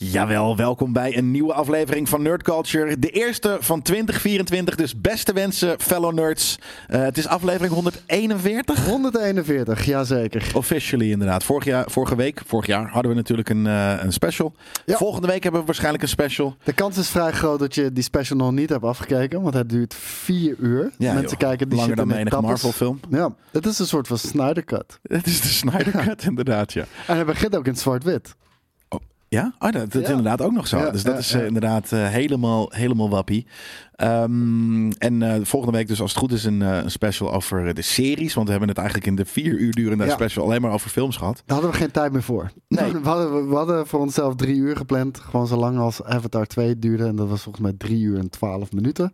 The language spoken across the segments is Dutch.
Jawel, welkom bij een nieuwe aflevering van Nerd Culture. De eerste van 2024, dus beste wensen, fellow nerds. Eh, het is aflevering 141. 141, jazeker. Officially inderdaad. Vorig jaar, vorige week, vorig jaar hadden we natuurlijk een, eh, een special. Ja. Volgende week hebben we waarschijnlijk een special. De kans is vrij groot dat je die special nog niet hebt afgekeken, want het duurt vier uur. Ja, Mensen joh. kijken die Langer dan menig. Marvel film. Ja, het is een soort van Snyder Cut. Het is de Snyder Cut inderdaad, ja. En hij begint ook in zwart-wit. Ja, oh, dat, dat is inderdaad ook nog zo. Ja, dus dat ja, is eh, inderdaad eh, helemaal, helemaal wappie. Ehm, en eh, volgende week dus als het goed is een, special over de series. Want we hebben het eigenlijk in de vier uur durende special alleen maar over films gehad. Daar hadden we geen tijd meer voor. Nee. We, hadden, we hadden voor onszelf drie uur gepland. Gewoon zo lang als Avatar 2 duurde. En dat was volgens mij drie uur en twaalf minuten.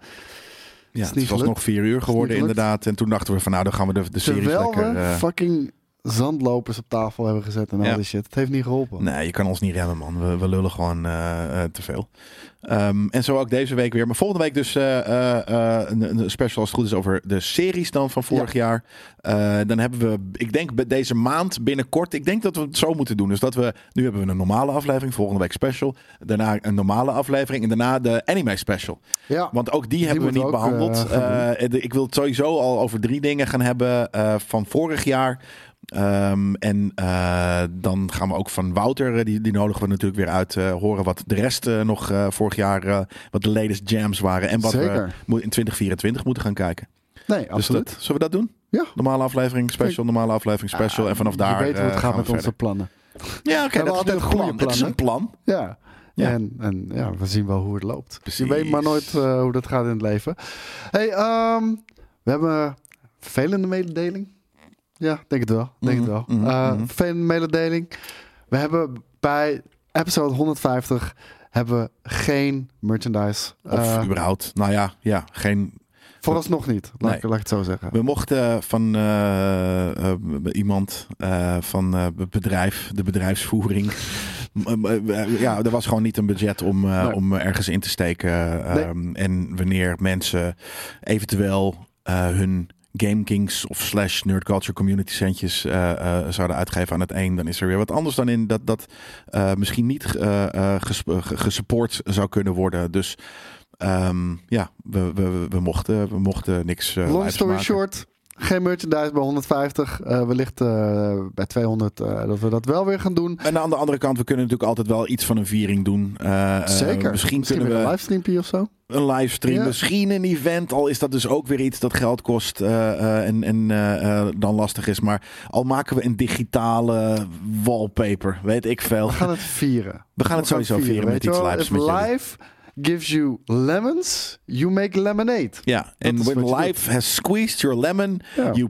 Ja, het was nog vier uur geworden inderdaad. En toen dachten we van nou, dan gaan we de, de series Terwijl lekker... we eh, fucking zandlopers op tafel hebben gezet en Ja. al die shit. Het heeft niet geholpen. Nee, je kan ons niet remmen, man. We, we lullen gewoon eh, eh, te veel. Ehm, en zo ook deze week weer. Maar volgende week dus eh, een, special als het goed is over de series dan van vorig jaar. Dan hebben we, ik denk bij deze maand binnenkort, ik denk dat we het zo moeten doen. Dus dat we, nu hebben we een normale aflevering, volgende week special. Daarna een normale aflevering en daarna de anime special. Ja. Want ook die, hebben we niet behandeld. eh, Eh, ik wil het sowieso al over drie dingen gaan hebben van vorig jaar. Ehm, en eh, dan gaan we ook van Wouter, eh, die, die nodigen we natuurlijk weer uit, eh, horen wat de rest nog vorig jaar, wat de latest jams waren. En wat we Zeker. mo- in 2024 moeten gaan kijken. Nee, Dus absoluut. dat, zullen we dat doen? Ja. Normale aflevering special, normale aflevering special. en vanaf Je daar weet hoe het gaat met we onze plannen. Ja, oké, dat is altijd goede plan. Het is een plan. Ja. Ja. En, en ja, we zien wel hoe het loopt. Precies. Je weet maar nooit hoe dat gaat in het leven. Hey, ehm, we hebben een vervelende mededeling. Ja, denk het wel. Denk het wel. Mhm, mhm, Eh, mhm. Mededeling. We hebben bij episode 150 hebben we geen merchandise. Of Eh, überhaupt. Nou ja, ja, geen vooralsnog niet. Laat, Nee. ik, laat ik het zo zeggen. We mochten van eh, eh, iemand van het bedrijf, de bedrijfsvoering. ja, er was gewoon niet een budget om, Nee. om ergens in te steken. ehm, En wanneer mensen eventueel hun GameKings of slash Nerd Culture Community centjes eh, eh, zouden uitgeven aan het een, dan is er weer wat anders dan in dat dat eh, misschien niet gesupport zou kunnen worden. Dus ehm, ja, we, we, we, mochten, we mochten niks. Long story maken. short. Geen merchandise bij 150. Eh, wellicht eh, bij 200 eh, dat we dat wel weer gaan doen. En aan de andere kant, we kunnen natuurlijk altijd wel iets van een viering doen. Zeker. misschien, kunnen weer we een livestreampje of zo. een livestream, Ja. misschien een event. Al is dat dus ook weer iets dat geld kost en, en dan lastig is. Maar al maken we een digitale wallpaper, weet ik veel. We gaan het vieren. We gaan het sowieso vieren, met iets lives jullie. Gives you lemons, you make lemonade. Ja, en when life has squeezed your lemon, Ja. you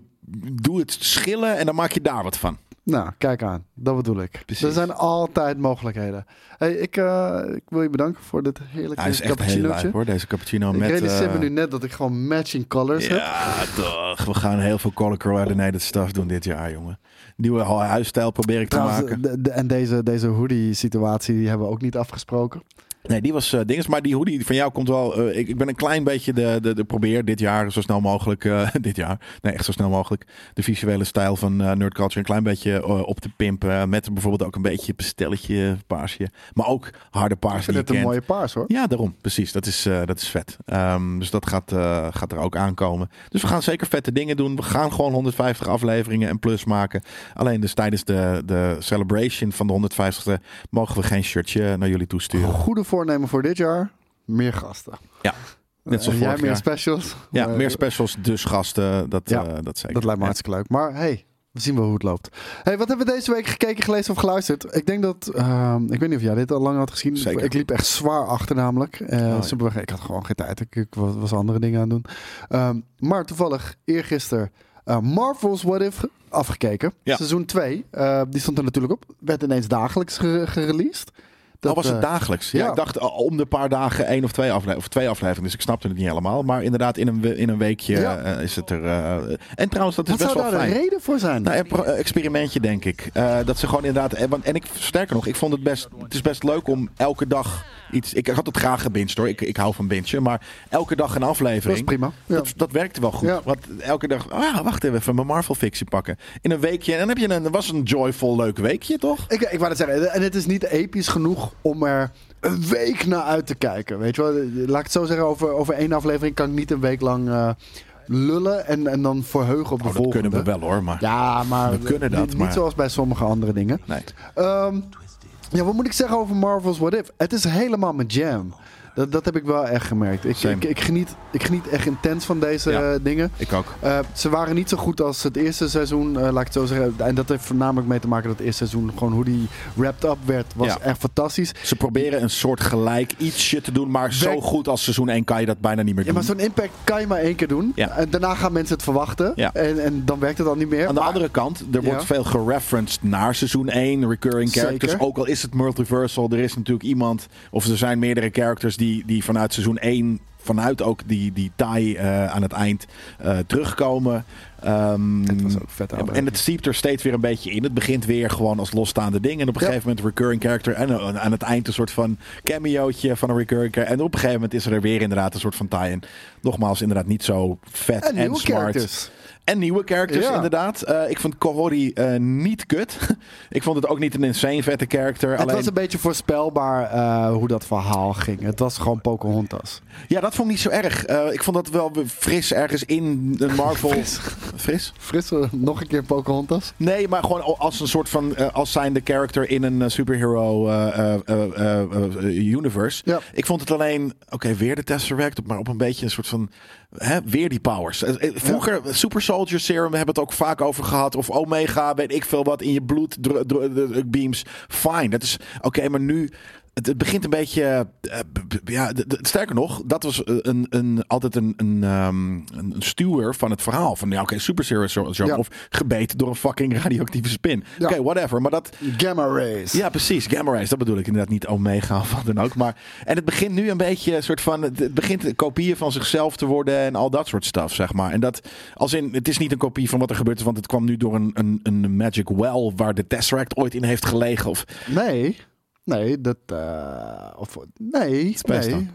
doe het schillen en dan maak je daar wat van. Nou, kijk aan. Dat bedoel ik. Precies. Er zijn altijd mogelijkheden. Hey, ik, eh, ik wil je bedanken voor dit heerlijke Hij is echt heel live hoor, deze cappuccino Ik met... realiseer me eh, nu net dat ik gewoon matching colors heb. Ja, toch. We gaan heel veel color coordinated stuff doen dit jaar, jongen. Nieuwe hu- huisstijl probeer ik te maken. de- de- en deze, deze hoodie-situatie die hebben we ook niet afgesproken. Nee, die was eh dinges. Maar die hoodie van jou komt wel... eh, ik, ik ben een klein beetje de, de, de probeer dit jaar zo snel mogelijk... eh, dit jaar, nee, echt zo snel mogelijk... de visuele stijl van Nerd Culture een klein beetje op te pimpen. Met bijvoorbeeld ook een beetje pastelletje, paarsje. Maar ook harde paars Ik vind het een mooie paars hoor. Ja, daarom. Precies. Dat is, dat is vet. Ehm, dus dat gaat, gaat er ook aankomen. Dus we gaan zeker vette dingen doen. We gaan gewoon 150 afleveringen en plus maken. Alleen dus tijdens de, de celebration van de 150ste mogen we geen shirtje naar jullie toesturen. Goede voornemen voor dit jaar. Meer gasten. Ja, net zoals En jij meer jaar. specials. Ja, Maar, meer specials, dus gasten. Dat, Ja, eh, dat zeker. Dat lijkt me hartstikke leuk. Maar hey, we zien wel hoe het loopt. Hey, wat hebben we deze week gekeken, gelezen of geluisterd? Ik denk dat, ehm, ik weet niet of jij dit al lang had gezien. Zeker. Ik liep echt zwaar achter namelijk. Eh, ja. simpelweg, ik had gewoon geen tijd. Ik, ik was, was andere dingen aan het doen. Ehm, maar toevallig, eergisteren, eh Marvel's What If afgekeken. Ja. Seizoen 2. eh, die stond er natuurlijk op. Werd ineens dagelijks ge- gereleased. Dat, was het eh, dagelijks? Ja, ja. ik dacht uh, om de paar dagen één of twee afleveringen. Of twee afleveringen, dus ik snapte het niet helemaal. Maar inderdaad, in een, in een weekje Ja. eh, is het er... eh, en trouwens, dat is Wat best zou wel daar fijn. de reden voor zijn? Nou, een eh, experimentje denk ik. Eh, dat ze gewoon inderdaad. eh, want- En ik sterker nog, ik vond het best. Het is best leuk om elke dag iets. Ik had het graag gebinged hoor. Ik, ik hou van bingen. Maar elke dag een dat aflevering. is prima. Ja. Dat, dat werkte wel goed. Want elke dag. Ja, wacht even. Mijn Marvel fictie pakken. In een weekje. En dan heb je een. Was een joyful leuk weekje toch? Ik, ik wou het zeggen, en het is niet episch genoeg om er een week naar uit te kijken. Weet je wel, laat ik het zo zeggen, over, over één aflevering kan ik niet een week lang eh, lullen en, en dan verheugen op de Oh, dat volgende. kunnen we wel hoor. Maar. Ja, maar We kunnen dat, niet, niet maar- zoals bij sommige andere dingen. Nee. Ehm, ja, wat moet ik zeggen over Marvel's What If? Het is helemaal mijn jam. Dat, dat heb ik wel echt gemerkt. Ik, ik, ik, geniet, ik geniet echt intens van deze Ja. eh, dingen. Ik ook. Eh, ze waren niet zo goed als het eerste seizoen, eh, laat ik het zo zeggen. En dat heeft voornamelijk mee te maken dat het eerste seizoen, gewoon hoe die wrapped up werd, was Ja. echt fantastisch. Ze proberen een soort gelijk ietsje te doen. Maar zo goed als seizoen 1 kan je dat bijna niet meer Ja, doen. maar zo'n impact kan je maar één keer doen. Ja. En daarna gaan mensen het verwachten. Ja. En, en dan werkt het al niet meer. Aan de Maar- andere kant, er wordt Ja. veel gereferenced naar seizoen 1, recurring Zeker. characters. Ook al is het multiversal, er is natuurlijk iemand, of er zijn meerdere characters die, die vanuit seizoen 1, vanuit ook die, die tie eh, aan het eind, eh, terugkomen. Het was ook vet en het siept er steeds weer een beetje in. Het begint weer gewoon als losstaande ding. En op een Ja. gegeven moment recurring character. En eh, aan het eind een soort van cameootje van een recurring character. En op een gegeven moment is er weer inderdaad een soort van tie-in. Nogmaals, inderdaad niet zo vet En en, smart. characters. En nieuwe characters, Ja. inderdaad. Eh, ik vond Kohori eh, niet kut. ik vond het ook niet een insane vette character. Het Alleen, was een beetje voorspelbaar eh, hoe dat verhaal ging. Het was gewoon Pocahontas. Ja, dat vond ik niet zo erg. Ik vond dat wel fris ergens in een Marvel... Fris. Fris? Nog een keer Pocahontas. Nee, maar gewoon als een soort van... als zijnde character in een superhero universe. Ja. Ik vond het alleen... Oké, weer de Tesseract. Maar op een beetje een soort van... Hè, weer die powers. Eh, eh, Vroeger, Super Soldier Serum, we hebben het ook vaak over gehad. Of Omega, weet ik veel wat, in je bloed beams. Fine, dat is... Oké, maar nu... Het, begint een beetje. eh, ja, sterker nog, dat was eh, een, een, altijd een, een, ehm, een een stuwer van het verhaal. Van ja, oké, super serious zo- Ja. Of gebeten door een fucking radioactieve spin. Ja. Oké, whatever. Maar dat. Gamma Rays. Ja, precies. Gamma rays, dat bedoel ik inderdaad niet Omega of wat dan ook. Maar, en het begint nu een beetje een soort van. Het begint kopieën van zichzelf te worden en al dat soort stuff, zeg maar. En dat, als in, het is niet een kopie van wat er gebeurt, want het kwam nu door een, een, een Magic Well waar de Tesseract ooit in heeft gelegen. Of, Nee. Nee, dat... eh, of, nee, nee.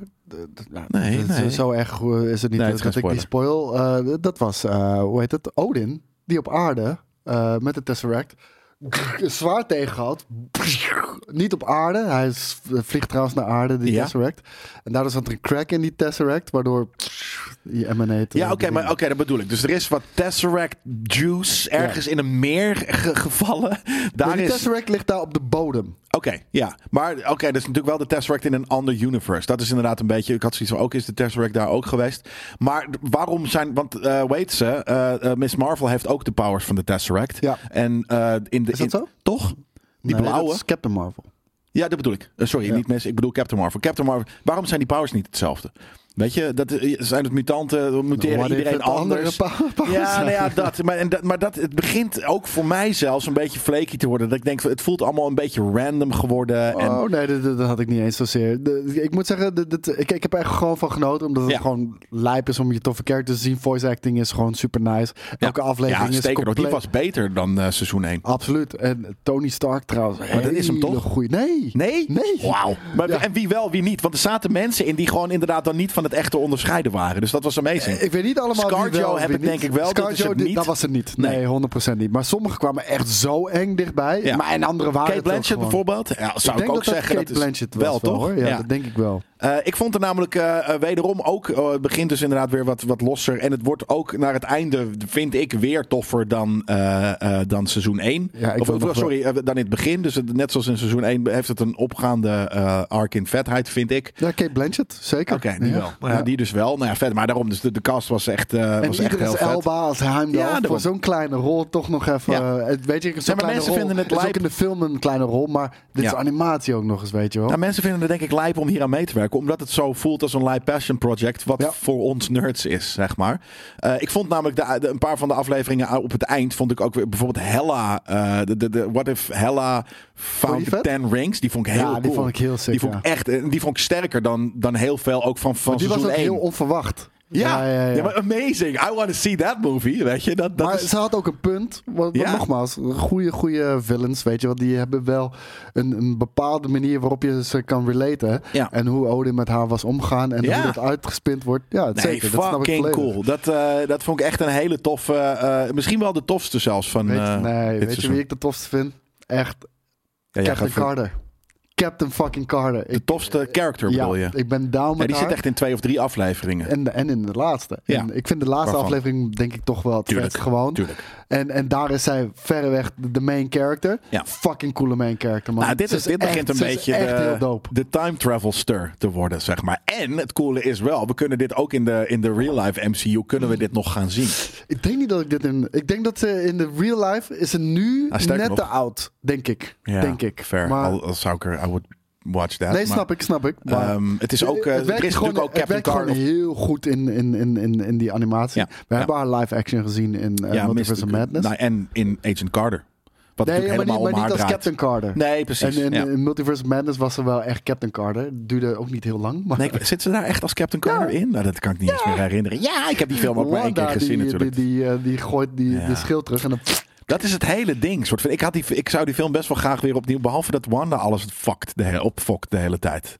nou, Nee, dat nee. Zo erg eh, is het niet Nee, dat is ik geen die spoil. Eh, dat was, hoe heet het? Odin. Die op aarde, met de Tesseract, een zwaard tegen had. Niet op aarde. Hij is- vliegt trouwens naar aarde, die Ja. Tesseract. En daardoor zat er een crack in die Tesseract, waardoor die emanate. Ja, oké, maar oké, dat bedoel ik. Dus er is wat Tesseract juice ergens in een meer ge- gevallen. Daar Maar die is. Tesseract ligt daar op de bodem. Oké, ja. Maar oké, dat is natuurlijk wel de Tesseract in een ander universe. Dat is inderdaad een beetje. Ik had zoiets van ook is de Tesseract daar ook geweest. Maar waarom zijn. Want eh weet ze, eh, eh, Miss Marvel heeft ook de powers van de Tesseract. Ja. En in de. Is dat in- zo? Toch? Die Nee, blauwe. Captain Marvel. Ja, dat bedoel ik. Sorry, Ja. niet Miss. Ik bedoel Captain Marvel. Captain Marvel. Waarom zijn die powers niet hetzelfde? Weet je, dat eh, zijn het mutanten, we muteren What iedereen andere anders. pa- Ja, nou ja, dat. Maar, en dat. maar dat, het begint ook voor mij zelfs een beetje flaky te worden. Dat ik denk, het voelt allemaal een beetje random geworden. En, Oh nee, dat, had ik niet eens zozeer. De, ik moet zeggen, dat, dat- ik, ik heb er echt gewoon van genoten. Omdat het Ja. gewoon lijp is om je toffe characters te zien. Voice acting is gewoon super nice. Elke aflevering ja, is nog. Die compleet... was beter dan eh, seizoen 1. Absoluut. En Tony Stark trouwens. Maar dat is hem toch? Goeie. Nee. Nee? Nee. Wauw. Maar. En wie wel, wie niet? Want er zaten mensen in die gewoon inderdaad dan niet van het echte onderscheiden waren. Dus dat was amazing. Ik weet niet allemaal wie Scarjo wel, heb wie ik denk ik wel, dat is Scarjo, het die- niet. Dat was het niet. Nee. Nee, 100% niet. Maar sommige kwamen echt zo eng dichtbij. Ja. Maar en andere waren Kate Blanchett bijvoorbeeld? Ja, zou ik, denk ook dat zeggen. Kate dat is Blanchett wel, toch? Hoor. Ja, dat denk ik wel. Eh, ik vond er namelijk eh, eh, wederom ook, het begint dus inderdaad weer wat, wat losser. En het wordt ook naar het einde, vind ik, weer toffer dan, eh, eh, dan seizoen 1. Ja, of, of, sorry, dan in het begin. Dus het- net zoals in seizoen 1 heeft het een opgaande eh arc in vetheid, vind ik. Ja, Kate Blanchett, zeker. Oké, die Ja. wel. Ja, die dus wel. Nou ja, vet. Maar daarom, dus de, de cast was echt, eh, En was echt heel vet. Elba als Heimdall. Ja, voor zo'n kleine rol toch nog even... Weet je, zo'n kleine mensen rol vinden het is ook lijp. in de film een kleine rol. Maar dit Ja. is animatie ook nog eens, weet je wel. Nou, mensen vinden het denk ik lijp om hier aan mee te werken. Werken. Omdat het zo voelt als een live passion project. Wat Ja. voor ons nerds is, zeg maar. Eh, ik vond namelijk de, de- een paar van de afleveringen op het eind. Vond ik ook weer bijvoorbeeld Hella. eh, de, de, de, what if Hella found the ten rings? Die vond ik heel Ja, cool. die vond ik heel sick, Die vond ik echt. eh, Die vond ik sterker dan, dan heel veel ook van, van Die was ook 1. heel onverwacht. Ja, ja, ja. ja, maar amazing. I want to see that movie. Weet je, dat, dat maar is. ze had ook een punt. Want, want nogmaals, goede, goede villains, weet je wel. Die hebben wel een, een bepaalde manier waarop je ze kan relaten. En hoe Odin met haar was omgaan en hoe dat uitgespind wordt. Ja, Nee, zeker. Dat snap ik fucking volledig. cool. Dat, eh, dat vond ik echt een hele toffe. eh, misschien wel de tofste zelfs van. Weet, je- eh, nee, weet je wie ik de tofste vind? Echt, Captain Carter. Captain fucking Carter. De tofste character ja, bedoel je? ik ben down Ja, met die haar. zit echt in twee of drie afleveringen. En, en in de laatste. Ja. En ik vind de laatste Waarvan? aflevering denk ik toch wel het Tuurlijk, gewoon. Tuurlijk. En, en daar is zij verreweg de, main character. Ja. Fucking coole main character, man. Nou, dit, is, dit echt- begint een beetje de, de time travel stir te worden, zeg maar. En het coole is wel, we kunnen dit ook in de, in de real life MCU, kunnen we dit nog gaan zien. Ik denk niet dat ik dit in... Ik denk dat ze in de real life is ze nu sterker net nog. te oud. Denk ik. Ja, denk ik. Fair. Maar, Al, al zou ik er, would watch that. nee, maar, snap ik, snap ik. Maar ehm, het is ook, eh, het er werkt is gewoon, natuurlijk ook Captain Carter. heel goed in, in, in, in, in die animatie. Ja, We hebben haar live action gezien in uh, Multiverse. Madness. Nou, en in Agent Carter. Wat nee, natuurlijk maar niet, helemaal maar niet als draait. Captain Carter. Nee, precies. En in, ja. in Multiverse of Madness was ze wel echt Captain Carter. Duurde ook niet heel lang. Maar Nee, zit ze daar echt als Captain Carter in? Nou, dat kan ik niet eens meer herinneren. Ja, ik heb die film ook maar één keer gezien die, natuurlijk. Die, die, eh, die gooit die, die schild terug en dan... Dat is het hele ding. Soort van, ik, had die, ik zou die film best wel graag weer opnieuw. Behalve dat Wanda alles fucked, de, opfokt de hele tijd.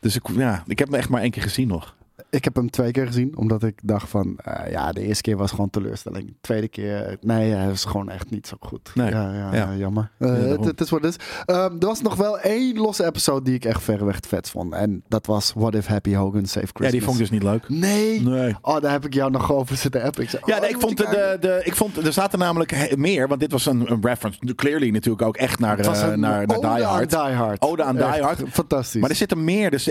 Dus ik, ja, ik heb hem echt maar één keer gezien nog. Ik heb hem twee keer gezien, omdat ik dacht van... eh, ja, de eerste keer was gewoon teleurstelling. De tweede keer, nee, hij was gewoon echt niet zo goed. Nee. Ja, ja, Ja. jammer. Ja, het, is wat het is. Ehm, er was nog wel één losse episode die ik echt verreweg het vet vond. En dat was What If Happy Hogan Save Christmas. Ja, die vond ik dus niet leuk. Nee. Nee. Oh, daar heb ik jou nog over zitten appen. Ja, oh, nee, ik vond, de, de, de, ik vond er zaten namelijk meer, want dit was een, een reference. Clearly natuurlijk ook echt naar, eh, naar, naar Die Hard. Die Hard. Ode aan Die Hard. Fantastisch. Maar er zit er meer. Dus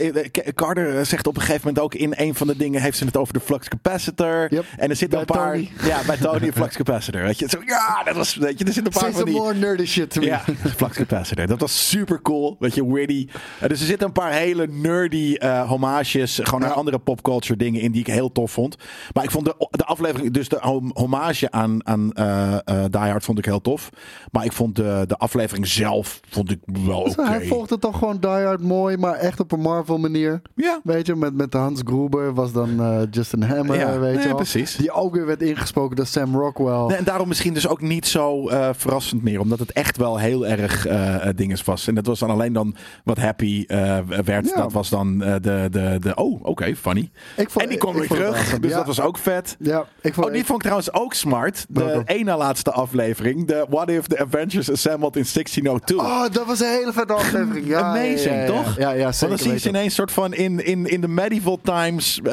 Carter zegt op een gegeven moment ook in een van de dingen heeft ze het over de flux capacitor. Yep. En er zitten een paar. Tony. Ja, bij Tony flux capacitor. Weet je, zo, ja, dat was. Weet je, er zitten een paar Say van die. more nerdy shit to. Ja, flux capacitor. Dat was super cool. Weet je, witty. Eh, dus er zitten een paar hele nerdy eh homages. Gewoon naar andere popculture dingen in die ik heel tof vond. Maar ik vond de, de aflevering, dus de hom- hommage aan, aan eh, Die Hard vond ik heel tof. Maar ik vond de, de aflevering zelf vond ik wel oké. Dus hij volgde toch gewoon Die Hard mooi, maar echt op een Marvel manier. Ja. Weet je, met, met Hans Gruber was dan eh, Justin Hammer, Ja, weet nee, je wel. precies. Die ook weer werd ingesproken door Sam Rockwell. Nee, en daarom misschien dus ook niet zo eh, verrassend meer. Omdat het echt wel heel erg eh, dinges was. En dat was dan alleen dan wat happy werd. Ja. Dat was dan de, de, de... Oh, oké, funny. Ik vond- en die kwam weer terug. Dus Ja. dat was ook vet. Ja, ik vond, Oh, die vond ik trouwens ook smart. De ene laatste aflevering. De What If the Avengers Assembled in 1602. Oh, dat was een hele vette aflevering. Ja, Amazing, ja, ja, ja. toch? Ja, ja, Want zeker dan zie je ze ineens soort van in, in, in de medieval times eh,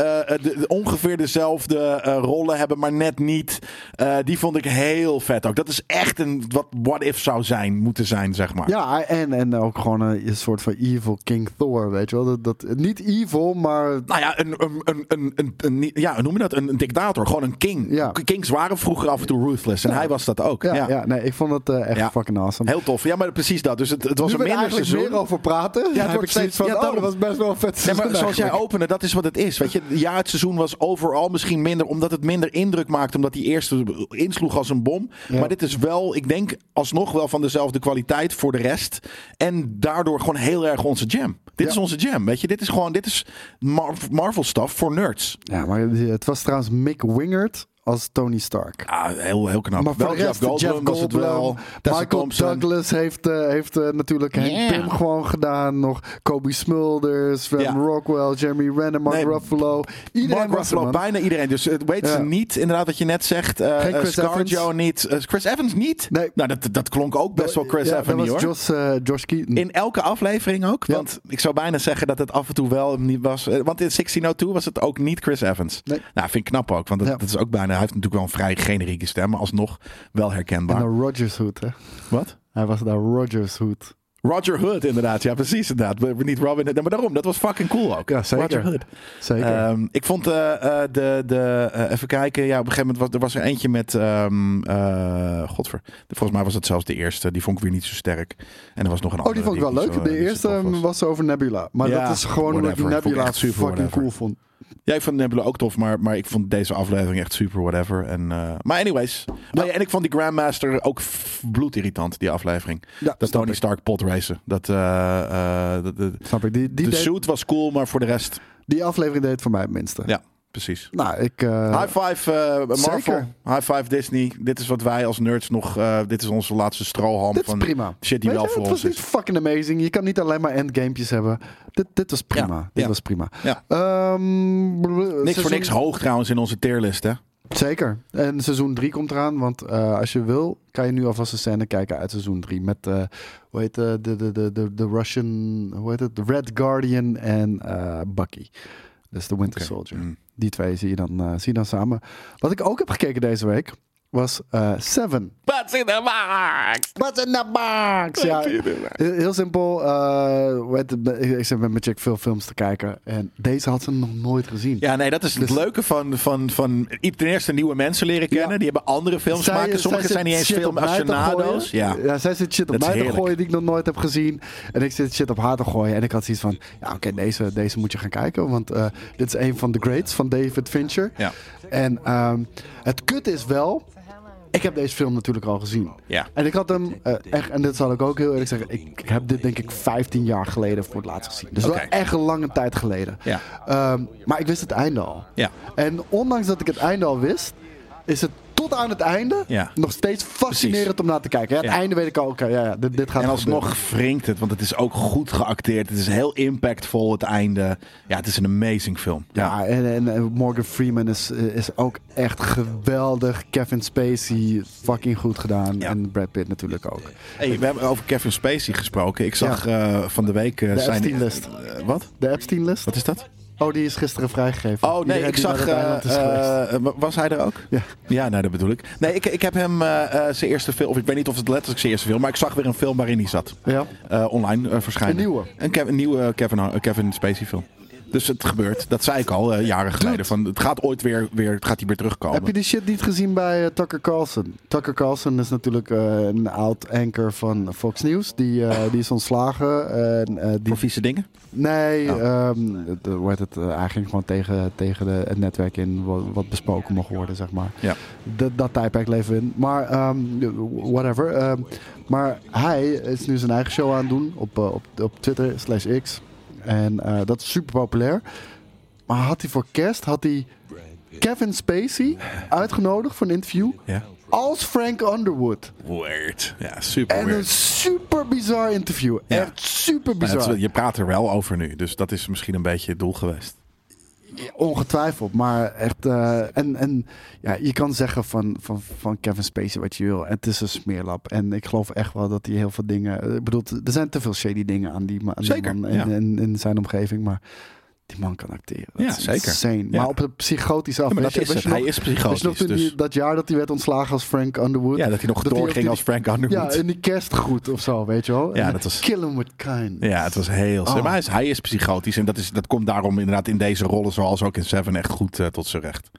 de- ongeveer dezelfde eh, rollen hebben, maar net niet. Eh, die vond ik heel vet ook. Dat is echt een wat what if zou zijn, moeten zijn, zeg maar. Ja, en, en ook gewoon een, soort van evil King Thor, weet je wel. Dat, dat, niet evil, maar Nou ja, een, een, een, een, een, een- ja, hoe noem je dat? Een, een dictator, gewoon een king. Ja. Kings waren vroeger af en toe ruthless en hij was dat ook. ja, Ja, ja. nee, ik vond het eh, echt fucking awesome. Heel tof. Ja, maar precies dat. Dus het, het was nu een er minder seizoen. meer over praten, het ja, wordt ik steeds van, ja, oh, dat was best wel een vet Nee, maar zoals jij opende, dat is wat het is. Weet je, ja, het seizoen was overal misschien minder, omdat het minder indruk maakte, omdat die eerste insloeg als een bom. Ja. Maar dit is wel, ik denk, alsnog wel van dezelfde kwaliteit voor de rest. En daardoor gewoon heel erg onze jam. Dit Ja. is onze jam, weet je. Dit is gewoon, dit is Mar- Marvel stuff voor nerds. Ja, maar het was trouwens Mick Wingert als Tony Stark. Ja, heel, heel knap. Maar voor wel Jeff Goldblum, was het wel. Michael Thompson. Douglas heeft, eh, heeft eh, natuurlijk Hank Yeah. Pym gewoon gedaan. Nog Kobe Smulders, Ja. Rockwell, Jeremy Renner, Mark Nee, Ruffalo. Iedereen Mark Ruffalo, man. bijna iedereen. Dus het weet ze niet, inderdaad, wat je net zegt. eh eh, Chris Scarjo niet. Eh, Chris Evans niet? Nee. Nou, dat, dat klonk ook best wel Chris ja, Evans hoor. Josh, eh, Josh Keaton. In elke aflevering ook. Ja. Want ik zou bijna zeggen dat het af en toe wel niet was. eh, Want in 1602 was het ook niet Chris Evans. Nee. Nou, vind ik knap ook. Want dat is ook bijna. Hij heeft natuurlijk wel een vrij generieke stem. Maar alsnog wel En herkenbaar. een Rogers hoed, hè. Wat? Hij was daar Rogers hoed. Roger Hood, inderdaad. Ja, precies, inderdaad. Niet Robin Hood. Maar daarom, dat was fucking cool ook. Ja, zeker. Roger Hood. Zeker. Ehm, ik vond eh, eh, de, de eh, even kijken. Ja, op een gegeven moment was er was er eentje met. ehm eh, Godver. Volgens mij was het zelfs de eerste. Die vond ik weer niet zo sterk. En er was nog een oh, andere. die vond ik wel leuk. zo, de eerste tof was. was over Nebula. Maar Ja, dat is gewoon omdat ik whatever. Vond ik Nebula echt super fucking whatever. cool vond. Ja, ik vond Nebula ook tof, maar, maar ik vond deze aflevering echt super whatever. En, eh, maar anyways. Ja, en ik vond die Grandmaster ook bloedirritant, die aflevering. Ja, Dat Tony. Stark pot racen. Dat, eh, eh, de, de, Snap ik. Die, die, de deed- suit was cool, maar voor de rest... die aflevering deed het voor mij het minste. Ja, precies. Nou, ik... eh, High five eh, Marvel. zeker. High five Disney. Dit is wat wij als nerds nog... eh, dit is onze laatste strohalm dit is van prima. shit die Weet wel je, voor het ons was niet is. fucking amazing. Je kan niet alleen maar endgamepjes hebben. Dit, dit was prima. Ja, Dit ja. was prima. Ja. Ehm, Niks voor niks hoog trouwens in onze tierlist, hè? Zeker. En seizoen 3 komt eraan. Want eh, als je wil, kan je nu alvast een scène kijken uit seizoen 3. Met, eh, hoe heet de, de, de, de, de, de Russian, hoe heet het? The Red Guardian en eh, Bucky. Dus de Winter. Soldier. Mm. Die twee zie je, dan, eh, zie je dan samen. Wat ik ook heb gekeken deze week, was eh, Seven. What's in the box? What's in the box? Ja, heel, heel simpel. eh, ik zit met mijn chick veel films te kijken. En deze had ze nog nooit gezien. Ja, nee, dat is het Dus- leuke van, van, van ten eerste nieuwe mensen leren kennen. Ja. Die hebben andere films Zij- gemaakt. zij Sommige zijn niet eens shit film op mij te aficionado's. gooien. Ja. zij zit shit op Dat is mij te gooien die ik nog nooit heb gezien. En ik zit shit op haar te gooien. En ik had zoiets van, ja oké, deze, deze moet je gaan kijken. Want eh, dit is een van de greats van David Fincher. Ja. En ehm, het kut is wel, ik heb deze film natuurlijk al gezien. Ja. En ik had hem eh, echt, en dit zal ik ook heel eerlijk zeggen, ik, ik heb dit denk ik 15 jaar geleden voor het laatst gezien. Dus wel echt een lange tijd geleden. Ja. Ehm, maar ik wist het einde al. Ja. En ondanks dat ik het einde al wist, is het tot aan het einde Ja. nog steeds fascinerend om naar te kijken. Ja, het Ja. einde weet ik al, oké, ja, ja, dit, dit gaat En alsnog wringt het, want het is ook goed geacteerd. Het is heel impactvol, het einde. Ja, het is een amazing film. Ja, en, en, en Morgan Freeman is, is ook echt geweldig. Kevin Spacey, fucking goed gedaan. En Brad Pitt natuurlijk ook. Hey, we hebben over Kevin Spacey gesproken. Ik zag eh, van de week eh, De zijn... Epstein-list. Eh, wat? De Epstein-list? Wat is dat? Oh, die is gisteren vrijgegeven. Oh nee, Iedereen ik zag. eh, eh, was hij er ook? Ja. Ja, nee, dat bedoel ik. Nee, ik, ik heb hem eh, zijn eerste film. Of ik weet niet of het letterlijk zijn eerste film. Maar ik zag weer een film waarin hij zat. Ja. Online verschijnen. Een nieuwe? Een, nieuwe Kevin, Kevin Spacey film. Dus het gebeurt. Dat zei ik al eh, jaren geleden. Van, het gaat ooit weer, weer, het gaat hij weer terugkomen. Heb je die shit niet gezien bij eh, Tucker Carlson? Tucker Carlson is natuurlijk eh, een oud anchor van Fox News. Die, die is ontslagen. En, die, Voor vieze dingen? nee, Oh. ehm, het, hoe heet het, hij ging gewoon tegen, tegen de, het netwerk in wat, wat besproken mocht worden, zeg maar. Ja. Dat, dat tijdperk leven in. Maar, ehm, whatever. Ehm, maar hij is nu zijn eigen show aan het doen op, op, op Twitter slash X. En eh, dat is super populair. Maar had hij voor kerst had hij Kevin Spacey uitgenodigd voor een interview Ja. als Frank Underwood. Weird. Ja, super En een weird. super bizar interview. Ja. Echt super bizar. is- je praat er wel over nu. Dus dat is misschien een beetje het doel geweest. Ongetwijfeld, maar echt. eh, en en ja, je kan zeggen van, van, van Kevin Spacey wat je wil. Het is een smeerlap. En ik geloof echt wel dat hij heel veel dingen. Ik bedoel, er zijn te veel shady dingen aan die, man ja. in, in, in zijn omgeving. Maar die man kan acteren. Dat Ja, is zeker. Insane. Ja. Maar op een psychotische af. Ja, maar Weet dat je- is het. Hij is nog psychotisch. die- Dus, dat jaar dat hij werd ontslagen als Frank Underwood? ja, dat hij nog dat doorging die- als Frank Underwood. Ja, in die kerstgroet of zo, weet je wel. Ja, En dat was- Kill him with kind. Ja, het was heel Oh. Maar hij is, hij is psychotisch. En dat, is, dat komt daarom inderdaad in deze rollen, zoals ook in Seven, echt goed eh, tot zijn recht.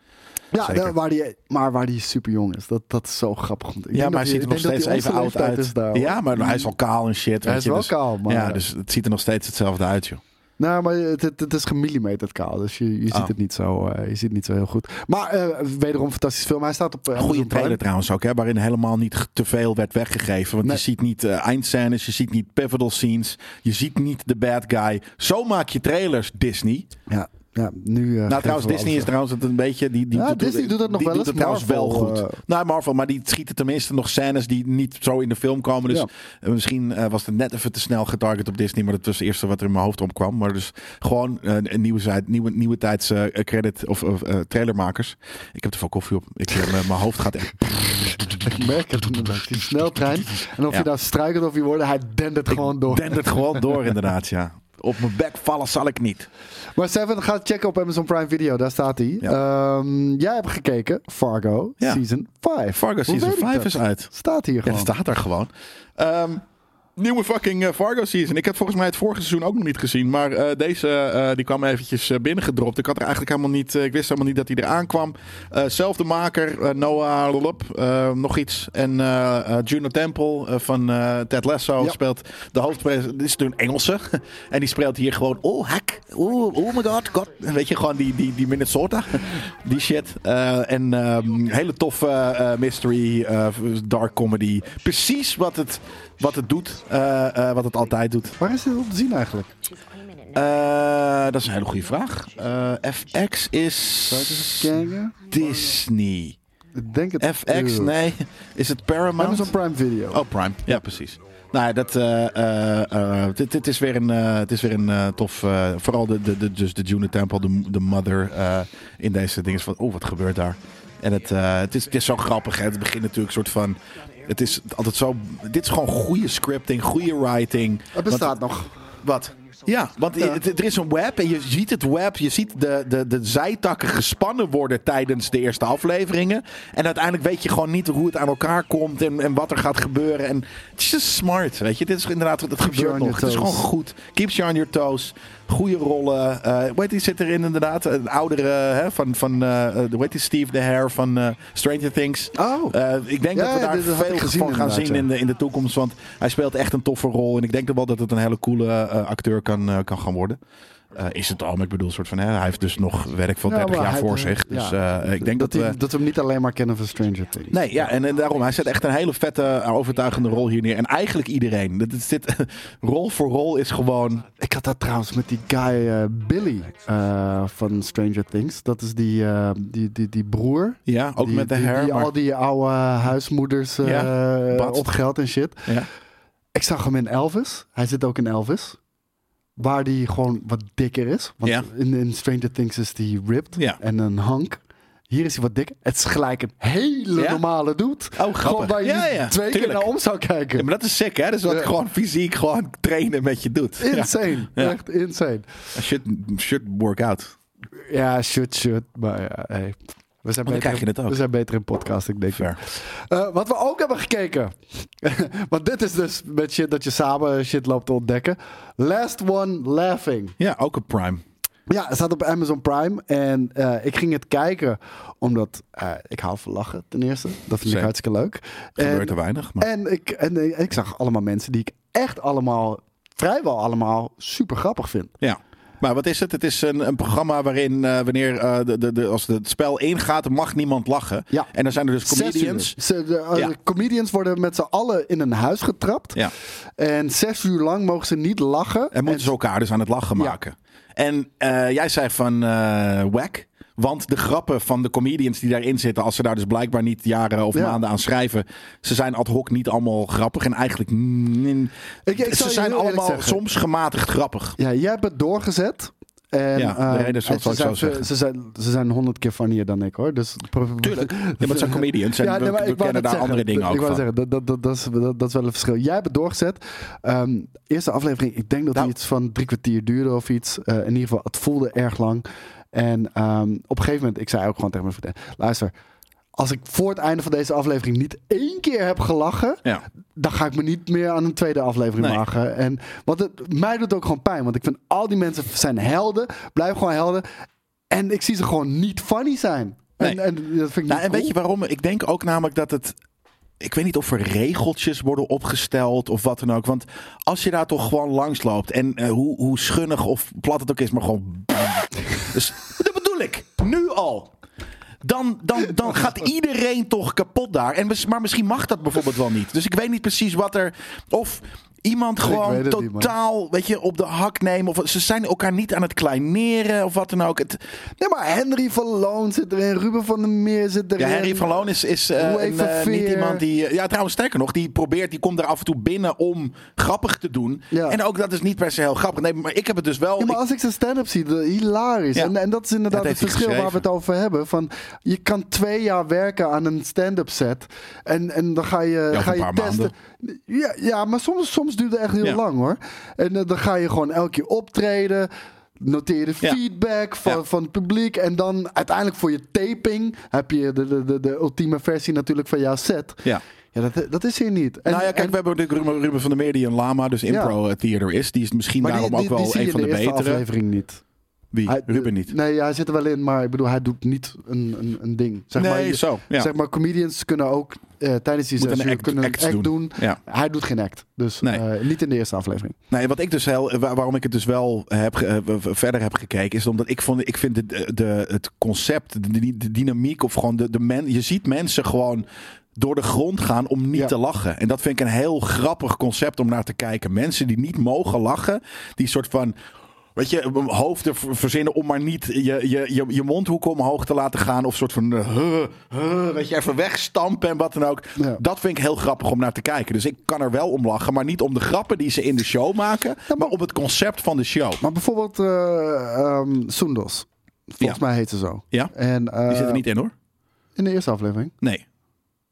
Ja, daar- waar die, maar waar die super jong is. Dat, dat is zo grappig. Ik ja, maar hij ziet er nog steeds even oud uit. Is daar, ja, maar hij is al kaal en shit. Hij is wel dus- kaal, maar... Ja, dus het ziet er nog steeds hetzelfde uit, joh. Nou, maar het, het, het is gemillimeterd kaal. Dus je, je, Oh. ziet het niet zo, eh, je ziet het niet zo heel goed. Maar eh, wederom een fantastisch film. Hij staat op uh, Goede trailer trouwens ook, hè, waarin helemaal niet te veel werd weggegeven. Want Nee. je ziet niet eh, eindscènes, je ziet niet pivotal scenes, je ziet niet de bad guy. Zo maak je trailers, Disney. Ja, ja, nu... eh, nou, trouwens, Disney is trouwens het een beetje. Die, die Ja, Disney doet dat nog die wel doet eens. het trouwens wel goed. eh, nou, Marvel, maar die schieten tenminste nog scènes die niet zo in de film komen. Dus Ja. eh, misschien eh, was het net even te snel getarget op Disney, maar dat was het eerste wat er in mijn hoofd opkwam. Maar dus gewoon een nieuwe, tijd, nieuwe, nieuwe tijds credit of of, eh, trailermakers. Ik heb er veel koffie op. Ik, mijn- mijn hoofd gaat echt. Ik merk het inderdaad. Die sneltrein. En of Ja. je nou struikelt of je wordt, hij dendert gewoon door. dendert gewoon door, inderdaad, ja. Op mijn bek vallen zal ik niet. Maar Seven, ga checken op Amazon Prime Video. Daar staat hij. Ehm, jij hebt gekeken. Fargo, Ja. Season 5. Fargo Hoe Season weet ik 5 dat? is uit. Staat hier Ja, gewoon. dat staat er gewoon. Ehm, Nieuwe fucking eh, Fargo season. Ik heb volgens mij het vorige seizoen ook nog niet gezien. Maar eh, deze eh, die kwam eventjes binnengedropt. Ik had er eigenlijk helemaal niet. ik wist helemaal niet dat hij eraan kwam. Zelfde maker, Noah Lullup, eh, nog iets. En Juno Temple van Ted Lasso Ja. speelt de hoofdprijs. Dit is natuurlijk een Engelse. en die speelt hier gewoon. Oh, hack. Oh, oh my god. god. Weet je, gewoon die, die, die Minnesota. die shit. En ehm, hele toffe mystery, dark comedy. Precies wat het, wat het doet. eh, eh, wat het altijd doet. Waar is dit op te zien eigenlijk? Eh, dat is een hele goede vraag. FX is? Disney. Ik denk het. FX, nee. Is het Paramount? Amazon Prime Video. Oh, Prime. Ja, precies. Nou ja, dat, dit, dit is weer een, het is weer een tof... vooral de, de, de, dus de Juno Temple, de, de mother in deze dingen. Van, oh, wat gebeurt daar? En het, het, is, het is zo grappig. Hè? Het begint natuurlijk een soort van... Het is altijd zo... Dit is gewoon goede scripting, goede writing. Het bestaat nog. Wat? Ja, want Ja. er is een web en je ziet het web, je ziet de, de, de zijtakken gespannen worden tijdens de eerste afleveringen. En uiteindelijk weet je gewoon niet hoe het aan elkaar komt en, en wat er gaat gebeuren. En het is smart, weet je. Dit is inderdaad, het gebeurt nog. Het is gewoon goed. Keeps you on your toes. Goede rollen. Eh hoe heet die zit erin inderdaad? Een oudere hè, van, van eh, eh, hoe heet die Steve the Hare van eh, Stranger Things. Oh. Eh, ik denk Ja, dat we daar veel gezien van gaan zien in de, in de toekomst. Want hij speelt echt een toffe rol. En ik denk wel dat het een hele coole eh, acteur kan, eh, kan gaan worden. Eh, is het al, ik bedoel, soort van, hè, hij heeft dus nog werk van Ja, 30 maar jaar hij- voor eh, zich. Dus ja. eh, ik denk dat, dat, we... hij- dat we hem niet alleen maar kennen van Stranger Things. Nee, ja, en, en daarom. Hij zet echt een hele vette, eh, overtuigende rol hier neer. En eigenlijk iedereen. Is dit, rol voor rol is gewoon... Ik had dat trouwens met die guy eh, Billy eh, van Stranger Things. Dat is die, eh, die, die, die broer. Ja, ook die, met de hair. Die maar- al die oude huismoeders eh Ja, op geld en shit. ja. Ik zag hem in Elvis. Hij zit ook in Elvis. Waar die gewoon wat dikker is. Want Ja. in, in Stranger Things is die ripped Ja. en een hank. Hier is hij wat dikker. Het is gelijk een hele Ja? normale dude. grappig. Gewoon waar je Ja, niet ja, twee keer naar om zou kijken. Ja, maar dat is sick, hè? Dat is wat Ja. gewoon fysiek gewoon trainen met je doet. Insane. Echt insane. Should, should work out. Ja, shit, shit. Maar ja, hey. We zijn, beter, krijg je het ook. we zijn beter in podcast, ik denk. Fair. Eh, wat we ook hebben gekeken. Want dit is dus met shit dat je samen shit loopt te ontdekken. Last One Laughing. Ja, ook een Prime. Ja, het staat op Amazon Prime. En eh, ik ging het kijken omdat eh, ik hou van lachen, ten eerste. Dat vind ik hartstikke leuk. Gebeurt En, er weinig. Maar... en, ik, en ik zag allemaal mensen die ik echt allemaal, vrijwel allemaal, super grappig vind. Ja. Maar wat is het? Het is een, een programma waarin eh, wanneer eh, de, de, de, als het spel ingaat, mag niemand lachen. Ja. En dan zijn er dus comedians. Ze, de, eh, Ja. comedians worden met z'n allen in een huis getrapt. Ja. En zes uur lang mogen ze niet lachen. En moeten ze elkaar dus aan het lachen maken. En jij zei van whack. Want de grappen van de comedians die daarin zitten, als ze daar dus blijkbaar niet jaren of Ja. maanden aan schrijven, ze zijn ad hoc niet allemaal grappig. En eigenlijk, mm, Ik- ik ze zijn allemaal soms gematigd grappig. Ja, jij hebt het doorgezet. En, Ja, de reden zal- en ze, ik zijn, ze, zijn, ze zijn honderd keer funnier dan ik hoor. Dus, Tuurlijk. Ja, maar het zijn comedians en we, nee, we ik kennen daar zeggen, andere dingen ik ook wou van. zeggen, dat, dat, dat, dat, is, dat, dat is wel een verschil. Jij hebt het doorgezet. Ehm, eerste aflevering, ik denk dat Nou. die iets van drie kwartier duurde of iets. Eh, in ieder geval, het voelde erg lang. En ehm, op een gegeven moment, ik zei ook gewoon tegen mijn vriendin, luister, als ik voor het einde van deze aflevering niet één keer heb gelachen, Ja. dan ga ik me niet meer aan een tweede aflevering Nee. maken. En, want het, mij doet ook gewoon pijn. Want ik vind al die mensen zijn helden. Blijven gewoon helden. En ik zie ze gewoon niet funny zijn. En, Nee. en dat vind ik Nou, en weet je waarom? Ik denk ook namelijk dat het. Ik weet niet of er regeltjes worden opgesteld of wat dan ook. Want als je daar toch gewoon langs loopt en eh, hoe, hoe schunnig of plat het ook is, maar gewoon. Dus dat bedoel ik. Nu al. Dan, dan, dan gaat iedereen toch kapot daar. En, maar misschien mag dat bijvoorbeeld wel niet. Dus ik weet niet precies wat er. Of iemand weet gewoon niet, totaal weet je, op de hak nemen. Of ze zijn elkaar niet aan het kleineren of wat dan ook. Het, Nee, maar Henry van Loon zit erin. Ruben van der Meer zit erin. Ja, Harry van Loon is, is een, eh, niet iemand die... eh, Ja, trouwens, sterker nog, die probeert, die komt er af en toe binnen om grappig te doen. Ja. En ook dat is niet per se heel grappig. Nee, maar ik heb het dus wel... Ja, maar ik- als ik zijn stand-up zie, de- hilarisch. Ja. En, en dat is inderdaad Dat het verschil waar we het over hebben. Van, je kan twee jaar werken aan een stand-up set. En, en dan ga je, ga je testen. Ja, ja, maar soms, soms duurt het echt heel Ja. lang hoor. En eh, dan ga je gewoon elke keer optreden. De Ja. feedback van, Ja. van het publiek. En dan uiteindelijk voor je taping heb je de, de, de, de ultieme versie natuurlijk van jouw set. ja. Ja, dat, dat is hier niet. En- nou ja, kijk, en- we hebben natuurlijk Ruben, Ruben van der Meer die een lama, dus impro theater is. Die is misschien maar daarom die, die, ook wel die een van de, de betere. aflevering niet. Wie? Hij- Ruben niet. Nee, hij zit er wel in, maar ik bedoel, hij doet niet een, een, een ding. Zeg nee, maar, je- zo. Ja. zeg maar, comedians kunnen ook eh, tijdens die zes uur act- kunnen een act doen. doen. Ja. Hij doet geen act. Dus Nee. eh, niet in de eerste aflevering. Nee, wat ik dus heel, waar- waarom ik het dus wel heb, eh, verder heb gekeken, is omdat ik vond, ik vind de, de, het concept, de, de, de dynamiek of gewoon de, de men, je ziet mensen gewoon door de grond gaan om niet Ja. te lachen. En dat vind ik een heel grappig concept om naar te kijken. Mensen die niet mogen lachen, die soort van Weet je, hoofden ver- verzinnen om maar niet je, je, je, je mondhoeken omhoog te laten gaan. Of soort van, uh, huh, weet je, even wegstampen en wat dan ook. Ja. Dat vind ik heel grappig om naar te kijken. Dus ik kan er wel om lachen, maar niet om de grappen die ze in de show maken. maar om het concept van de show. Maar bijvoorbeeld ehm Soendos. Volgens Ja. mij heet ze zo. Ja, En, eh, die zit er niet in hoor. In de eerste aflevering. Nee.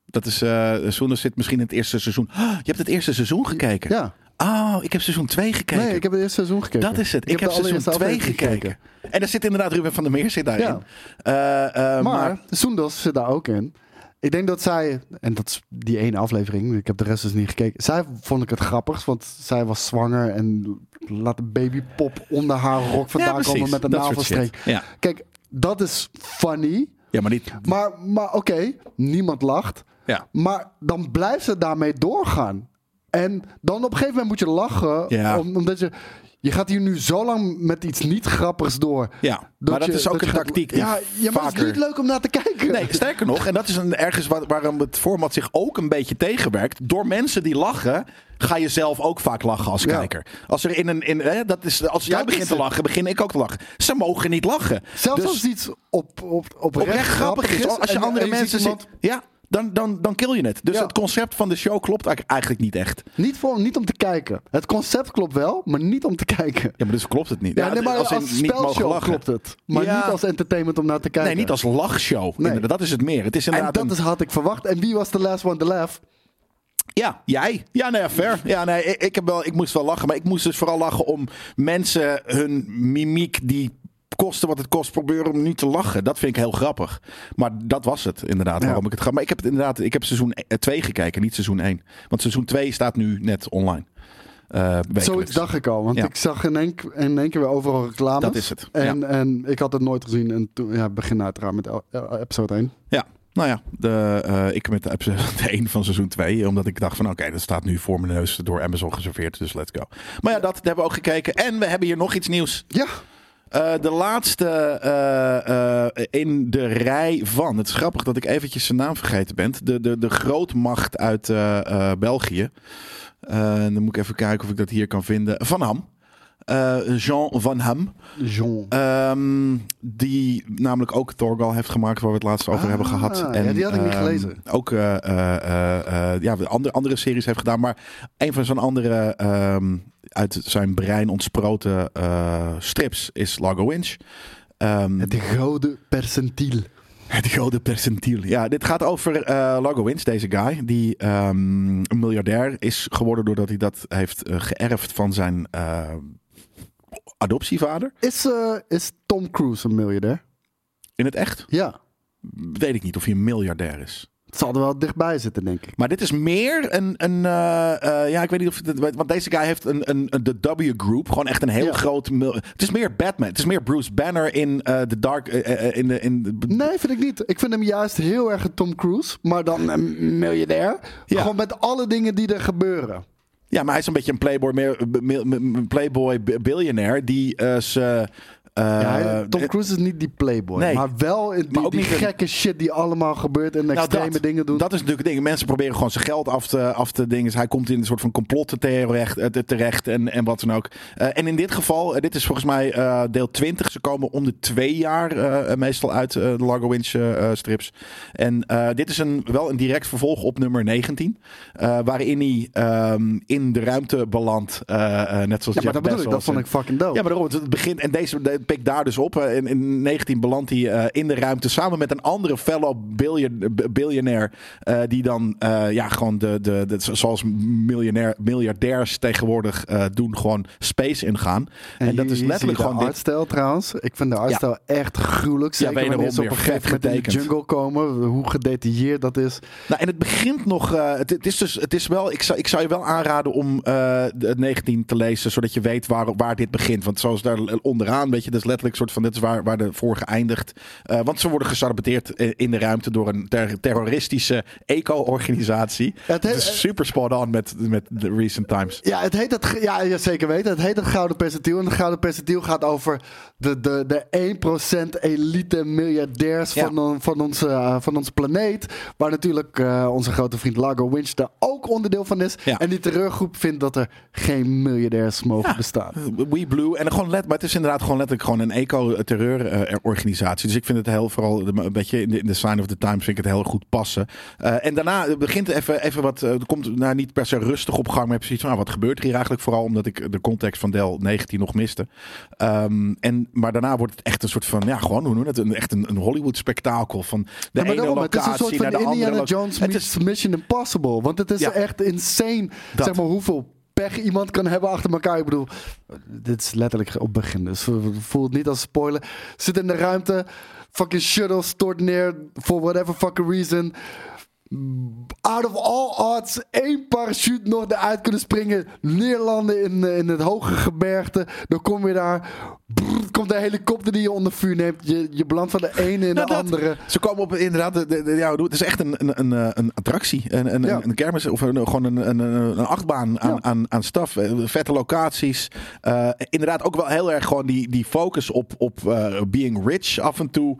Dat is, eh Soenders zit misschien in het eerste seizoen. Ah, je hebt het eerste seizoen gekeken? Ja. Oh, ik heb seizoen 2 gekeken. Nee, ik heb het eerste seizoen gekeken. Dat is het. Ik, heb, de seizoen allereerste 2 aflevering gekeken. En daar zit inderdaad Ruben van der Meer zit daarin. Ja. Eh, eh, Maar, Soendos zit daar ook in. Ik denk dat zij, en dat is die ene aflevering, ik heb de rest dus niet gekeken. Zij vond ik het grappigst, want zij was zwanger en laat een babypop onder haar rok vandaan precies. komen met een. Ja. Kijk, dat is funny, ja, maar niet. maar, maar oké, niemand lacht. Ja. Maar dan blijft ze daarmee doorgaan. En dan op een gegeven moment moet je lachen, Ja. om- omdat je... Je gaat hier nu zo lang met iets niet grappigs door. Ja, maar dat is ook je een gaat- tactiek die Ja, ja maar het vaker- is niet leuk om naar te kijken. Nee, sterker nog, en dat is een, ergens waar, waarom het format zich ook een beetje tegenwerkt. Door mensen die lachen, ga je zelf ook vaak lachen als Ja. kijker. Als er in een, in, hè, dat is, als jij dat begint is te het. lachen, begin ik ook te lachen. Ze mogen niet lachen. Zelfs Dus als iets op, op, oprecht, grappig is. Als je en- andere en ziet mensen iemand- ziet, ja, dan, dan, dan kill je het. Dus Ja. het concept van de show klopt eigenlijk- niet echt. Niet, voor, niet om te kijken. Het concept klopt wel, maar niet om te kijken. Ja, maar dus klopt het niet. Ja, nee, maar als, in spelshow klopt het. Maar Ja. niet als entertainment om naar te kijken. Nee, niet als lachshow. Nee. Dat is het meer. Het is En inderdaad dat een- is, had ik verwacht. En wie was de last one to laugh? Ja, jij. Ja, nee, ja, fair. Ja, nee, ik, heb wel, ik moest wel lachen. Maar ik moest dus vooral lachen om mensen hun mimiek die kosten wat het kost proberen om niet te lachen. Dat vind ik heel grappig. Maar dat was het inderdaad waarom ik het ga. Maar ik heb het inderdaad, ik heb seizoen 2 gekeken, niet seizoen 1. Want seizoen 2 staat nu net online. Eh, wekelijks. Zoiets dacht ik al. Want Ja. ik zag in één, in één keer weer overal reclames. Dat is het, En, ja. en ik had het nooit gezien. En toen ja, begin uiteraard met eh, episode 1. Ja, nou ja, de, eh, ik met de episode 1 van seizoen 2. Omdat ik dacht van oké, dat staat nu voor mijn neus door Amazon geserveerd. Dus let's go. Maar ja, dat hebben we ook gekeken. En we hebben hier nog iets nieuws. Ja, Eh, de laatste eh, eh, in de rij van. Het is grappig dat ik eventjes zijn naam vergeten ben. De, de, de grootmacht uit België. Dan moet ik even kijken of ik dat hier kan vinden. Van Ham. Jean Van Ham. Jean. Ehm, die namelijk ook Thorgal heeft gemaakt, waar we het laatst over Ah, hebben gehad. ja, die had ik niet ehm, gelezen. Ook ja, andere, andere series heeft gedaan. Maar een van zijn andere ehm, uit zijn brein ontsproten eh, strips is Largo Winch. Ehm, Het gouden percentiel. het gouden percentiel. Ja, dit gaat over eh Largo Winch, deze guy. Die ehm, een miljardair is geworden doordat hij dat heeft eh, geërfd van zijn adoptievader. Is, is Tom Cruise een miljardair? In het echt Ja. weet ik niet of hij een miljardair is. Het zal er wel dichtbij zitten, denk ik. Maar dit is meer een. een eh, eh, ja, ik weet niet of het. Want deze guy heeft een, een, een- de W-group. Gewoon echt een heel Ja. groot. Het is meer Batman. Het is meer Bruce Banner in de Dark. eh, eh, in de, in Nee, vind ik niet. Ik vind hem juist heel erg een Tom Cruise. Maar dan een miljardair. Ja. Gewoon met alle dingen die er gebeuren. Ja, maar hij is een beetje een playboy, meer, playboy b- billionaire die ze. eh, Ja, hij- Tom Cruise is niet die playboy. Nee. Maar wel die, Maar ook die niet een- gekke shit die allemaal gebeurt. En Nou, extreme dat, dingen doen. Dat is natuurlijk het ding. Mensen proberen gewoon zijn geld af te, af te dingen. Dus hij komt in een soort van complotten terecht, eh, te- terecht en, en wat dan ook. Eh, en in dit geval, eh, dit is volgens mij eh, deel 20. Ze komen om de twee jaar eh, meestal uit eh, de Largo Winch eh, eh, strips. En eh, dit is een, wel een direct vervolg op nummer 19. eh, waarin hij ehm, in de ruimte belandt. eh, eh, net zoals ja, maar dat bedoel ik. Dat vond ik fucking dope. ja, maar daarom, het begint en deze de pikt daar dus op. Eh, in, in 19 belandt hij eh, in de ruimte samen met een andere fellow billion, biljonair. eh, die dan ja, gewoon de, de, de, zoals miljonair, miljardairs tegenwoordig doen, gewoon space ingaan. En, dat is letterlijk gewoon de dit. artstijl trouwens. Ik vind de artstijl echt gruwelijk. Zeker wederom wanneer ze op een gegeven moment in de jungle komen. Hoe gedetailleerd dat is. Nou, en het begint nog. het, het is dus. Het is wel. Ik zou, ik zou je wel aanraden om de 19 te lezen, zodat je weet waar, waar dit begint. Want zoals daar onderaan, weet je, is letterlijk soort van. Dit is waar, waar de vorige eindigt. Eh, want ze worden gesaboteerd eh, in de ruimte door een ter- terroristische eco-organisatie. Het Het he- is super spot on met, met de recent times. Ja, het heet het, ge- ja, zeker weten. Het heet het Gouden Percentiel. En het Gouden Percentiel gaat over de, de, de 1% elite miljardairs Ja. van, van, onze, eh, van onze planeet. Waar natuurlijk onze grote vriend Largo Winch daar ook onderdeel van is. Ja. En die terreurgroep vindt dat er geen miljardairs mogen Ja. bestaan. We Blue. En gewoon let, maar het is inderdaad gewoon letterlijk gewoon een eco-terreurorganisatie. dus ik vind het heel vooral een beetje in de, in de sign of the times vind ik het heel goed passen. Eh, en daarna begint even, even wat. eh, Er komt nou, niet per se rustig op gang. Maar heb zoiets van, nou, wat gebeurt er hier eigenlijk? Vooral omdat ik de context van deel 19 nog miste. Ehm, en, maar daarna wordt het echt een soort van, ja, gewoon hoe noem het? Een, echt een, een Hollywood-spektakel. Van de Ja, ene daarom, het is een locatie soort naar van de andere. Indiana lo- Jones Het is, Mission Impossible. Want het is Ja. echt insane. Dat. Zeg maar hoeveel pech iemand kan hebben achter elkaar. Ik bedoel, dit is letterlijk op begin. Dus voel het niet als spoiler. Zit in de ruimte. Fucking shuttle stort neer. For whatever fucking reason. Out of all odds, één parachute nog eruit kunnen springen. Neerlanden in, eh, in het hoge gebergte. Dan kom je daar. Brrr, komt een helikopter die je onder vuur neemt. Je, je belandt van de ene in de Nou, dat- andere. Ze komen op inderdaad, de, de, de- ja, het is echt een, een, een, eh, een attractie. Een, een, Ja. een kermis of een, gewoon een, een, een achtbaan aan, Ja. aan, aan staf. Eh, Vette locaties. Inderdaad ook wel heel erg gewoon die, die focus op, op being rich af en toe.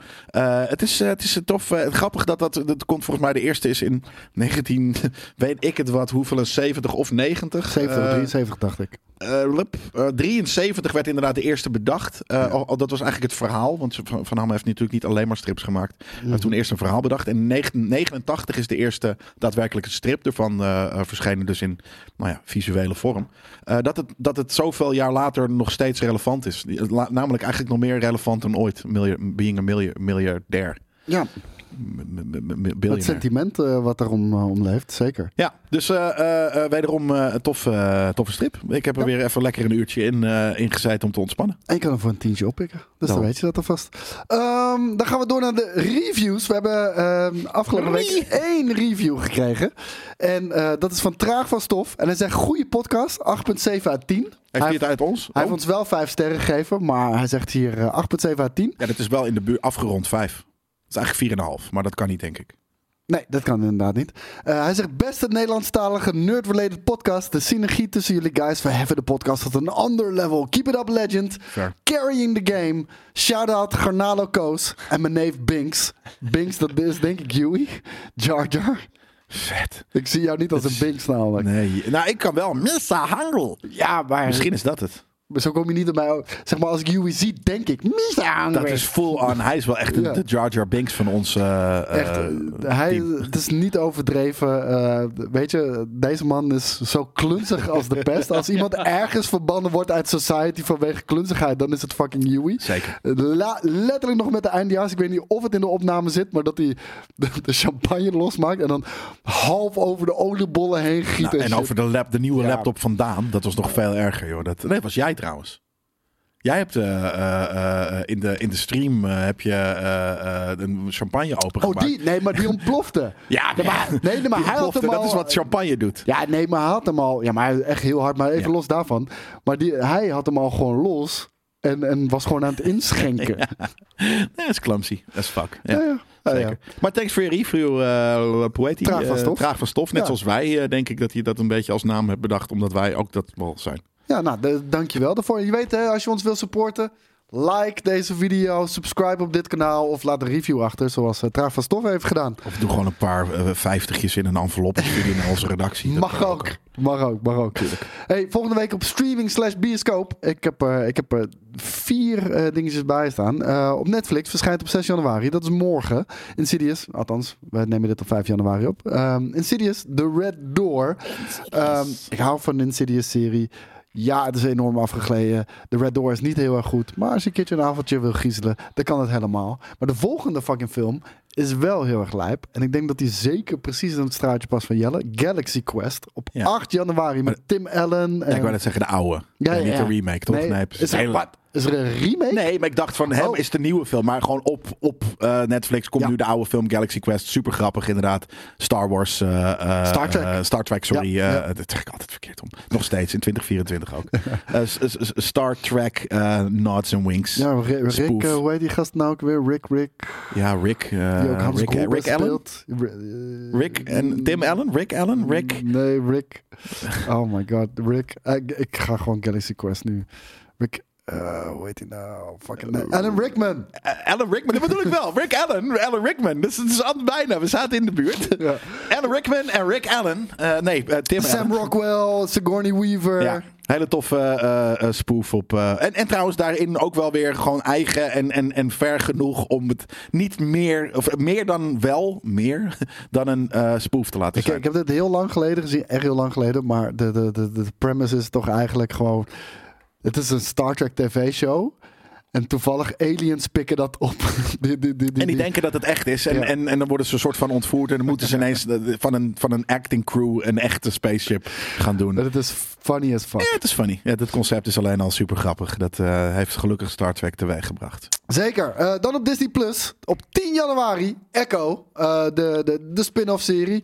Het, is, het is tof. grappig dat dat, dat komt volgens mij de eerste is in 19, weet ik het wat, hoeveel, een 70 of 90? 70, Eh, 73 dacht ik. eh, lup, eh, 73 werd inderdaad de eerste bedacht. Eh, Ja. al- al- dat was eigenlijk het verhaal. Want Van, van Ham heeft natuurlijk niet alleen maar strips gemaakt. Hij heeft toen eerst een verhaal bedacht. En in 1989 is de eerste daadwerkelijke strip ervan eh, eh, verschenen. Dus in nou ja, visuele vorm. Eh, dat, het, dat het zoveel jaar later nog steeds relevant is. Namelijk eigenlijk nog meer relevant dan ooit. Being a milja- miljardair. Ja, het sentiment eh, wat erom eh, om leeft, zeker. Ja, dus eh, wederom een toffe, eh, toffe strip. Ik heb er Ja. weer even lekker een uurtje in, in gezeten om te ontspannen. En je kan hem voor een tientje oppikken. Dus dan Nou. weet je dat alvast. Ehm dan gaan we door naar de reviews. We hebben ehm, afgelopen week één review gekregen. En dat is van Traag van Stof. En hij zegt, goede podcast, 8,7 uit 10. Heeft Hij, hij het uit ons? hij Oh. heeft ons wel 5 sterren gegeven, maar hij zegt hier eh, 8,7 uit 10. Ja, dat is wel in de buurt afgerond 5. Dat is eigenlijk 4,5, maar dat kan niet, denk ik. Nee, dat kan inderdaad niet. Eh, hij zegt, beste Nederlandstalige nerd-related podcast. De synergie tussen jullie guys verheffen de podcast tot een ander level. Keep it up, legend. Fair. Carrying the game. Shout-out Garnalo Koos en mijn neef Binks. Binks, dat is denk ik Huey. Jar Jar. Vet. Ik zie jou niet als een Binks namelijk. Nee, nou ik kan wel. Missa Hangel. Ja, maar Misschien is dat het. Zo kom je niet op mij. Zeg maar, als ik Huey zie, denk ik... Misa Dat is full on. Hij is wel echt de- Ja. de Jar Jar Binks van ons eh, Echt, eh, eh, hij, het is niet overdreven. eh, weet je, deze man is zo klunzig als de pest. Als iemand ergens verbannen wordt uit society vanwege klunzigheid, dan is het fucking Huey. Zeker. La- letterlijk nog met de eindejaars. Ik weet niet of het in de opname zit, maar dat hij de, de champagne losmaakt en dan half over de oliebollen heen giet. Nou, en shit. over de, lap, de nieuwe Ja. laptop van Daan, dat was nog veel erger, joh. Dat, nee, was jij trouwens. Jij hebt eh, eh, eh, in, de, in de stream heb je een champagne Oh, opengemaakt. die? Nee, maar die ontplofte. Ja, Nee, maar, nee, maar hij had hem al... Dat is wat champagne doet. Ja, nee, maar hij had hem al... Ja, maar echt heel hard, maar even Ja. los daarvan. Maar die, hij had hem al gewoon los en, en was gewoon aan het inschenken. ja. Nee, dat is clumsy. Dat is fuck. Ja. Ja, ja. Ja, ja. Zeker. Maar thanks voor je review, eh Poeti. Traag van stof. traag van stof. Net Ja. zoals wij, denk ik dat je dat een beetje als naam hebt bedacht. Omdat wij ook dat wel zijn. Ja, nou, de- dankjewel daarvoor. Je weet, hè, als je ons wil supporten, like deze video, subscribe op dit kanaal of laat een review achter, zoals uh, Traag van Stof heeft gedaan. Of doe gewoon een paar eh, vijftigjes in een envelop naar onze redactie. Mag ook. Mag ook, mag ook. Hey, volgende week op streaming slash bioscoop. Ik heb, eh, ik heb eh, vier dingetjes bij staan. Op Netflix verschijnt op 6 januari. Dat is morgen. Insidious, althans, we nemen dit op 5 januari op. Ehm, Insidious, The Red Door. Ehm, ik hou van de Insidious serie. Ja, het is enorm afgegleden. De Red Door is niet heel erg goed. Maar als je een keertje een avondje wil griezelen, dan kan het helemaal. Maar de volgende fucking film is wel heel erg lijp. En ik denk dat die zeker precies in het straatje past van Jelle. Galaxy Quest. Op Ja. 8 januari met Tim Allen. Ja, En... ik wou net zeggen de oude. Ja, Ja, ja, niet ja. de remake, toch? Nee, is, Hele- wat? Is er een remake? Nee, maar ik dacht van hem Oh. is de nieuwe film. Maar gewoon op, op eh, Netflix komt Ja. nu de oude film Galaxy Quest. Super grappig inderdaad. Star Wars. eh, eh, Star Trek. Star Trek, sorry. Ja, ja. Dat zeg ik altijd verkeerd om. Nog steeds in 2024 ook. Star Trek Nods and Winks. Ja, Ja, Rick, Rick hoe heet die gast nou ook weer? Rick, Rick. Rick. Hans Rick, Gruber Rick Allen. Rick en Tim Allen? Rick Allen? Rick? Nee, Rick. Oh my god, Rick. Ik, ik ga gewoon Galaxy Quest nu. Rick, eh, hoe heet hij nou? Fucking nee. Alan Rickman. Eh, Alan Rickman, dat bedoel ik wel. Rick Allen, Alan Rickman. Dus het is al bijna. We zaten in de buurt. Ja. Alan Rickman en Rick Allen. Eh, nee, eh, Tim Sam Allen. Rockwell, Sigourney Weaver. Ja, hele toffe eh, eh, spoof op. eh, en, en trouwens daarin ook wel weer gewoon eigen en, en, en ver genoeg om het niet meer, of meer dan wel, meer dan een eh spoof te laten Ik, zijn. ik heb dit heel lang geleden gezien, echt heel lang geleden. Maar de, de, de, de premise is toch eigenlijk gewoon... Het is een Star Trek tv-show. En toevallig aliens pikken dat op. die, die, die, die, en die denken dat het echt is. En, Ja. en, en dan worden ze een soort van ontvoerd. En dan moeten ze ineens eh, van een, van een acting crew een echte spaceship gaan doen. Dat is funny as fuck. Ja, het is funny. Ja, dat concept is alleen al super grappig. Dat eh, heeft gelukkig Star Trek teweeggebracht. Zeker. Eh, dan op Disney Plus. Op 10 januari. Echo. eh, de, de, de spin-off serie.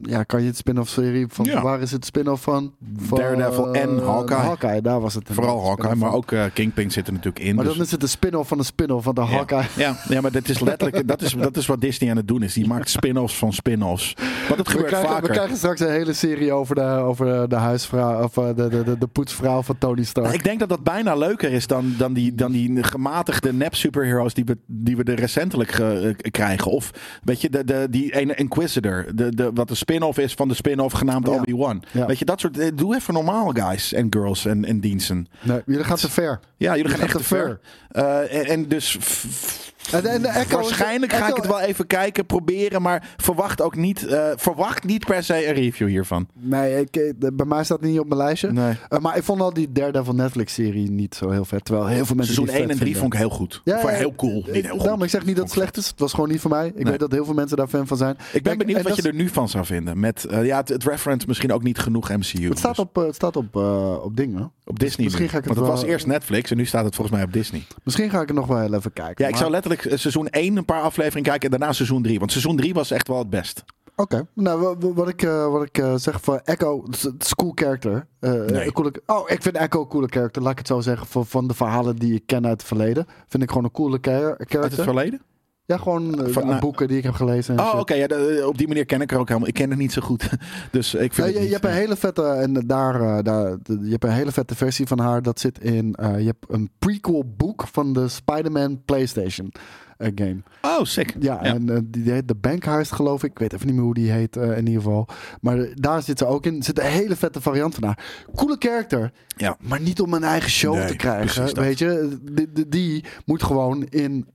Ja, kan je het spin-off serie van... Ja. Waar is het spin-off van? van Daredevil en Hawkeye. Hawkeye, daar was het. Vooral Hawkeye, maar ook Kingpin zit er natuurlijk in. Maar dus- dan is het de spin-off van de spin-off van de Hawkeye. Ja, ja, maar dat is letterlijk dat is, dat is wat Disney aan het doen is. Die maakt spin-offs van spin-offs. Het We gebeurt krijgen, we vaker. krijgen straks een hele serie over de, over de huisvrouw, of de, de, de, de poetsvrouw van Tony Stark. Nou, ik denk dat dat bijna leuker is dan, dan, die, dan die gematigde nep-superheroes die we, die we er recentelijk ge- eh, krijgen. Of weet je, de, de, die ene Inquisitor. De, de, wat de spin-off is van de spin-off genaamd Ja. Obi-Wan. Ja. Weet je, dat soort. eh, Doe even normaal, guys en girls en, en diensten. Nee, jullie gaan te ver. Ja, jullie gaan echt te ver. Eh, en, en dus. f- f- En, en de Echo, Waarschijnlijk ga ik het wel even kijken, proberen, maar verwacht ook niet, eh, verwacht niet per se een review hiervan. Nee, ik, eh, bij mij staat het niet op mijn lijstje. Nee. Eh, maar ik vond al die Daredevil Netflix-serie niet zo heel vet. Terwijl heel veel mensen Seizoen die 1 vet en 3 vinden. vond ik heel goed. Ja, Voor ja, heel cool, niet heel goed. Daarom, ik zeg niet dat het slecht is. Het was gewoon niet voor mij. Ik Nee. weet dat heel veel mensen daar fan van zijn. Ik ben benieuwd en wat je er nu van zou vinden. Met, ja, het, het reference misschien ook niet genoeg MCU. Het staat dus op, het staat op, op dingen. op Disney. misschien ga ik het Want het was eerst Netflix en nu staat het volgens mij op Disney. Misschien ga ik er nog wel even kijken. Ja, ik maar- zou letterlijk seizoen 1 een paar afleveringen kijken en daarna seizoen 3. Want seizoen 3 was echt wel het best. Oké, nou wa- wa- wat ik, eh, wat ik eh, zeg voor Echo, het is- cool character. Eh, Nee. coole, oh, ik vind Echo een coole character, laat ik het zo zeggen. Van, van de verhalen die ik ken uit het verleden. Vind ik gewoon een coole char- Uit het character. verleden? Ja, gewoon eh, Van, aan eh, boeken die ik heb gelezen. En Oh, oké. ja, op die manier ken ik er ook helemaal. Ik ken het niet zo goed. Dus ik vind Ja, je, je hebt een eh, hele vette en daar, daar je hebt een hele vette versie van haar. Dat zit in. je hebt een prequel boek van de Spider-Man PlayStation game. Oh, sick. Ja, en eh, die heet de Bankhuis, geloof ik. Ik weet even niet meer hoe die heet in ieder geval. Maar daar zit ze ook in. Er zit een hele vette variant van haar. Coole character, Ja. maar niet om een eigen show Nee, te krijgen. Weet je, die, die, die moet gewoon in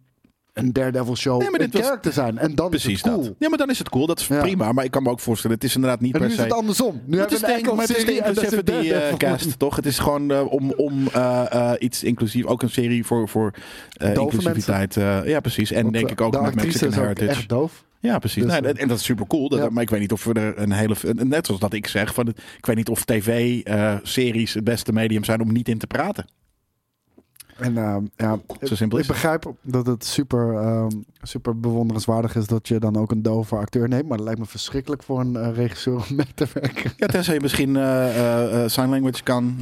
een Daredevil show Nee, maar een dit was- character zijn. En dan Precies is het cool. dat. Ja, maar dan is het cool. Dat is Ja. prima. Maar ik kan me ook voorstellen, het is inderdaad niet En per nu is se... het andersom. Nu Het hebben is de, een Echo maar het is de inclusivity Daredevil. cast, toch? Het is gewoon eh, om, om eh, eh, iets inclusief, ook een serie voor, voor inclusiviteit. ja, precies. En Want, denk ik ook met Mexican is Heritage. echt doof. Ja, precies. Dus, Nee, en dat is super cool. Dat, ja. Maar ik weet niet of we er een hele. Net zoals dat ik zeg, van het, ik weet niet of tv-series het beste medium zijn om niet in te praten. En uh, ja, Zo simpel ik is het. begrijp dat het super, um, super bewonderenswaardig is dat je dan ook een dove acteur neemt. Maar dat lijkt me verschrikkelijk voor een uh, regisseur om mee te werken. Ja, tenzij je misschien uh, uh, sign language kan,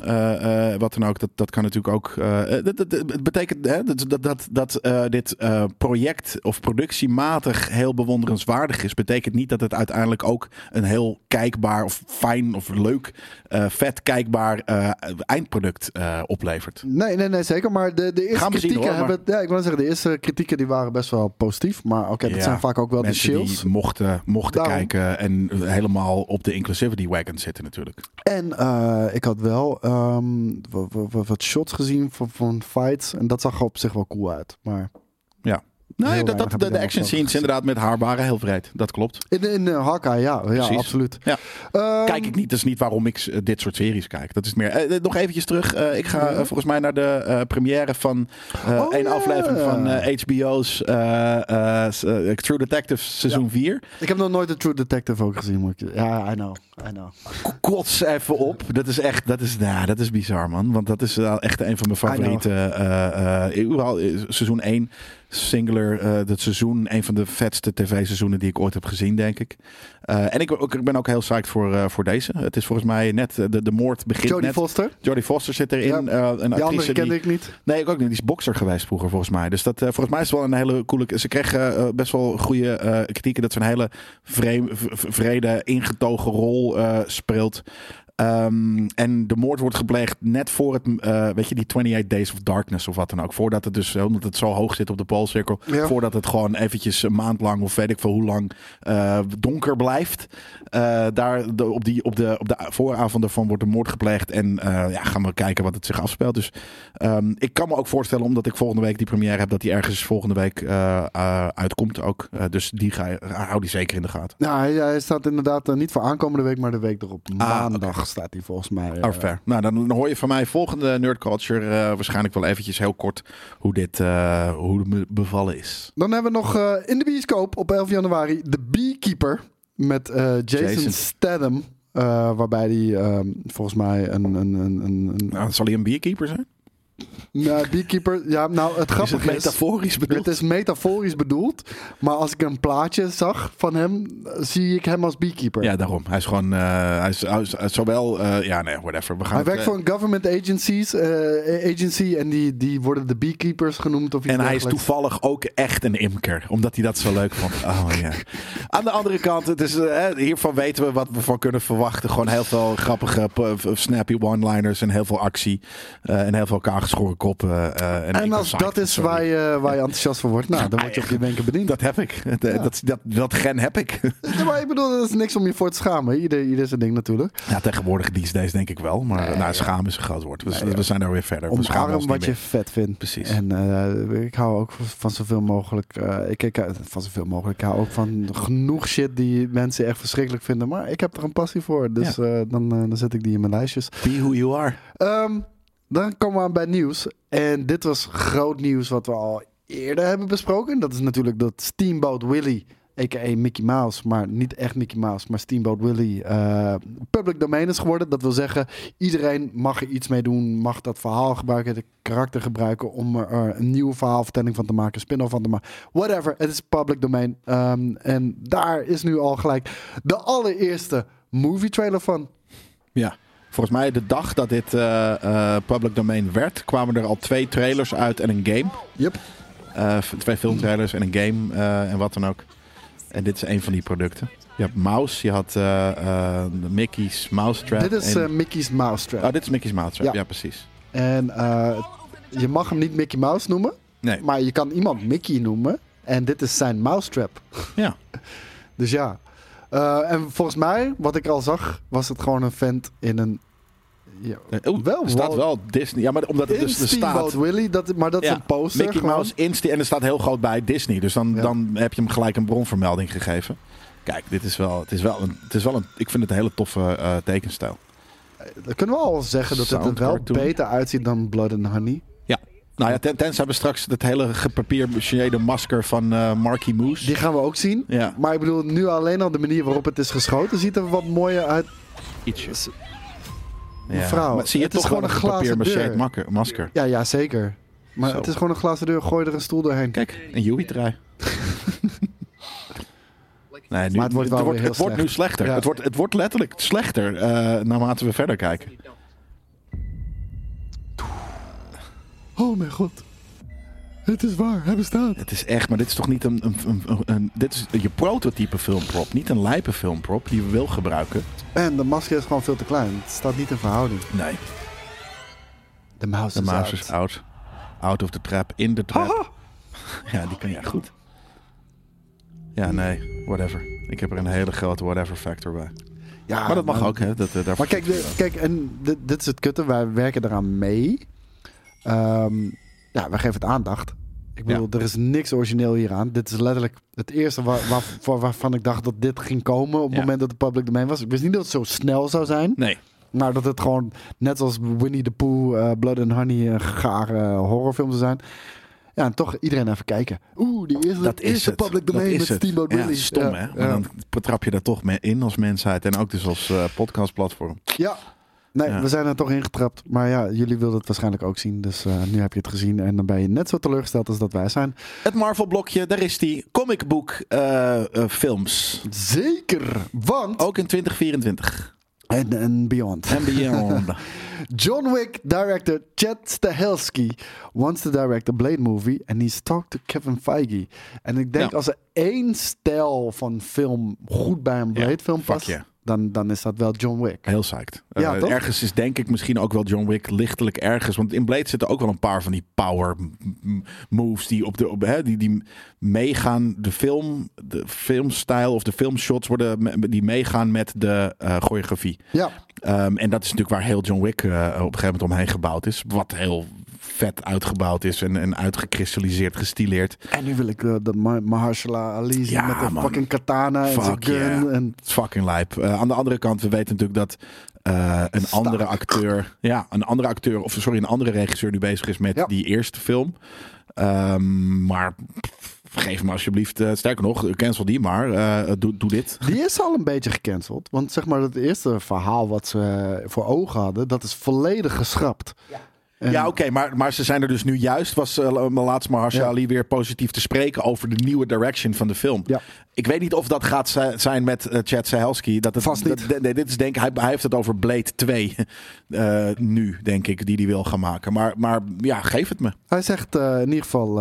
wat dan ook. Dat, dat kan natuurlijk ook. Het betekent hè, dat, dat, dat, dat dit project of productiematig heel bewonderenswaardig is. Betekent niet dat het uiteindelijk ook een heel kijkbaar of fijn of leuk, vet kijkbaar eindproduct oplevert. Nee, nee, nee, zeker. Maar de, de eerste kritieken zien, hoor, hebben. Maar... Ja, ik wil zeggen, de eerste kritieken die waren best wel positief. Maar oké, okay, dat ja, zijn vaak ook wel de chills. Die mochten, mochten kijken en helemaal op de inclusivity wagon zitten natuurlijk. En uh, ik had wel um, wat, wat, wat, shots gezien van, van fights. En dat zag er op zich wel cool uit. Maar ja. Nee, dat, dat, de, daar action scenes inderdaad met haar waren heel vreed. Dat klopt. In, in uh, Hawkeye, ja, ja absoluut. Ja. Ehm, Kijk ik niet. Dat is niet waarom ik eh, dit soort series kijk. Dat is meer. eh, nog eventjes terug. Eh, ik ga Ja. eh, volgens mij naar de eh, première van eh Oh, een ja. aflevering van eh, HBO's eh, eh, eh, True Detective seizoen 4. Ik heb nog nooit de True Detective ook gezien. Moet ik, ja, I know. I know. Kots even op. Dat is echt. Dat is, nou, dat is bizar, man. Want dat is echt een van mijn favoriete. eh eh eh, seizoen 1 singular. eh dat seizoen. Een van de vetste tv-seizoenen die ik ooit heb gezien, denk ik. Eh, en ik, ik ben ook heel psyched voor, eh, voor deze. Het is volgens mij net. De, de moord begint Jodie net. Foster. Jodie Foster zit erin. Ja. een Die andere kende die, ik niet. Nee, ik ook niet. Die is bokser geweest vroeger, volgens mij. Dus dat, volgens mij is het wel een hele coole... Ze kreeg eh, best wel goede kritieken dat ze een hele vreem, v- v- vrede, ingetogen rol speelt. Ehm, en de moord wordt gepleegd net voor het, eh, weet je, die 28 Days of Darkness of wat dan ook. Voordat het dus, eh, omdat het zo hoog zit op de poolcirkel. Ja. Voordat het gewoon eventjes een maand lang of weet ik veel hoe lang eh, donker blijft. Daar de, op, die, op, de, op de vooravond ervan wordt de moord gepleegd. En ja, gaan we kijken wat het zich afspeelt. Dus ehm, ik kan me ook voorstellen, omdat ik volgende week die première heb, dat die ergens volgende week uitkomt ook. Dus die ga, hou die zeker in de gaten. Ja, hij, hij staat inderdaad niet voor aankomende week, maar de week erop. Ah, Maandag staat hij volgens mij. eh, Oh, fair. Nou, dan hoor je van mij volgende Nerd Culture eh, waarschijnlijk wel eventjes heel kort hoe dit eh, hoe me bevallen is. Dan hebben we nog in de bioscoop op 11 januari The Beekeeper met Jason, Jason. Statham. waarbij hij ehm, volgens mij een, een, een, een, Nou, zal hij een bierkeeper zijn? Nou, beekeeper. Ja, nou het Is het grappige is, metaforisch bedoeld? het is metaforisch bedoeld, maar als ik een plaatje zag van hem, zie ik hem als beekeeper. Ja, daarom. Hij is gewoon, eh, hij, is, hij is- hij is zowel, eh, ja, nee, whatever. We gaan Hij het, werkt eh, voor een government agencies, agency en die, die worden de beekeepers genoemd of iets En hij is toevallig ook echt een imker, omdat hij dat zo leuk vond. Oh ja. Aan de andere kant, het is, hiervan weten we wat we van kunnen verwachten. Gewoon heel veel grappige, snappy one-liners en heel veel actie. en heel veel elkaar geschoren koppen. eh, en ik En ben als dat is sorry. waar je, waar je enthousiast voor wordt, nou, dan word je op je wenken bediend. Dat heb ik. Dat, eh, dat, dat, dat gen heb ik. Ja, maar ik bedoel, dat is niks om je voor te schamen. Ieder, ieder zijn ding natuurlijk. Ja, tegenwoordig these days denk ik wel. Maar Nee, nou, schaam is een groot woord. We, Nee, we zijn daar weer verder. We schamen Omarm wat je vet vindt. Precies. En eh, ik hou ook van zoveel mogelijk. eh, ik, ik, van zoveel mogelijk. Ik hou ook van genoeg shit die mensen echt verschrikkelijk vinden. Maar ik heb er een passie voor. Dus eh, dan, eh, dan zet ik die in mijn lijstjes. Be who you are. Ehm, dan komen we aan bij nieuws. En dit was groot nieuws wat we al eerder hebben besproken. Dat is natuurlijk dat Steamboat Willie, a.k.a. Mickey Mouse, maar niet echt Mickey Mouse, maar Steamboat Willie, eh, public domain is geworden. Dat wil zeggen, iedereen mag er iets mee doen, mag dat verhaal gebruiken, de karakter gebruiken om er er een nieuwe verhaalvertelling van te maken, een spin-off van te maken. Whatever, het is public domain. Ehm, en daar is nu al gelijk de allereerste movie trailer van. Ja. Volgens mij de dag dat dit eh, eh, public domain werd, kwamen er al twee trailers uit en een game. Yep. Eh, twee filmtrailers en een game en wat dan ook. En dit is een van die producten. Je hebt Mouse, je had Mickey's Mousetrap. Dit is en- Mickey's Mousetrap. Oh, dit is Mickey's Mousetrap, ja, Ja. precies. En je mag hem niet Mickey Mouse noemen, Nee, maar je kan iemand Mickey noemen. En dit is zijn mousetrap. ja. Dus ja. Eh, en volgens mij, wat ik al zag, was het gewoon een vent in een... Ja, Eh, Oeh, Wel, er staat wel- Disney. Ja, maar omdat het dus er staat... Willie, dat, maar dat is een poster. Mickey gewoon. Mouse Insta en er staat heel groot bij Disney. Dus dan, Ja. dan heb je hem gelijk een bronvermelding gegeven. Kijk, dit is wel, het is wel een, het is wel een, ik vind het een hele toffe eh, tekenstijl. Dan kunnen we al zeggen dat het er wel cartoon. beter uitziet dan Blood and Honey. Nou ja, ten, tenzij we straks het hele gepapiermacheerde masker van eh Marky Moose. Die gaan we ook zien. Ja, Maar ik bedoel, nu alleen al de manier waarop het is geschoten, ziet er wat mooier uit. ietsjes. Mevrouw, maar zie je het is gewoon een glazen deur. masker. Ja, ja, zeker. Maar Zo. het is gewoon een glazen deur, gooi er een stoel doorheen. Kijk, een Yui-trui. Nee, nu, Maar het wordt wel het weer heel het wordt nu slecht. slechter. Ja. Het, wordt, het wordt letterlijk slechter eh, naarmate we verder kijken. Oh mijn god. Het is waar, hij bestaat. Het is echt, maar dit is toch niet een, een, een, dit is je prototype filmprop, niet een lijpe filmprop die we wil gebruiken. En de masker is gewoon veel te klein. Het staat niet in verhouding. Nee, De mouse de is mouse out. is out. Out of the trap, in de trap. Ja, die kan jij goed. Ja, nee, whatever. Ik heb er een hele grote whatever factor bij. Ja, maar dat mag ook, hè? Dat, daar Maar kijk, de- kijk en dit, dit is het kutte. Wij werken eraan mee. Ehm, ja, wij geven het aandacht. Ik bedoel, er is niks origineel hieraan. Dit is letterlijk het eerste waar, waar, waar- waarvan ik dacht dat dit ging komen op het Ja. moment dat de public domain was. Ik wist niet dat het zo snel zou zijn. Nee. Maar dat het gewoon, net zoals Winnie the Pooh, eh, Blood and Honey, een gare horrorfilm zou zijn. Ja, en toch iedereen even kijken. Oeh, die eerste, Dat is het. public domain met het. Steamboat Ja, Willie. stom Ja, hè? ja. Maar dan betrap je daar toch mee in als mensheid. En ook dus als eh, podcastplatform. Ja. Nee, Ja. we zijn er toch ingetrapt. Maar ja, jullie wilden het waarschijnlijk ook zien. Dus eh, nu heb je het gezien. En dan ben je net zo teleurgesteld als dat wij zijn. Het Marvel blokje, daar is die. Comicboek eh, films. Zeker. Want... Ook in 2024. En, en beyond. En beyond. John Wick director Chad Stahelski wants to direct a Blade movie. And he's talked to Kevin Feige. En ik denk Ja. als er één stijl van film goed bij een Ja, Blade film fuck past... Dan, dan is dat wel John Wick. Heel psyched. Ja, Eh, ergens is denk ik misschien ook wel John Wick lichtelijk ergens. Want in Blade zitten ook wel een paar van die power moves die op de op, hè, die, die meegaan. De film, de filmstijl of de filmshots worden die meegaan met de eh, choreografie. Ja, Ehm, en dat is natuurlijk waar heel John Wick eh, op een gegeven moment omheen gebouwd is. Wat heel vet uitgebouwd is en, en uitgekristalliseerd, gestileerd. en nu wil ik eh, dat Ma- Mahershala Ali zien Ja, met een man. fucking katana en zijn gun. yeah. En Het is fucking lijp. Eh, aan de andere kant, we weten natuurlijk dat eh, een Stark. andere acteur, ja, een andere acteur, of sorry, een andere regisseur nu bezig is met Ja. die eerste film. Ehm, maar pff, geef me alsjeblieft, sterker nog, cancel die maar. Eh, doe, doe dit. Die is al een beetje gecanceld. Want zeg maar, het eerste verhaal wat ze voor ogen hadden, dat is volledig geschrapt. En- Ja, oké, maar, maar ze zijn er dus nu juist, was uh, laatst Mahershala Ja. Ali weer positief te spreken over de nieuwe direction van de film. Ja. Ik weet niet of dat gaat zi- zijn met eh, Chad Stahelski. Dat het, Vast niet. dat- nee, dit is denk hij, hij heeft het over Blade 2 eh, nu, denk ik, die hij wil gaan maken. Maar, maar ja, geef het me. Hij zegt eh, in ieder geval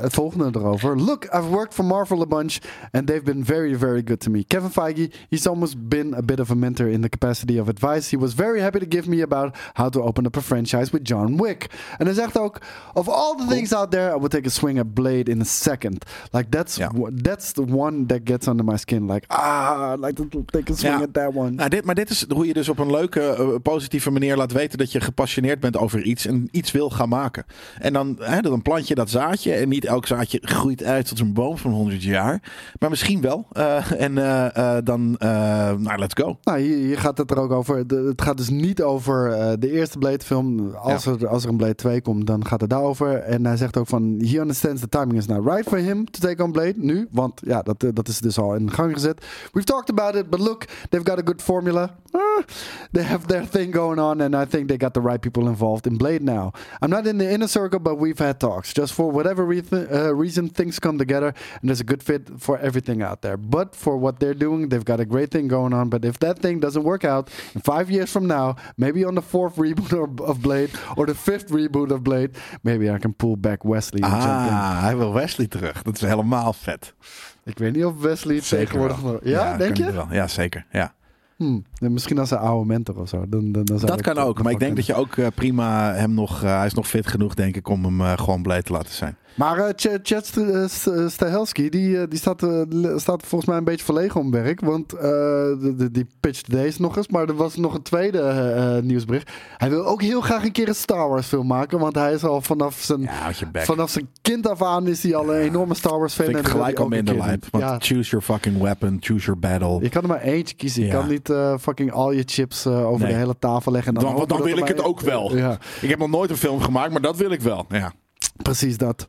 het volgende erover. Look, I've worked for Marvel a bunch and they've been very, very good to me. Kevin Feige, he's almost been a bit of a mentor in the capacity of advice. He was very happy to give me about how to open up a franchise with John Wick. En hij zegt ook, of all the things out there, I would take a swing at Blade in a second. Like that's, that's the one that gets under my skin. Like, ah, I'd like to take a swing Ja. at that one. Nou, dit, maar dit is hoe je dus op een leuke, eh, positieve manier laat weten dat je gepassioneerd bent over iets en iets wil gaan maken. En dan, hè, dan plant je dat zaadje en niet elk zaadje groeit uit tot een boom van 100 jaar. Maar misschien wel. Eh, en eh, dan, nou, let's go. Nou, hier, hier gaat het er ook over. De- het gaat dus niet over de eerste Blade film. Als, er, als er een Blade 2 komt, dan gaat het daarover. En hij zegt ook van, he understands the timing is now right for him to take on Blade. Nu, want ja, dat, eh, dat is dus al in gang gezet. We've talked about it, but look, they've got a good formula. Ah, they have their thing going on and I think they got the right people involved in Blade now. I'm not in the inner circle, but we've had talks. Just for whatever reason, uh, reason things come together and there's a good fit for everything out there. But for what they're doing, they've got a great thing going on. But if that thing doesn't work out in five years from now, maybe on the fourth reboot of- Blade or the fifth reboot of Blade, maybe I can pull back Wesley. Ah, hij wil Wesley terug. Is helemaal vet. Ik weet niet of Wesley het tegenwoordig nog... Ja, denk je? wel. Ja, zeker. Ja. Hm, ja, misschien als een oude mentor of zo. Dan, dan, dan zou Dat kan ook. Maar ik denk dat je ook eh, prima hem nog... eh, hij is nog fit genoeg, denk ik, om hem eh, gewoon blij te laten zijn. Maar eh, Ch- Chad eh, St- Stahelski, die, eh, die staat, eh, staat volgens mij een beetje verlegen om werk. Want eh, die pitcht deze nog eens. Maar er was nog een tweede eh, eh, nieuwsbericht. Hij wil ook heel graag een keer een Star Wars film maken. Want hij is al vanaf zijn, Ja, vanaf zijn kind af aan is hij al een enorme Star Wars fan. Vind ik en gelijk al minder lijp. Want Ja, choose your fucking weapon, choose your battle. je kan er maar eentje kiezen. Je kan niet eh, fucking al je chips eh, over Nee. de hele tafel leggen. En Dan, hopen dan dat wil ik het ook wel. Ik heb nog nooit een film gemaakt, maar dat wil ik wel. Ja. Precies dat.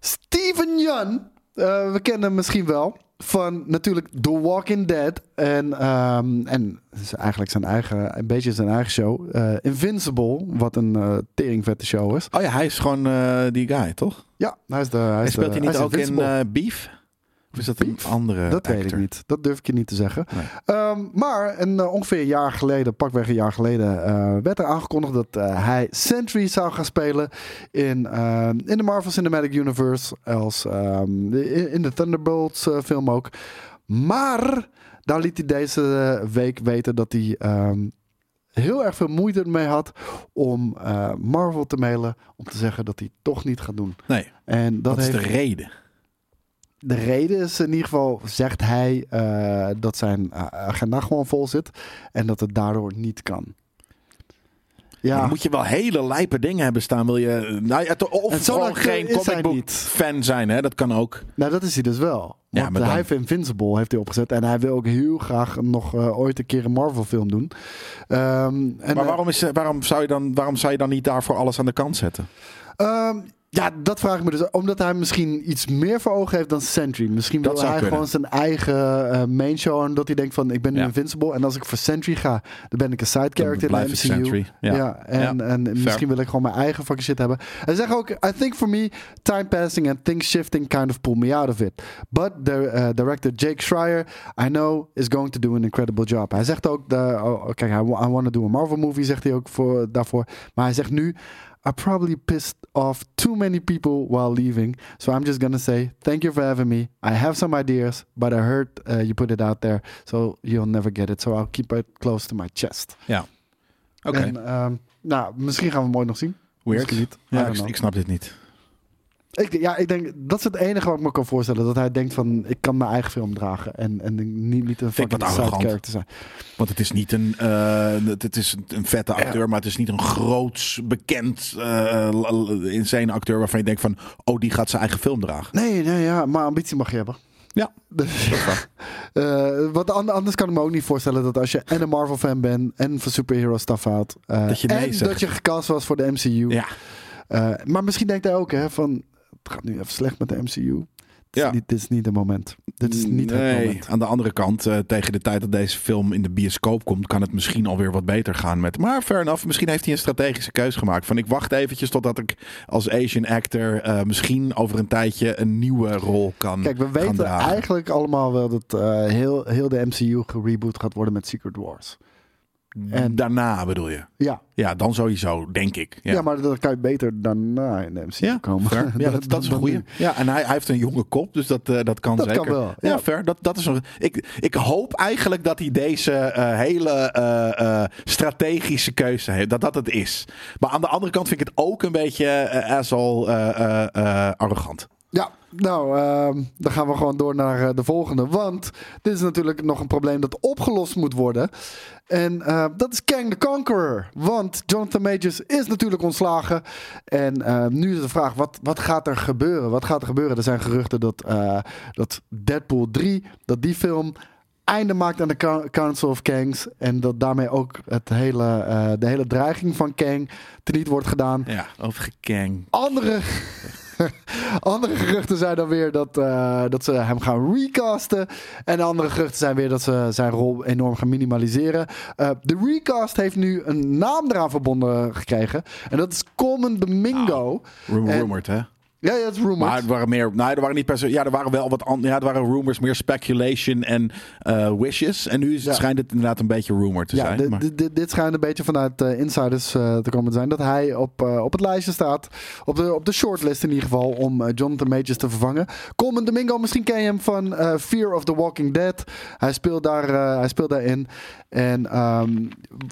Steven Yeun, eh, we kennen hem misschien wel van natuurlijk The Walking Dead en, ehm, en is eigenlijk zijn eigen, een beetje zijn eigen show, eh, Invincible, wat een eh teringvette show is. Oh ja, hij is gewoon die guy, toch? Ja, hij is de. Hij is speelt de, hij niet ook in Invincible. Beef? Of is dat een andere Dat weet ik niet. Dat durf ik je niet te zeggen. Nee. Ehm, maar een, eh, ongeveer een jaar geleden, pakweg een jaar geleden, eh, werd er aangekondigd dat eh, hij Sentry zou gaan spelen in, in de Marvel Cinematic Universe. Als, ehm, in, de Thunderbolts film ook. Maar daar liet hij deze week weten dat hij ehm, heel erg veel moeite ermee had om Marvel te mailen om te zeggen dat hij toch niet gaat doen. Nee, En dat dat is de reden. De reden is in ieder geval, zegt hij, eh, dat zijn eh, agenda gewoon vol zit. En dat het daardoor niet kan. Ja. Dan moet je wel hele lijpe dingen hebben staan. Wil je, nou ja, of gewoon geen is hij comic book niet. fan zijn. Hè? Dat kan ook. Nou, dat is hij dus wel. Ja, maar hij heeft Invincible heeft hij opgezet. En hij wil ook heel graag nog eh, ooit een keer een Marvel film doen. Ehm, en, Maar eh, waarom, is, waarom, zou je dan, waarom zou je dan niet daarvoor alles aan de kant zetten? Ehm, ja, dat vraag ik me dus. Omdat hij misschien iets meer voor ogen heeft dan Sentry. Misschien Dat wil hij kunnen. gewoon zijn eigen eh, main show. En dat hij denkt van, ik ben nu Ja. Invincible. En als ik voor Sentry ga, dan ben ik een side character in de MCU. Sentry. Ja. Ja. en, en misschien wil ik gewoon mijn eigen fucking shit hebben. Hij zegt ook, I think for me, time passing and things shifting kind of pull me out of it. But the uh, director Jake Schreier, I know, is going to do an incredible job. Hij zegt ook, de, oh, kijk, I, I want to do a Marvel movie, zegt hij ook voor, daarvoor. Maar hij zegt nu, I probably pissed off too many people while leaving. So I'm just gonna say thank you for having me. I have some ideas, but I heard uh, you put it out there, so you'll never get it. So I'll keep it close to my chest. Ja. Oké, En, ehm, nou, misschien gaan we hem ooit nog zien. weird. Niet. I Ja, ik, ik snap dit niet. Ik, ja, ik denk dat is het enige wat ik me kan voorstellen. Dat hij denkt van, ik kan mijn eigen film dragen en, en niet, niet een fucking wat side arrogant. character zijn. Want het is niet een, eh, het is een- vette acteur, maar het is niet een groots, bekend, eh insane acteur waarvan je denkt van, oh, die gaat zijn eigen film dragen. Nee, nee, ja, maar ambitie mag je hebben. Ja, Dus, wat an- anders kan ik me ook niet voorstellen dat als je en een Marvel fan bent en van superhero stuff houdt, eh, Dat je nee en zegt. dat je gecast was voor de MCU. Ja, maar misschien denkt hij ook hè, van het gaat nu even slecht met de MCU. Dit, Ja. is, niet, dit is niet het moment. Dit is niet het moment. Aan de andere kant, eh, tegen de tijd dat deze film in de bioscoop komt, kan het misschien alweer wat beter gaan met. Maar fair enough, misschien heeft hij een strategische keus gemaakt. Van ik wacht eventjes totdat ik als Asian actor eh, misschien over een tijdje een nieuwe rol kan Kijk, we weten dragen. eigenlijk allemaal wel dat eh, heel, heel de MCU gereboot gaat worden met Secret Wars. En- Daarna bedoel je? Ja, Ja, dan sowieso, denk ik. ja. maar dan kan je beter daarna in de MCU Ja, komen. fair. Ja, dat, dat is een goeie. Ja, en hij, hij heeft een jonge kop, dus dat, eh, dat kan Dat kan zeker. wel, Ja, ja. fair. Dat, dat is een, ik, ik hoop eigenlijk dat hij deze eh, hele eh, strategische keuze heeft. Dat dat het is. Maar aan de andere kant vind ik het ook een beetje asshole arrogant. Ja, nou, ehm, dan gaan we gewoon door naar eh, de volgende. Want dit is natuurlijk nog een probleem dat opgelost moet worden. En eh, dat is Kang the Conqueror. Want Jonathan Majors is natuurlijk ontslagen. En eh, nu is de vraag, wat, wat gaat er gebeuren? Wat gaat er gebeuren? Er zijn geruchten dat, eh, dat Deadpool 3, dat die film einde maakt aan de Coun- Council of Kangs. En dat daarmee ook het hele, de hele dreiging van Kang teniet wordt gedaan. Ja, overgekang. Andere, andere geruchten zijn dan weer dat, eh, dat ze hem gaan recasten. En andere geruchten zijn weer dat ze zijn rol enorm gaan minimaliseren. Eh, de recast heeft nu een naam eraan verbonden gekregen. En dat is Coleman Domingo. En- Rumored, hè? Ja, ja, het is rumored. Maar het waren meer. Nou, er waren niet per se. Ja, er waren wel wat andere. Ja, er waren rumors, meer speculation en eh, wishes. En nu is, Ja. schijnt het inderdaad een beetje rumor te ja, zijn. dit, maar- dit- schijnt een beetje vanuit eh, insiders eh, te komen te zijn. Dat hij op, op het lijstje staat. Op de, op de shortlist in ieder geval. Om Jonathan Majors te vervangen. Coleman Domingo, misschien ken je hem van Fear of the Walking Dead. Hij speelt, daar, hij speelt daarin. En ehm,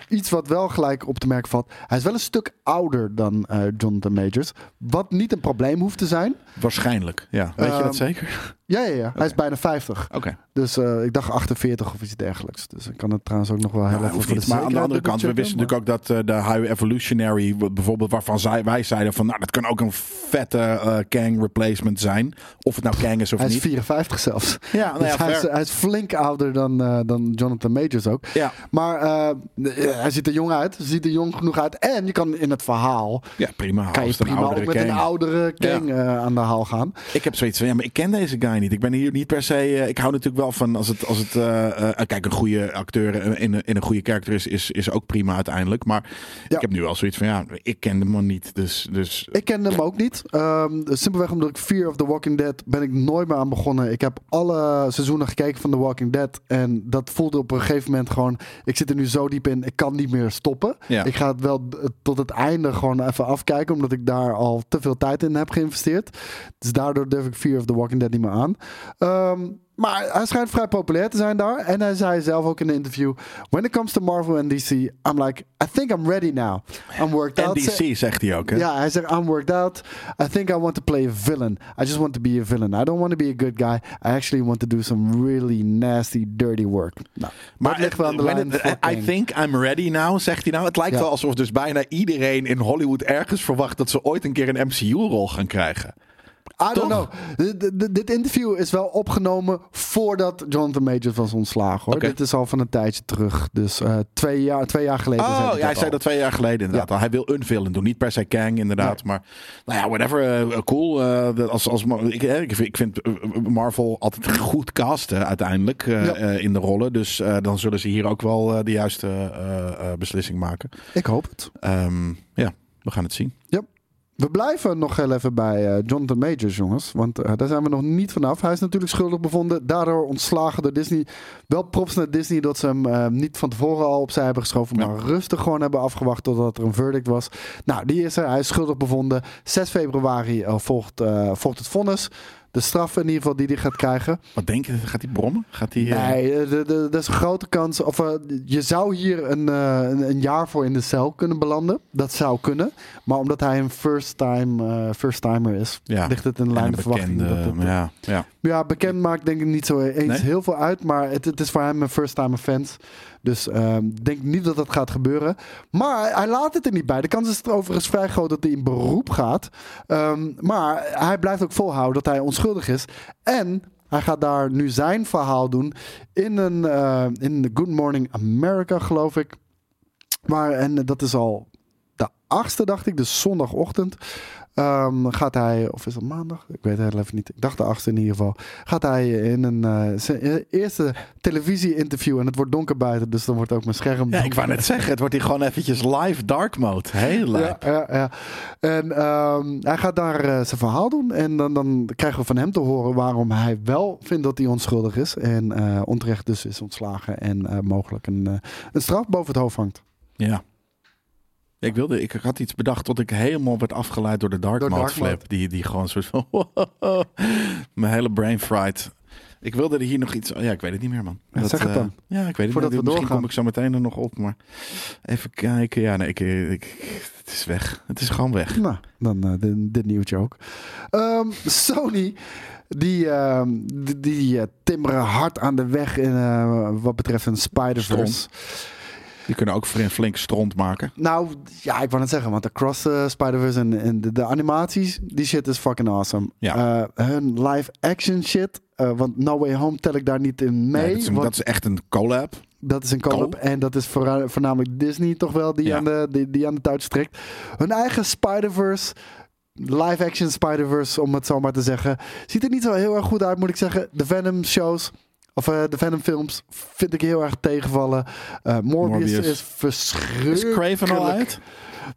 iets wat wel gelijk op te merken valt. Hij is wel een stuk ouder dan Jonathan Majors. Wat niet een probleem hoeft te zijn. Waarschijnlijk. Ja. Weet je Ehm, dat zeker? Ja, ja, ja. Hij is bijna 50. Oké. Dus eh, ik dacht 48 of iets dergelijks. Dus ik kan het trouwens ook nog wel heel Nou, even hoeft voor de niet. Maar aan de andere kant, we wisten natuurlijk ook dat eh, de High Evolutionary, bijvoorbeeld waarvan zij, wij zeiden van, nou, dat kan ook een vette eh, Kang replacement zijn. Of het nou Kang is of Hij is niet. 54 zelfs. Ja, nou Dus ja, hij, is, fair. hij is flink ouder dan, dan Jonathan Majors ook. Ja, Maar hij ziet er jong uit. Ziet er jong genoeg uit. En je kan in het verhaal... ja, prima. Kan je prima ook met een oudere Kang aan de haal gaan. Ik heb zoiets van, ja, maar ik ken deze guy niet. Ik ben hier niet per se. eh, ik hou natuurlijk wel van als het. Als het eh, eh, kijk, een goede acteur in, in, een goede karakter is, is, is ook prima uiteindelijk. Maar Ja. ik heb nu wel zoiets van, ja, ik ken man niet. Dus. dus Ik kende hem ook niet. Ehm, simpelweg omdat ik Fear of the Walking Dead ben ik nooit meer aan begonnen. Ik heb alle seizoenen gekeken van The Walking Dead. En dat voelde op een gegeven moment gewoon... Ik zit er nu zo diep in, ik kan niet meer stoppen. Ja. Ik ga het wel tot het einde gewoon even afkijken. Omdat ik daar al te veel tijd in heb geïnvesteerd. Dus daardoor durf ik Fear of the Walking Dead niet meer aan. Ehm, maar hij schijnt vrij populair te zijn daar. En hij zei zelf ook in een interview: When it comes to Marvel en DC, I'm like, I think I'm ready now. I'm worked out. NDC zegt hij ook, hè? Ja, hij zegt, I'm worked out. I think I want to play a villain. I just want to be a villain. I don't want to be a good guy. I actually want to do some really nasty, dirty work. Nou, Maar dat ligt wel aan de lijn I think I'm ready now, zegt hij nou. Het lijkt Ja. wel alsof dus bijna iedereen in Hollywood ergens verwacht dat ze ooit een keer een MCU-rol gaan krijgen. I don't know. D- dit interview is wel opgenomen voordat Jonathan Majors was ontslagen. Hoor. Dit is al van een tijdje terug. Dus eh, twee, jaar, twee jaar geleden. Oh, hij ja, zei al. dat twee jaar geleden inderdaad. Hij wil een doen. Niet per se Kang inderdaad. Maar nou ja, whatever. eh, cool. eh, als, als, ik, ik vind, ik vind Marvel altijd goed casten uiteindelijk Ja. in de rollen. Dus dan zullen ze hier ook wel de juiste beslissing maken. Ik hoop het. Ehm, ja, we gaan het zien. We blijven nog heel even bij eh, Jonathan Majors, jongens. Want eh, daar zijn we nog niet vanaf. Hij is natuurlijk schuldig bevonden. Daardoor ontslagen door Disney. Wel props naar Disney dat ze hem eh, niet van tevoren al opzij hebben geschoven. Ja. Maar rustig gewoon hebben afgewacht totdat er een verdict was. Nou, die is er. Hij is schuldig bevonden. 6 februari volgt, volgt het vonnis. De straf in ieder geval die hij gaat krijgen. Wat denk je? Gaat hij brommen? Gaat hij... eh, Nee, eh, de- de- er is een grote kans. Of eh, je zou hier een, een, een jaar voor in de cel kunnen belanden. Dat zou kunnen. Maar omdat hij een first-time first-timer is, Ja. ligt het in en lijn de verwachting. dat het, ja, ja. ja, bekend maakt denk ik niet zo eens Nee? heel veel uit. Maar het, het is voor hem een first-time offense. Dus ehm, ik denk niet dat dat gaat gebeuren. Maar hij laat het er niet bij. De kans is er overigens vrij groot dat hij in beroep gaat. Ehm, maar hij blijft ook volhouden dat hij onschuldig is. En hij gaat daar nu zijn verhaal doen in een eh, in de Good Morning America, geloof ik. Maar en dat is al de achtste, dacht ik, dus zondagochtend. Ehm, gaat hij, of is dat maandag? Ik weet het even niet. Ik dacht de achtste in ieder geval. Gaat hij in een eh, zijn eerste televisie-interview. En het wordt donker buiten, dus dan wordt ook mijn scherm. ja, ik wou net zeggen. Het wordt hier gewoon eventjes live dark mode. Heel lijp. Ja, ja, ja. En ehm, hij gaat daar eh, zijn verhaal doen. En dan, dan krijgen we van hem te horen waarom hij wel vindt dat hij onschuldig is. En eh, onterecht dus is ontslagen. En mogelijk een, een straf boven het hoofd hangt. Ja. Ik, wilde, ik had iets bedacht tot ik helemaal werd afgeleid door de dark Door mode flip. Die, die gewoon soort van... mijn hele brain fried. Ik wilde er hier nog iets... Ja, ik weet het niet meer, man. Ja, zeg het eh, dan. ja, ik weet het Voordat niet. we Misschien doorgaan. kom ik zo meteen er nog op, maar... Even kijken. Ja, nee, ik, ik, het is weg. Het is gewoon weg. Nou, dan eh, dit, dit nieuwtje ook. Ehm, Sony, die, ehm, die, die eh, timmeren hard aan de weg in, wat betreft een Spider-Verse. Die kunnen ook flink, flink stront maken. Nou, ja, ik wou net zeggen, want Across the Spider-Verse en, en de, de animaties, die shit is fucking awesome. Ja. Eh, hun live-action shit, eh, want No Way Home tel ik daar niet in mee. Nee, dat, is, want dat is echt een collab. dat is een collab Co- en dat is voornamelijk Disney toch wel die, Ja. aan, de, die, die aan de trekt. Hun eigen Spider-Verse, live-action Spider-Verse, om het zo maar te zeggen, ziet er niet zo heel erg goed uit, moet ik zeggen. De Venom-shows... Of eh, de Venom films vind ik heel erg tegenvallen. Eh, Morbius, Morbius. is verschrikkelijk. Is Craven al uit?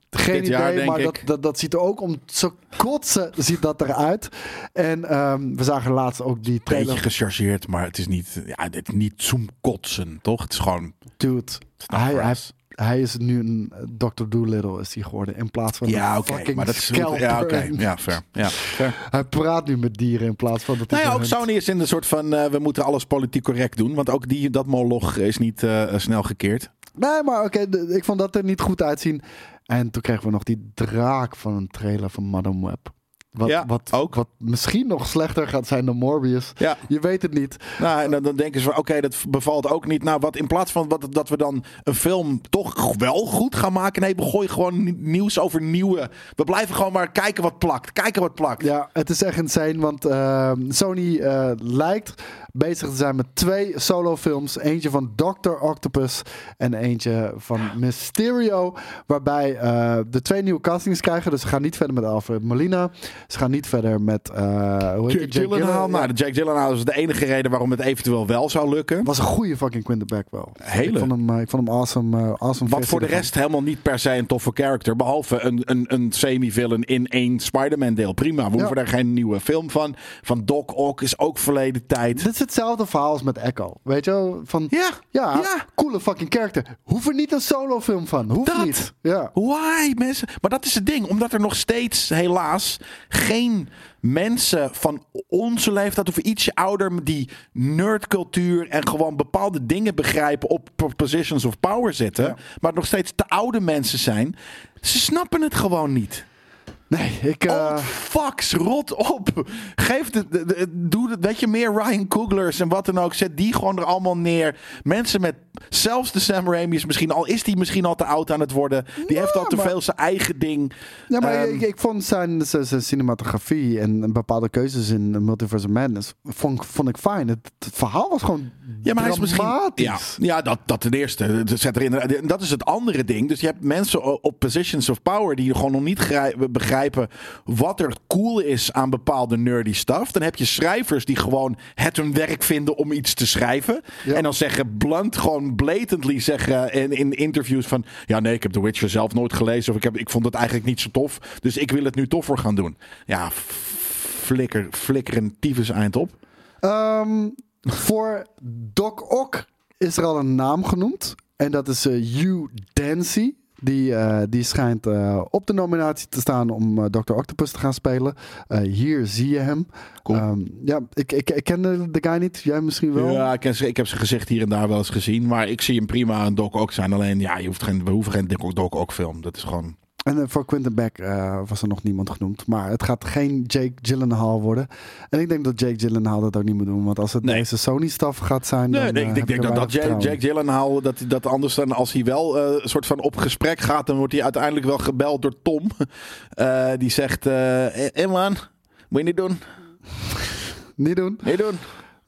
Geen Dit idee, maar dat, dat, dat ziet er ook om te kotsen ziet dat eruit. En ehm, we zagen laatst ook die Beetje trailer. gechargeerd, maar het is niet, ja, is niet zoomkotsen, toch? Het is gewoon... Dude, het hij, hij. Hij is nu een eh, Dr. Dolittle is hij geworden. In plaats van Ja, oké. fucking maar dat is. Ja, oké. Ja, fair. Ja, fair. Hij praat nu met dieren in plaats van dat Nou ja, ook. Sony is in de soort van... eh, we moeten alles politiek correct doen. Want ook die, dat moloch is niet eh, snel gekeerd. Nee, maar oké, ik vond dat er niet goed uitzien. En toen kregen we nog die draak van een trailer van Madame Web. Wat, Ja, wat, ook. wat misschien nog slechter gaat zijn dan Morbius. Ja. Je weet het niet. Nou, en dan, dan denken ze van, oké, dat bevalt ook niet. Nou, wat in plaats van wat, dat we dan een film toch wel goed gaan maken. Nee, we gooien gewoon ni- nieuws over nieuwe. We blijven gewoon maar kijken wat plakt. Kijken wat plakt. Ja, het is echt insane, want eh, Sony eh, lijkt bezig te zijn met twee solofilms. Eentje van Dr. Octopus en eentje van Mysterio. Waarbij eh, de twee nieuwe castings krijgen. Dus ze gaan niet verder met Alfred Molina. Ze gaan niet verder met... eh hoe heet die? Gyllenhaal. Ja. Nou, de Jake Gyllenhaal is de enige reden waarom het eventueel wel zou lukken. was een goede fucking Quinter Beckwell. Hele. Ik vond hem, eh, ik vond hem awesome. awesome Wat voor de ervan. rest helemaal niet per se een toffe character. Behalve een, een, een semi-villain in één Spider-Man deel. Prima, we hoeven daar geen nieuwe film van. Van Doc Ock is ook verleden tijd. Dit is hetzelfde verhaal als met Echo. Weet je wel? Van, Ja, ja, ja. coole fucking character. Hoef er niet een solofilm van. Hoeft Dat. niet. Ja. Why, mensen? Maar dat is het ding. Omdat er nog steeds, helaas, geen mensen van onze leeftijd of ietsje ouder die nerdcultuur en gewoon bepaalde dingen begrijpen op po- positions of power zitten, Ja. maar nog steeds te oude mensen zijn. Ze snappen het gewoon niet. Nee, ik... Old fucks, rot op. Geef de, de, de- doe het, weet je, meer Ryan Cooglers en wat dan ook. Zet die gewoon er allemaal neer. Mensen met, zelfs de Sam Raimi is misschien al, is die misschien al te oud aan het worden. Die heeft al te maar- veel zijn eigen ding. Ja, maar Ehm, ik, ik vond zijn, zijn, zijn cinematografie en bepaalde keuzes in Multiverse of Madness vond, vond ik fijn. Het, het verhaal was gewoon Ja, maar hij is misschien. Ja, ja dat, dat ten eerste. Dat Zet erin, dat is het andere ding. Dus je hebt mensen op positions of power die gewoon nog niet grij- begrijpen wat er cool is aan bepaalde nerdy stuff. Dan heb je schrijvers die gewoon het hun werk vinden om iets te schrijven. Ja. En dan zeggen blunt, gewoon blatantly zeggen in, in interviews van... Ja, nee, ik heb The Witcher zelf nooit gelezen. Of ik, heb, ik vond het eigenlijk niet zo tof. Dus ik wil het nu toffer gaan doen. Ja, flikker, flikker een tyfus eind op. Ehm, voor Doc Ock is er al een naam genoemd. En dat is Hugh Dancy. Die, eh, die schijnt eh, op de nominatie te staan om eh, Dr. Octopus te gaan spelen. Hier zie je hem. Cool. Ehm, ja, ik, ik, ik ken de, guy niet. Jij misschien wel? Ja, ik, ken ze- ik heb zijn gezicht hier en daar wel eens gezien. Maar ik zie hem prima een Doc Ock zijn. Alleen, ja, je hoeft geen, we hoeven geen Doc, Doc Ock film. Dat is gewoon... En eh, voor Quentin Beck eh, was er nog niemand genoemd. Maar het gaat geen Jake Gyllenhaal worden. En ik denk dat Jake Gyllenhaal dat ook niet moet doen. Want als het Nee. deze Sony-staf gaat zijn... Nee, dan, nee, eh, ik denk dat, dat Jack Gyllenhaal, dat, dat anders dan als hij wel eh, een soort van op gesprek gaat, dan wordt hij uiteindelijk wel gebeld door Tom. Eh, die zegt, eh hey man, moet je niet doen. Niet doen. Niet doen.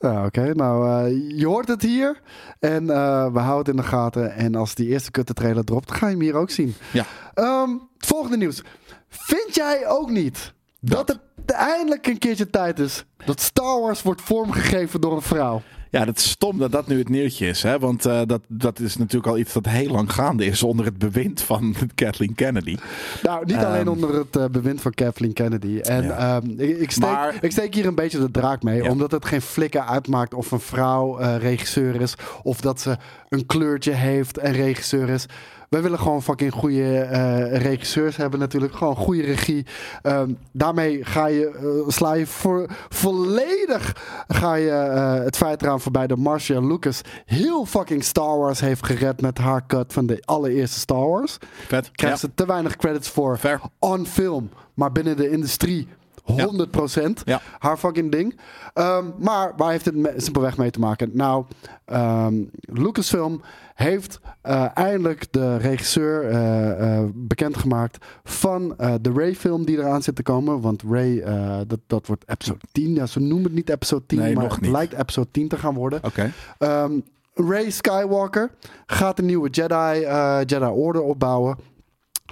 Ja, Oké, nou, eh, je hoort het hier. En eh, we houden het in de gaten. En als die eerste kutte trailer dropt, ga je hem hier ook zien. Ja. Ehm, het volgende nieuws. Vind jij ook niet dat, Dat? het eindelijk een keertje tijd is dat Star Wars wordt vormgegeven door een vrouw? Ja, dat is stom dat dat nu het nieuwtje is. Hè? Want eh, dat, dat is natuurlijk al iets dat heel lang gaande is onder het bewind van Kathleen Kennedy. Nou, niet Ehm. alleen onder het eh, bewind van Kathleen Kennedy. En Ja. ehm, ik, ik, steek, Maar- ik steek hier een beetje de draak mee. Ja. Omdat het geen flikker uitmaakt of een vrouw eh, regisseur is. Of dat ze een kleurtje heeft en regisseur is. Wij willen gewoon fucking goede eh, regisseurs hebben natuurlijk. Gewoon goede regie. Ehm, daarmee ga je, eh, sla je voor, volledig ga je, eh, het feit eraan voorbij dat Marcia Lucas heel fucking Star Wars heeft gered met haar cut van de allereerste Star Wars Vet. krijgt Ja. ze te weinig credits voor Fair. on film. Maar binnen de industrie 100%. Ja. Haar fucking ding. Ehm, maar waar heeft het me- simpelweg mee te maken? Nou, ehm, Lucasfilm heeft eh, eindelijk de regisseur eh, eh, bekendgemaakt van de Ray-film die eraan zit te komen. Want Ray, dat, dat wordt episode 10. Ja, ze noemen het niet episode 10, Nee, maar nog het niet. lijkt episode 10 te gaan worden. Oké. Ehm, Ray Skywalker gaat een nieuwe Jedi, Jedi Order opbouwen.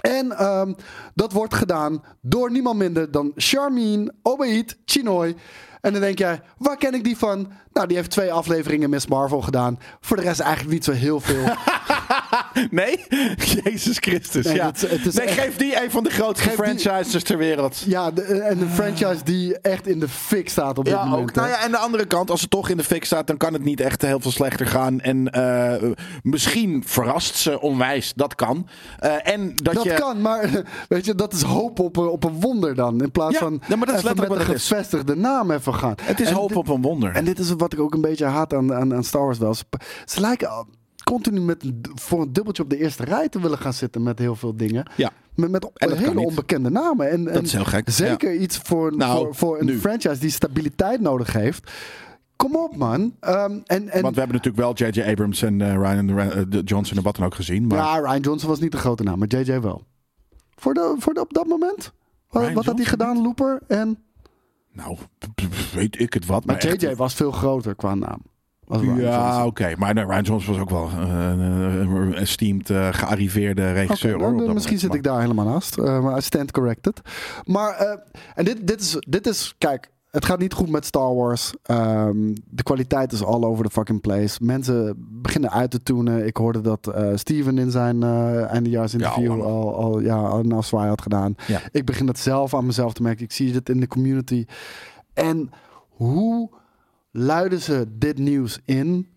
En ehm, dat wordt gedaan door niemand minder dan Charmin Obaid Chinoy. En dan denk jij, waar ken ik die van? Nou, die heeft twee afleveringen Miss Marvel gedaan. Voor de rest eigenlijk niet zo heel veel. Nee? Jezus Christus. Nee, ja. het is- het is nee, echt- geef die een van de grootste die- franchises ter wereld. ja, de- en een franchise die echt in de fik staat op dit Ja, moment. ook. Nou ja, en de andere kant, als het toch in de fik staat, dan kan het niet echt heel veel slechter gaan. En eh, misschien verrast ze onwijs. Dat kan. Eh, en dat, Dat je. kan, maar weet je, dat is hoop op een, op een wonder dan. In plaats Ja, van ja, maar dat is even letterlijk met een is. gevestigde naam even gaan. Het is En hoop dit- op een wonder. En dit is wat ik ook een beetje haat aan, aan, aan Star Wars wel. Ze, ze lijken continu met, voor een dubbeltje op de eerste rij te willen gaan zitten met heel veel dingen. ja, Met, met dat hele onbekende namen. En, en is heel gek, Zeker iets voor, Nou, voor, voor een nu. franchise die stabiliteit nodig heeft. Kom op, man. Ehm, en, en, want we hebben natuurlijk wel J.J. Abrams en eh, Ryan de Johnson en wat dan ook gezien. Maar ja, Ryan Johnson was niet de grote naam, maar JJ wel. Voor, de, voor de, op dat moment? Wat, wat had hij gedaan, Looper? En, nou, weet ik het wat. maar Maar, echt- JJ was veel groter qua naam. Ja, oké. Maar nee, Ryan Johnson was ook wel eh, een esteemed, eh, gearriveerde regisseur. Dan, misschien zit ik daar helemaal naast. eh, maar I stand corrected. Maar, en dit, dit, is, dit is, kijk, het gaat niet goed met Star Wars. Ehm, de kwaliteit is all over the fucking place. Mensen beginnen uit te tunen. Ik hoorde dat eh, Steven in zijn eh eindejaarsinterview Ja, al, al ja, al een afzwaai had gedaan. Ja. Ik begin dat zelf aan mezelf te merken. Ik zie het in de community. En hoe luiden ze dit nieuws in?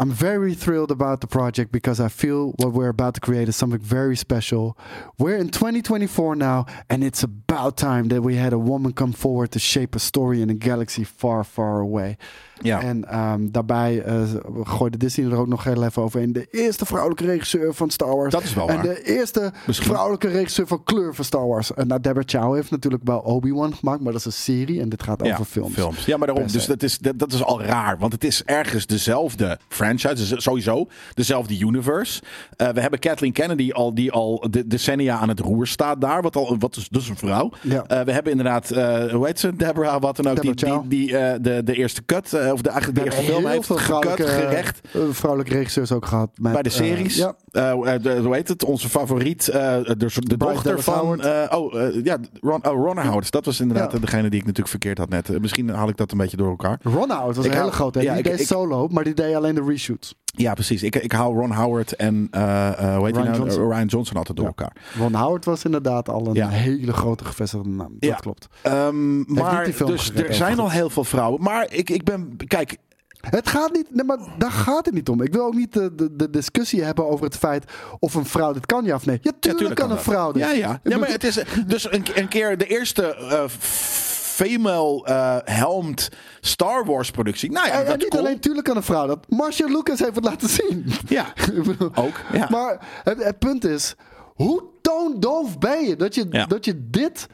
I'm very thrilled about the project because I feel what we're about to create is something very special. We're in 2024 now, and it's about time that we had a woman come forward to shape a story in a galaxy far, far away. Ja. En ehm, daarbij eh, gooide Disney er ook nog heel even over in. De eerste vrouwelijke regisseur van Star Wars. Dat is wel En waar. de eerste Misschien. vrouwelijke regisseur van kleur van Star Wars. En nou, Deborah Chow heeft natuurlijk wel Obi-Wan gemaakt, maar dat is een serie en dit gaat over films. Ja, maar daarom. Dus dat is, dat, dat is al raar. Want het is ergens dezelfde franchise. Dus sowieso dezelfde universe. Eh, we hebben Kathleen Kennedy al, die al de, decennia aan het roer staat daar. Wat, al, wat is dus een vrouw. Ja. Eh, we hebben inderdaad, hoe heet ze? Deborah, wat dan ook. Die, Deborah die, die de, de eerste cut, eh, of de, eigenlijk de eerste film heeft vrouwelijke, gerecht. eh, vrouwelijke regisseurs ook gehad. Met, Bij de eh, series. ja. Eh, eh, de- hoe heet het? Onze favoriet. eh, de de dochter van. Eh, oh, eh, ja, Ron, oh, Ron Howard. Dat was inderdaad Ja. degene die ik natuurlijk verkeerd had net. Eh, misschien haal ik dat een beetje door elkaar. Ron Howard was Ik een hele grote. ja, die ik- deed ik- solo, maar die deed alleen de reshoots. Ja, precies. Ik, ik haal Ron Howard en eh, eh, hoe heet Ryan nou? Johnson. Ryan Johnson altijd door Ja. elkaar. Ron Howard was inderdaad al een Ja. hele grote gevestigde naam. Dat Ja. klopt. Ehm, maar dus gered, er zijn al heel veel vrouwen. Maar ik, ik ben. Kijk, Het gaat niet, nee, maar daar gaat het niet om. Ik wil ook niet de, de, de discussie hebben over het feit of een vrouw dit kan, ja of nee. Ja, tuurlijk, tuurlijk kan een vrouw dit. Ja, ja. Ja maar het is dus een, een keer de eerste eh, female eh, helmed Star Wars productie. Nou ja, En, en dat niet alleen tuurlijk kan een vrouw dat. Marcia Lucas heeft het laten zien. Ja, ook. Ja. Maar het, het punt is, hoe toondoof ben je dat je, Ja. dat je dit...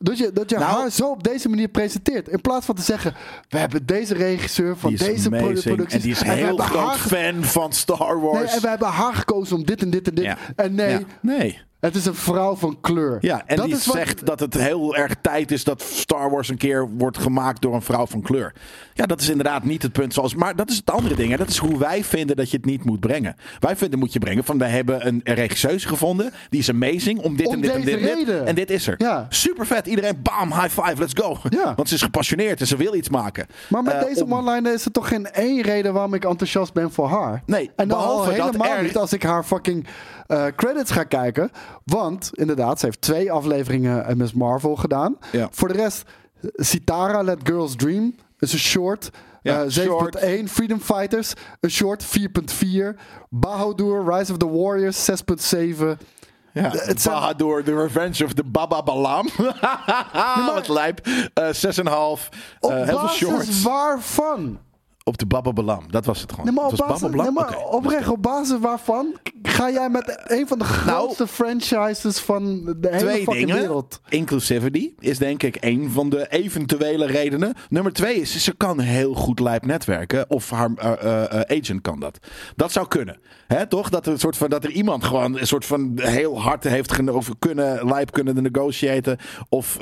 Dat je, dat je Nou- haar zo op deze manier presenteert. In plaats van te zeggen: We hebben deze regisseur van deze produ- amazing. producties. En die is heel groot fan van Star Wars. Nee, en we hebben haar gekozen om dit en dit en dit. Ja. En nee, Ja. Nee. Het is een vrouw van kleur. Ja, en dat die is wat- zegt dat het heel erg tijd is dat Star Wars een keer wordt gemaakt door een vrouw van kleur. Ja, dat is inderdaad niet het punt zoals. Maar dat is het andere ding. Hè. Dat is hoe wij vinden dat je het niet moet brengen. Wij vinden moet je brengen van wij hebben een regisseuse gevonden. Die is amazing om dit Om en dit en deze dit, en dit. reden. En dit is er. Ja. Super vet. Iedereen bam, high five, let's go. Ja. Want ze is gepassioneerd en ze wil iets maken. Maar met Eh, deze om- one-liner is er toch geen één reden waarom ik enthousiast ben voor haar. Nee, en behalve al dat helemaal er- niet als ik haar fucking eh, credits ga kijken. Want inderdaad, ze heeft twee afleveringen eh, Miss Marvel gedaan. Ja. Voor de rest, Sitara, Let Girls Dream is een short. Ja, Eh, short. 7.1 Freedom Fighters, een short 4.4. Bahadur, Rise of the Warriors 6.7. Ja, het Bahadur, The Revenge of the Baba Balam. Wat lijp. Eh 6,5. Op Eh, heel veel basis shorts. waarvan? Op de Baba Balam. Dat was het gewoon. Nee, maar, op Het was basis, nee, maar oprecht, op basis waarvan ga jij met een van de grootste franchises van de hele Nou, Twee fucking dingen. wereld? Inclusivity is denk ik een van de eventuele redenen. Nummer twee is, ze kan heel goed lijp netwerken. Of haar eh, eh, eh, agent kan dat. Dat zou kunnen. Hè, toch? Dat er, een soort van, dat er iemand gewoon een soort van heel hard heeft of kunnen lijp kunnen negotiëren. Of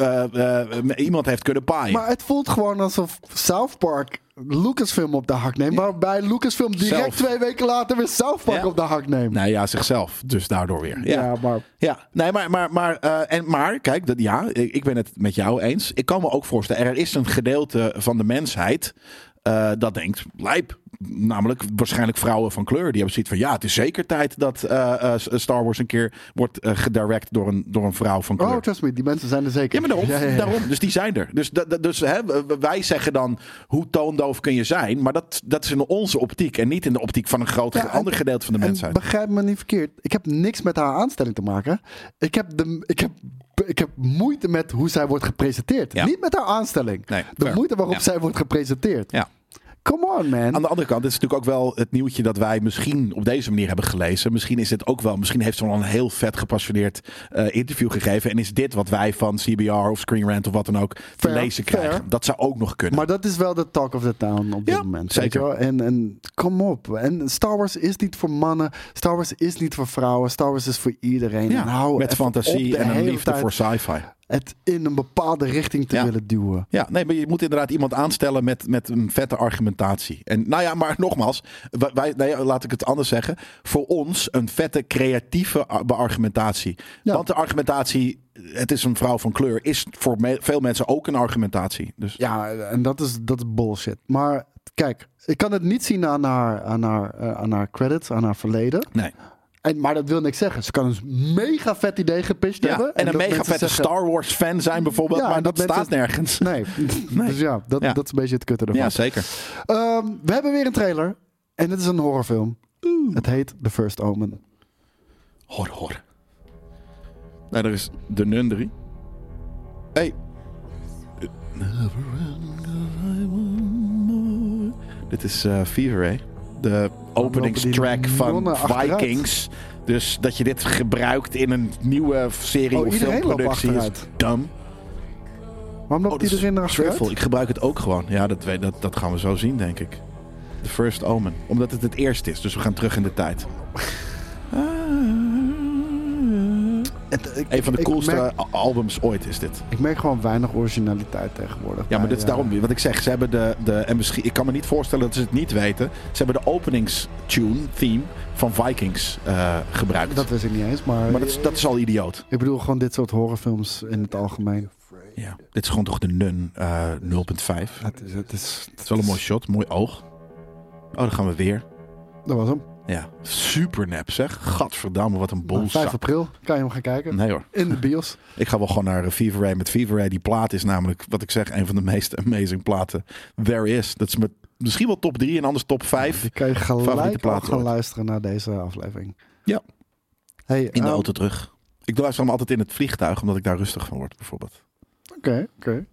iemand heeft kunnen paaien. Maar het voelt gewoon alsof South Park Lucasfilm op de hak neemt. Waarbij Lucasfilm direct Zelf. twee weken later weer South Park Ja. op de hak neemt. Nou ja, zichzelf. Dus daardoor weer. Ja, Ja, maar Ja, nee, maar, maar, maar, eh, en, maar kijk, dat, ja, ik ik ben het met jou eens. Ik kan me ook voorstellen, er is een gedeelte van de mensheid eh, dat denkt, lijp. Namelijk waarschijnlijk vrouwen van kleur. Die hebben zoiets van, ja, het is zeker tijd dat eh, eh, Star Wars een keer wordt gedirect door een, door een vrouw van kleur. oh, trust me, die mensen zijn er zeker. Ja, maar daarom, Ja, ja, ja. daarom. Dus die zijn er. Dus, dus hè, wij zeggen dan, hoe toondoof kun je zijn? Maar dat, dat is in onze optiek. En niet in de optiek van een groot en- ander gedeelte van de En mensheid. begrijp me niet verkeerd. Ik heb niks met haar aanstelling te maken. Ik heb, de, ik heb, ik heb moeite met hoe zij wordt gepresenteerd. Ja. Niet met haar aanstelling. Nee, de fair. moeite waarop Ja. zij wordt gepresenteerd. Ja. Come on, man. Aan de andere kant, dit is natuurlijk ook wel het nieuwtje dat wij misschien op deze manier hebben gelezen. Misschien is dit ook wel, misschien heeft ze wel een heel vet gepassioneerd eh, interview gegeven. En is dit wat wij van CBR of Screen Rant of wat dan ook te Fair, lezen fair. krijgen. Dat zou ook nog kunnen. Maar dat is wel de talk of the town op dit Ja, moment. zeker. En, en kom op. En Star Wars is niet voor mannen. Star Wars is niet voor vrouwen. Star Wars is voor iedereen. ja, en hou met fantasie en een liefde tijd voor sci-fi. Het in een bepaalde richting te Ja. willen duwen. Ja, nee, maar je moet inderdaad iemand aanstellen met, met een vette argumentatie. En nou ja, maar nogmaals, wij- nee, laat ik het anders zeggen. Voor ons een vette creatieve ar- beargumentatie. Ja. Want de argumentatie, het is een vrouw van kleur, is voor me- veel mensen ook een argumentatie. Dus Ja, en dat is, dat is bullshit. Maar kijk, ik kan het niet zien aan haar, aan haar, eh, aan haar credits, aan haar verleden. nee. En, maar dat wil niks zeggen. Ze kan een mega vet idee gepitcht Ja, hebben. en een mega vette zeggen- Star Wars fan zijn bijvoorbeeld, Ja, maar dat, dat staat nergens. Nee. Nee. dus ja dat, Ja. dat is een beetje het kutte ervan. Ja, zeker. Ehm, we hebben weer een trailer. En het is een horrorfilm. Het heet The First Omen. Hor, hor. Nou, er is de Nun 3. Hey. Dit is eh Fever Ray. De openingstrack van. Vikings. Dus dat je dit gebruikt in een nieuwe serie Oh, of filmproductie is dum. Waarom loopt Oh, iedereen er Truffle. achteruit? Ik gebruik het ook gewoon. Ja, dat, dat, dat gaan we zo zien, denk ik. The First Omen. Omdat het het eerste is, dus we gaan terug in de tijd. Het- ik- Een van de coolste merk- albums ooit is dit. Ik merk gewoon weinig originaliteit tegenwoordig. Ja, maar bij, dit is eh, daarom wat ik zeg. Ze hebben de, de en misschien, ik kan me niet voorstellen dat ze het niet weten. Ze hebben de openingstune, theme van Vikings eh, gebruikt. Dat wist ik niet eens, maar, maar dat is, dat is al idioot. ik bedoel gewoon dit soort horrorfilms in het algemeen. Ja. Dit is gewoon toch de Nun eh 0.5. Het is, het is, Het is wel een mooi shot, mooi oog. Oh, dan gaan we weer. Dat was hem. Ja, super nep zeg. Gadverdamme, wat een Nou, 5 boelzak. april kan je hem gaan kijken. Nee hoor. In de bios. Ik ga wel gewoon naar eh, Fever Ray met Fever Ray. Die plaat is namelijk, wat ik zeg, een van de meest amazing platen there is. Dat is met, misschien wel top 3 en anders top 5. Die kan je gelijk gaan ooit. luisteren naar deze aflevering. Ja. Hey, In de ehm, auto terug. Ik luister hem altijd in het vliegtuig, omdat ik daar rustig van word, bijvoorbeeld. Oké, oké.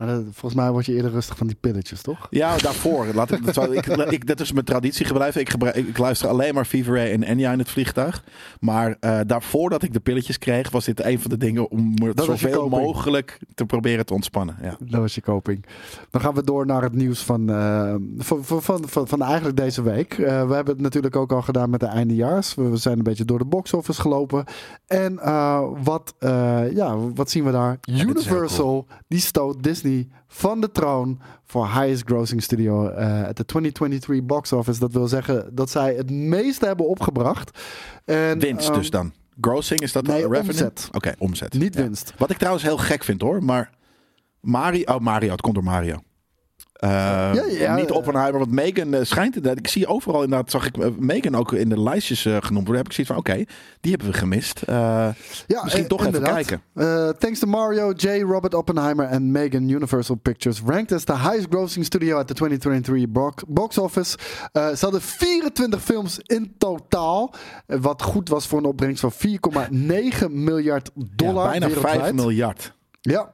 Maar dat- volgens mij word je eerder rustig van die pilletjes, toch? Ja, daarvoor. Laat ik, dat, zou, ik, ik, dat is mijn traditie gebleven. Ik, gebruik, ik, luister alleen maar Fever Ray en Enya in het vliegtuig. Maar eh, daarvoor dat ik de pilletjes kreeg, was dit een van de dingen om me Dat zoveel coping. mogelijk te proberen te ontspannen. Ja. Dat was je koping. Dan gaan we door naar het nieuws van, eh, van, van, van, van, van eigenlijk deze week. Eh, we hebben het natuurlijk ook al gedaan met de eindejaars. We zijn een beetje door de box office gelopen. En eh, wat, eh, ja, wat zien we daar? Universal, die stoot Disney van de troon voor highest grossing studio eh at de 2023 box office. Dat wil zeggen dat zij het meeste hebben opgebracht. En, Winst ehm, dus dan. Grossing, is dat nee, revenue? omzet. Oké, omzet. Niet Ja. winst. Wat ik trouwens heel gek vind hoor, maar Mario, oh Mario, het komt door Mario. Ja, ja, niet. Oppenheimer, want Megan eh, schijnt inderdaad. Ik zie overal inderdaad, zag ik eh, Megan ook in de lijstjes genoemd worden. Heb ik zoiets van, oké, die hebben we gemist. Ja, Misschien toch even inderdaad. kijken. Uh, thanks to Mario, J. Robert Oppenheimer en Megan, Universal Pictures ranked as the highest grossing studio at the 2023 box, office. Uh, ze hadden 24 films in totaal, wat goed was voor een opbrengst van 4,9 miljard dollar ja, bijna wereldwijd. 5 miljard. Ja.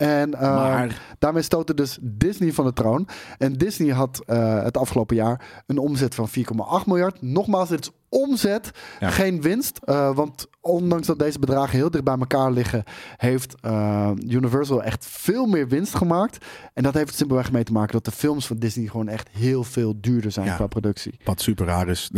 En uh, Maar- daarmee stootte dus Disney van de troon. En Disney had uh, het afgelopen jaar een omzet van 4,8 miljard. Nogmaals, dit is omzet, Ja. geen winst. Uh, want ondanks dat deze bedragen heel dicht bij elkaar liggen, heeft uh, Universal echt veel meer winst gemaakt. En dat heeft simpelweg mee te maken dat de films van Disney gewoon echt heel veel duurder zijn Ja. qua productie. Wat super raar is.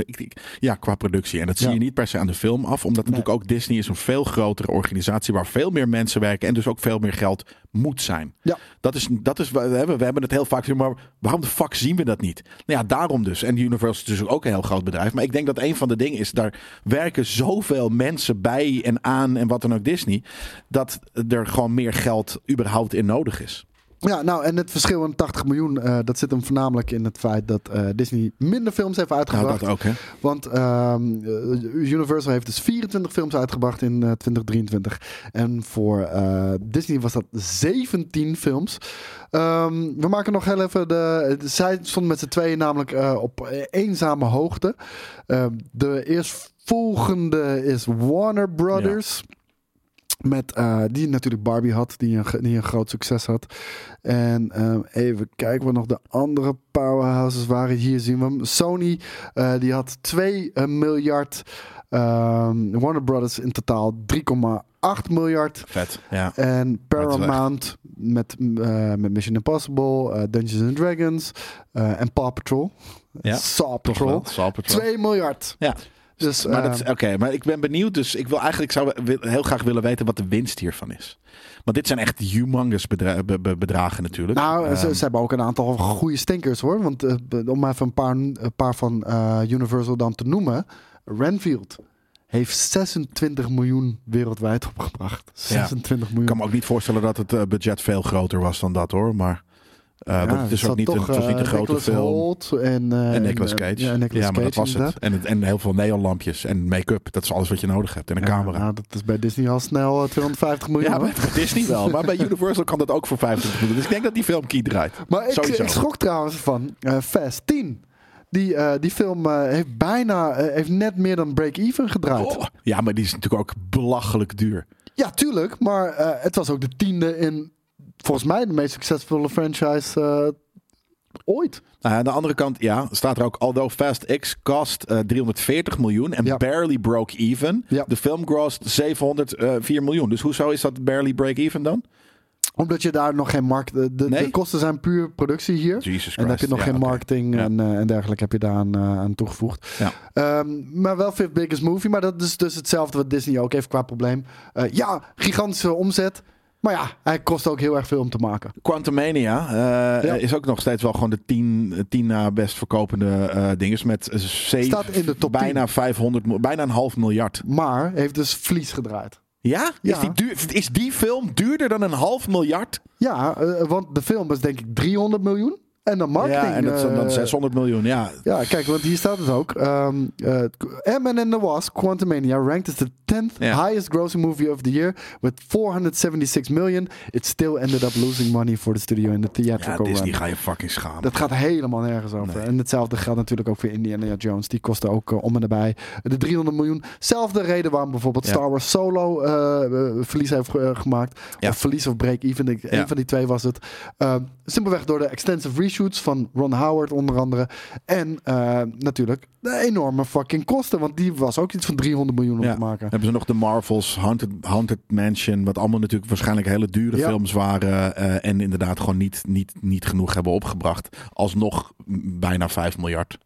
Ja, qua productie. En dat zie Ja. je niet per se aan de film af. Omdat natuurlijk ook Disney is een veel grotere organisatie. Waar veel meer mensen werken. En dus ook veel meer geld moet zijn. Ja. Dat is, dat is, we, hebben, we hebben het heel vaak. Maar waarom de fuck zien we dat niet? Nou ja, daarom dus. En Universal is dus ook een heel groot bedrijf. Maar ik denk dat een van de dingen is. Daar werken zoveel mensen bij en aan. En wat dan ook Disney. Dat er gewoon meer geld überhaupt in nodig is. Ja, nou en het verschil in 80 miljoen, uh, dat zit hem voornamelijk in het feit dat uh, Disney minder films heeft uitgebracht. Nou, dat ook hè. Want um, Universal heeft dus 24 films uitgebracht in uh, 2023. En voor Disney was dat 17 films. Um, we maken nog heel even de. Zij stonden met z'n tweeën namelijk op eenzame hoogte. Ehm, de eerstvolgende is Warner Brothers. Ja. Met, uh, die natuurlijk Barbie had, die een, die een groot succes had. En uh, even kijken wat nog de andere powerhouses waren. Hier zien we hem. Sony, uh, die had 2 miljard. Warner Brothers in totaal 3,8 miljard. Vet, ja. En Paramount met, met Mission Impossible, Dungeons and Dragons en Paw Patrol. Ja, Saw Patrol. Saw Patrol. 2 miljard. Ja. Dus, maar uh, Oké, maar ik ben benieuwd. Dus ik wil eigenlijk zou heel graag willen weten wat de winst hiervan is. Want dit zijn echt humongous bedra be be bedragen natuurlijk. Nou, um, ze, ze, hebben ook een aantal goede stinkers hoor. Want uh, om even een paar, een paar van uh, Universal dan te noemen. Renfield heeft 26 miljoen wereldwijd opgebracht. 26 ja. miljoen. Ik kan me ook niet voorstellen dat het uh, budget veel groter was dan dat hoor. Maar uh, ja, het is ook niet, toch, een, het was niet een grote Nicholas film. Holt en, uh, en Nicolas Cage. Ja, Nicolas ja maar Cage dat was het. En, het. en heel veel neonlampjes en make-up. Dat is alles wat je nodig hebt. En een ja, camera. Nou, dat is bij Disney al snel 250 miljoen. Ja, bij Disney wel. maar bij Universal kan dat ook voor 25 miljoen. Dus ik denk dat die film key draait. Maar ik, ik schrok trouwens van uh, Fast 10. Die, eh, die film eh, heeft bijna, eh, heeft net meer dan break-even gedraaid. Oh, ja, maar die is natuurlijk ook belachelijk duur. Ja, tuurlijk. Maar eh, het was ook de tiende in, volgens mij, de meest succesvolle franchise eh, ooit. Nou, aan de andere kant, ja, staat er ook... Although Fast X cost eh, 340 miljoen en Ja. barely broke even. Ja. De film grossed 704 miljoen. Dus hoezo is dat barely break even dan? Omdat je daar nog geen markt... De, de, Nee? de kosten zijn puur productie hier. Jesus En dan heb je nog Ja, geen marketing en, eh, en dergelijke heb je daar aan, eh, aan toegevoegd. Ja. Ehm, maar wel fifth biggest movie. Maar dat is dus hetzelfde wat Disney ook heeft qua probleem. Eh, ja, gigantische omzet. Maar ja, hij kost ook heel erg veel om te maken. Quantumania Ja. is ook nog steeds wel gewoon de 10 tien na best verkopende eh dinges. Met Staat in de top bijna 500, mil- bijna een half miljard. Maar heeft dus verlies gedraaid. Ja? Ja. Is, die duur, is die film duurder dan een half miljard? Ja, eh, want de film is denk ik 300 miljoen. En dan marketing... ja, en dat dan eh, 600 miljoen. Ja, Ja, kijk, want hier staat het ook. Um, uh, Ant-Man and the Wasp, Quantumania, ranked as the 10th Ja. highest grossing movie of the year with 476 million. It still ended up losing money for the studio in the ja theatrical Disney run. ga je fucking schamen. Dat gaat helemaal nergens over. Nee. En hetzelfde geldt natuurlijk ook voor Indiana Jones. Die kostte ook eh, om en nabij de 300 miljoen. Zelfde reden waarom bijvoorbeeld Ja. Star Wars Solo eh, eh, verlies heeft ge- eh, gemaakt. Ja. Of verlies of break-even. Ik- Ja. Een van die twee was het. Eh, simpelweg door de extensive reshoots van Ron Howard onder andere. En eh, natuurlijk de enorme fucking kosten. Want die was ook iets van 300 miljoen om Ja. te maken. Hebben ze nog de Marvels, Haunted, Haunted Mansion, wat allemaal natuurlijk waarschijnlijk hele dure Ja. films waren. eh, en inderdaad gewoon niet, niet, niet genoeg hebben opgebracht. Alsnog bijna 5 miljard.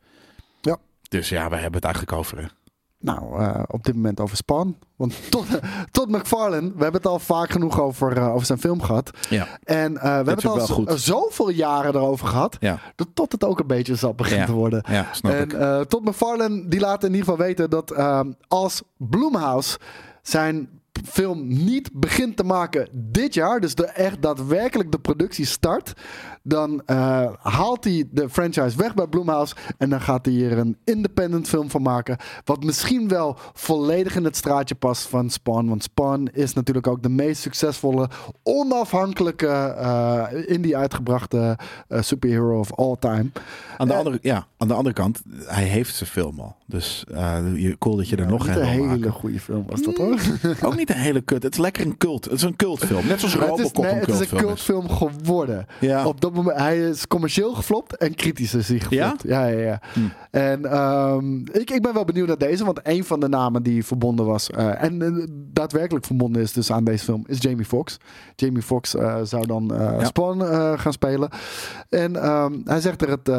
Ja. Dus ja, we hebben het eigenlijk over. hè. Nou, eh, op dit moment over Spawn. Want tot, tot McFarlane, we hebben het al vaak genoeg over, eh, over zijn film gehad. Ja. En eh, we hebben het al zoveel jaren erover gehad. Ja, dat tot het ook een beetje zat begint Ja. te worden. ja snap en ik. Todd McFarlane die laat in ieder geval weten dat ehm, als Blumhouse zijn film niet begint te maken dit jaar, dus de, echt daadwerkelijk de productie start, dan eh, haalt hij de franchise weg bij Blumhouse en dan gaat hij hier een independent film van maken, wat misschien wel volledig in het straatje past van Spawn, want Spawn is natuurlijk ook de meest succesvolle onafhankelijke eh indie uitgebrachte eh, superhero of all time. Aan de, andere, ja, aan de andere kant, hij heeft zijn film al. Dus je, cool dat je er nog een een hele maken. goede film was dat hoor. Ook niet een hele kut. Het is lekker een cult. Het is een cultfilm. Net zoals het is, Robocop nee, een het is een cultfilm is. cultfilm geworden. Ja. Op dat moment, hij is commercieel geflopt en kritisch is hij geflopt. Ja, ja, ja. Hm. En ehm, ik, ik ben wel benieuwd naar deze, want een van de namen die verbonden was eh, en eh, daadwerkelijk verbonden is dus aan deze film is Jamie Foxx. Jamie Foxx eh, zou dan Ja. Spawn gaan spelen. En ehm, hij zegt er het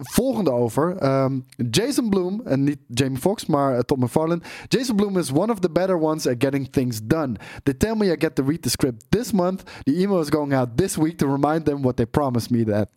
volgende over. Ehm, Jason Bloom, en niet Jamie Foxx, maar Tom McFarlane. Jason Bloom is one of the better ones at getting things done. They tell me I get to read the script this month. The email is going out this week to remind them what they promised me that.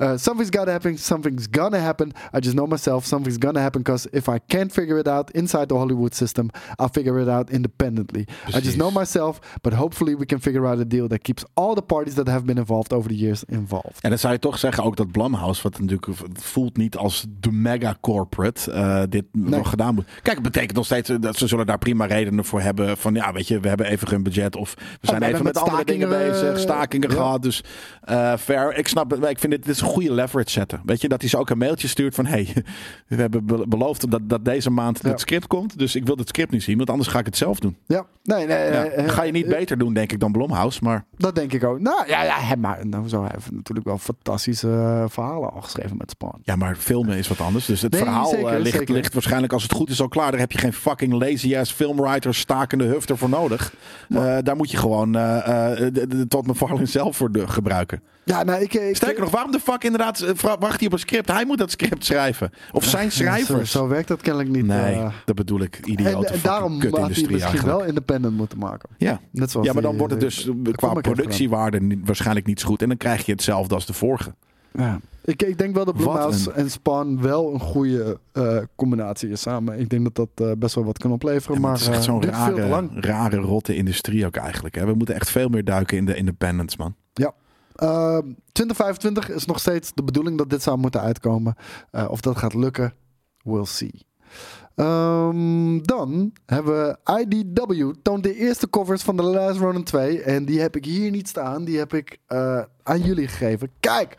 Uh, something's gotta happen. Something's gonna happen. I just know myself. Something's gonna happen because if I can't figure it out inside the Hollywood system, I'll figure it out independently. I just know myself, but hopefully we can figure out a deal that keeps all the parties that have been involved over the years involved. En dan zou je toch zeggen ook dat Blumhouse, wat natuurlijk voelt niet als de mega corporate, eh, dit nog gedaan moet. Kijk, het betekent nog steeds eh, dat ze zullen daar prima redenen voor hebben. Van ja, weet je, we hebben even geen budget of we zijn we even met, met andere dingen stakingen, bezig, eh, stakingen ja. gehad. Dus eh fair. Ik snap het. Ik vind dit, dit is een goede leverage zetten. Weet je, dat hij ze ook een mailtje stuurt van hey, we hebben be- beloofd dat, dat deze maand Ja. het script komt. Dus ik wil het script niet zien, want anders ga ik het zelf doen. Ja, nee, nee. Ja. eh, ga je niet eh, beter doen, denk ik, dan Blumhouse. Maar Dat denk ik ook. Nou ja, ja maar nou, zo hij heeft natuurlijk wel fantastische eh, verhalen al geschreven met Spawn. Ja, maar filmen is wat anders. Dus het Nee, verhaal zeker, ligt, zeker. ligt waarschijnlijk als het goed is al klaar. Daar heb je geen fucking lazy ass filmwriter stakende hufter voor nodig. Daar moet je gewoon tot McFarlane zelf voor de, gebruiken. Ja, nou, ik, ik Sterker nog, waarom de fuck inderdaad eh, wacht hij op een script? Hij moet dat script schrijven. Of zijn schrijvers. Zo, zo werkt dat kennelijk niet. nee, eh. dat bedoel ik. en, Idiote en daarom had hij misschien eigenlijk. wel independent moeten maken. Ja. Net zoals ja, maar dan die, wordt het eh, dus qua productiewaarde niet- waarschijnlijk niet zo goed. En dan krijg je hetzelfde als de vorige. Ja. Ik, ik denk wel dat Blumhouse een- en Spawn wel een goede eh, combinatie is samen. Ik denk dat dat eh, best wel wat kan opleveren. Ja, maar het is echt eh, zo'n rare, rare, rotte industrie ook eigenlijk. Hè? We moeten echt veel meer duiken in de independents, man. Ja. Eh, 2025 is nog steeds de bedoeling dat dit zou moeten uitkomen. Eh, of dat gaat lukken, we'll see. Ehm, dan hebben we IDW toont de eerste covers van The Last Ronin 2. En die heb ik hier niet staan. Die heb ik eh, aan jullie gegeven. Kijk,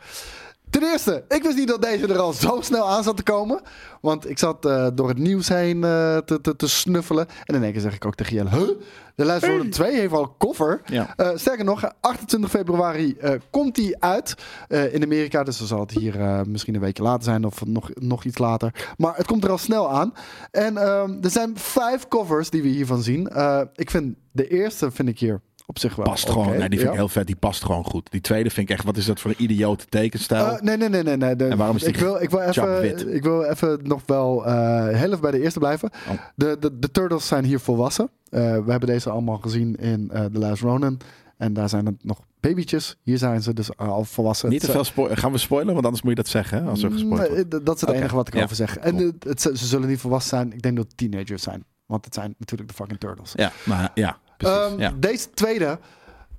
Ten eerste, ik wist niet dat deze er al zo snel aan zat te komen. Want ik zat eh, door het nieuws heen eh, te, te, te snuffelen. En in één keer zeg ik ook tegen Jelle... Huh? De Last Ronin 2 heeft al een cover. Ja. Eh, sterker nog, 28 februari komt die uit in Amerika. Dus dan zal het hier misschien een weekje later zijn of nog, nog iets later. Maar het komt er al snel aan. En ehm, er zijn vijf covers die we hiervan zien. Ik vind de eerste vind ik hier op zich wel Past gewoon. Nee, die vind Ja. ik heel vet. Die past gewoon goed. Die tweede vind ik echt. Wat is dat voor een idiote tekenstijl? Eh, nee, nee, nee, nee. nee. De- En waarom is die ik wil, ik wil even, ik wil even nog wel eh, heel even bij de eerste blijven. Oh. De, de, de Turtles zijn hier volwassen. Eh, we hebben deze allemaal gezien in The Last Ronin. En daar zijn het nog babytjes. Hier zijn ze dus al volwassen. Niet te veel spo- Gaan we spoilen? Want anders moet je dat zeggen. Hè? Als er gespoild wordt. dat is het enige wat ik ja, over zeg. En cool. het, het- ze zullen niet volwassen zijn. Ik denk dat het teenagers zijn. Want het zijn natuurlijk de fucking Turtles. Ja, maar ja. Precies. Ehm, ja. Deze tweede.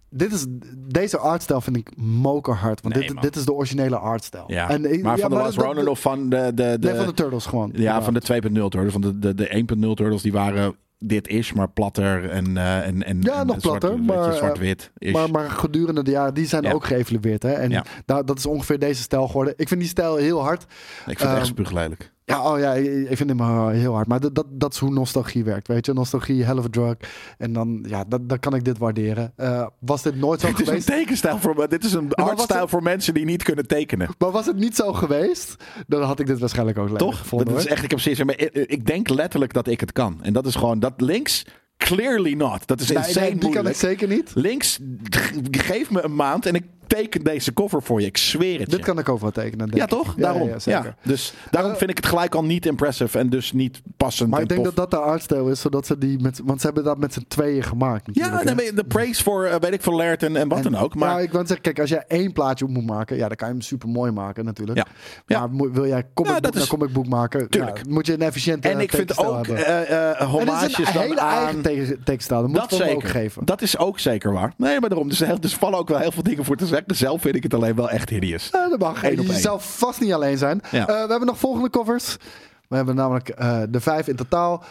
Dit is, deze artstijl vind ik mokerhard. Want Nee, dit, man. dit is de originele artstijl. ja. En, ik- maar ja, van de Last Ronin of van de... de, de, Nee, van de Turtles gewoon. ja, van de 2.0 Turtles. Van de, de, de 1.0 Turtles, die waren... Dit is maar platter en, eh en, en Ja, en nog zwart- platter, maar, eh, zwart-wit. Maar, maar gedurende de jaren, die zijn Ja. ook geëvalueerd. Hè? En Ja. daar, dat is ongeveer deze stijl geworden. Ik vind die stijl heel hard. ik vind het echt ehm, spuuglelijk. Ja, oh ja, ik vind hem uh, heel hard. Maar dat, dat, dat is hoe nostalgie werkt, weet je. Nostalgie, hell of a drug. En dan, ja, dat, dan kan ik dit waarderen. Eh, was dit nooit zo Dit is een geweest? tekenstijl voor... Dit is een artstijl het- voor mensen die niet kunnen tekenen. Maar was het niet zo geweest, dan had ik dit waarschijnlijk ook lekker Toch? gevonden. dat is echt, ik heb zoiets, maar ik, ik denk letterlijk dat ik het kan. En dat is gewoon, dat links, clearly not. Dat is Nee, insane nee, die kan ik moeilijk. zeker niet. Links, geef me een maand en ik teken deze cover voor je. Ik zweer het Dit je. kan ik overal tekenen. denk ja, toch? Ja, daarom. Ja, Ja, ja. Dus daarom Eh, vind ik het gelijk al niet impressive en dus niet passend Maar ik denk tof. dat dat de artstijl is, zodat ze die met, want ze hebben dat met z'n tweeën gemaakt. ja, nee, de praise voor, eh, weet ik veel, Laird en, en wat En- dan ook. Maar ja, ik wil zeggen, kijk, als jij één plaatje op moet maken, ja, dan kan je hem super mooi maken natuurlijk. Ja. Ja. Maar wil jij comic Ja, is- naar comic book maken, Tuurlijk. ja, moet je een efficiënte en ik vind ook eh een dan hele aan... eigen tekenstijl, dat moet Dat zeker. ook geven. Dat is ook zeker waar. Nee, maar daarom. Dus er dus vallen ook wel heel veel dingen voor te zeggen. Zelf vind ik het alleen wel echt hideous. Ja, dat mag. Eén op Je één. zal vast niet alleen zijn. Ja. Eh, we hebben nog volgende covers. We hebben namelijk eh, de vijf in totaal.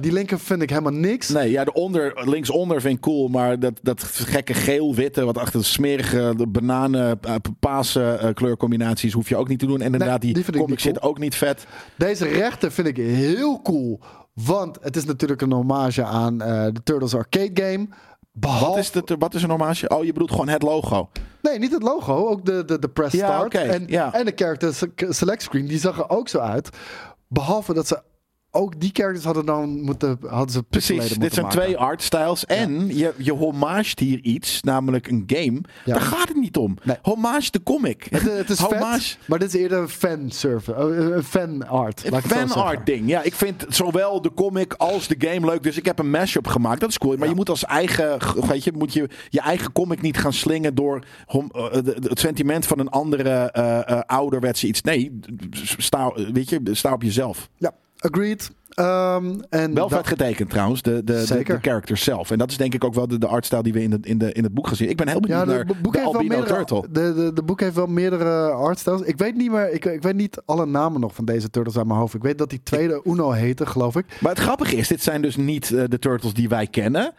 Die linker vind ik helemaal niks. Nee, ja, de onder, linksonder vind ik cool, maar dat, dat gekke geel-witte, wat achter de smerige de bananen, uh, paase kleurcombinaties hoef je ook niet te doen. En inderdaad, die die, comic cool. zit ook niet vet. Deze rechter vind ik heel cool. Want het is natuurlijk een hommage aan de Turtles arcade game. Behalve... Wat is, het, wat is een hommage? Oh, je bedoelt gewoon het logo. Nee, niet het logo. Ook de, de, de press Ja, start. en, ja. en de character se- select screen. Die zag er ook zo uit. Behalve dat ze ook die characters hadden dan moeten... Hadden ze Precies, dit moeten zijn maken. twee artstyles. En je, je hier iets, namelijk een game. Ja. Daar gaat het niet om. Nee. Homage de comic. Het, het is homage, vet, maar dit is eerder een fan een fan art. fan art ding. Ja, ik vind zowel de comic als de game leuk. Dus ik heb een mashup gemaakt. Dat is cool. Maar je moet als eigen, weet je, moet je je eigen comic niet gaan slingen door hom- eh, het sentiment van een andere eh, eh, ouderwetse iets. Nee, sta, weet je, sta op jezelf. Ja, agreed. Ehm, en Wel vet getekend trouwens, de, de, de, Zeker. de characters zelf. En dat is denk ik ook wel de, de artstyle die we in, de, in, de, in het boek gezien. Ik ben heel benieuwd Ja, de, naar bo- boek de heeft wel Albino meerdere, Turtle. de, de, de boek heeft wel meerdere artstyles. Ik weet niet meer, ik, ik weet niet alle namen nog van deze turtles uit mijn hoofd. Ik weet dat die tweede Uno heette, geloof ik. Maar het grappige is, dit zijn dus niet eh, de turtles die wij kennen.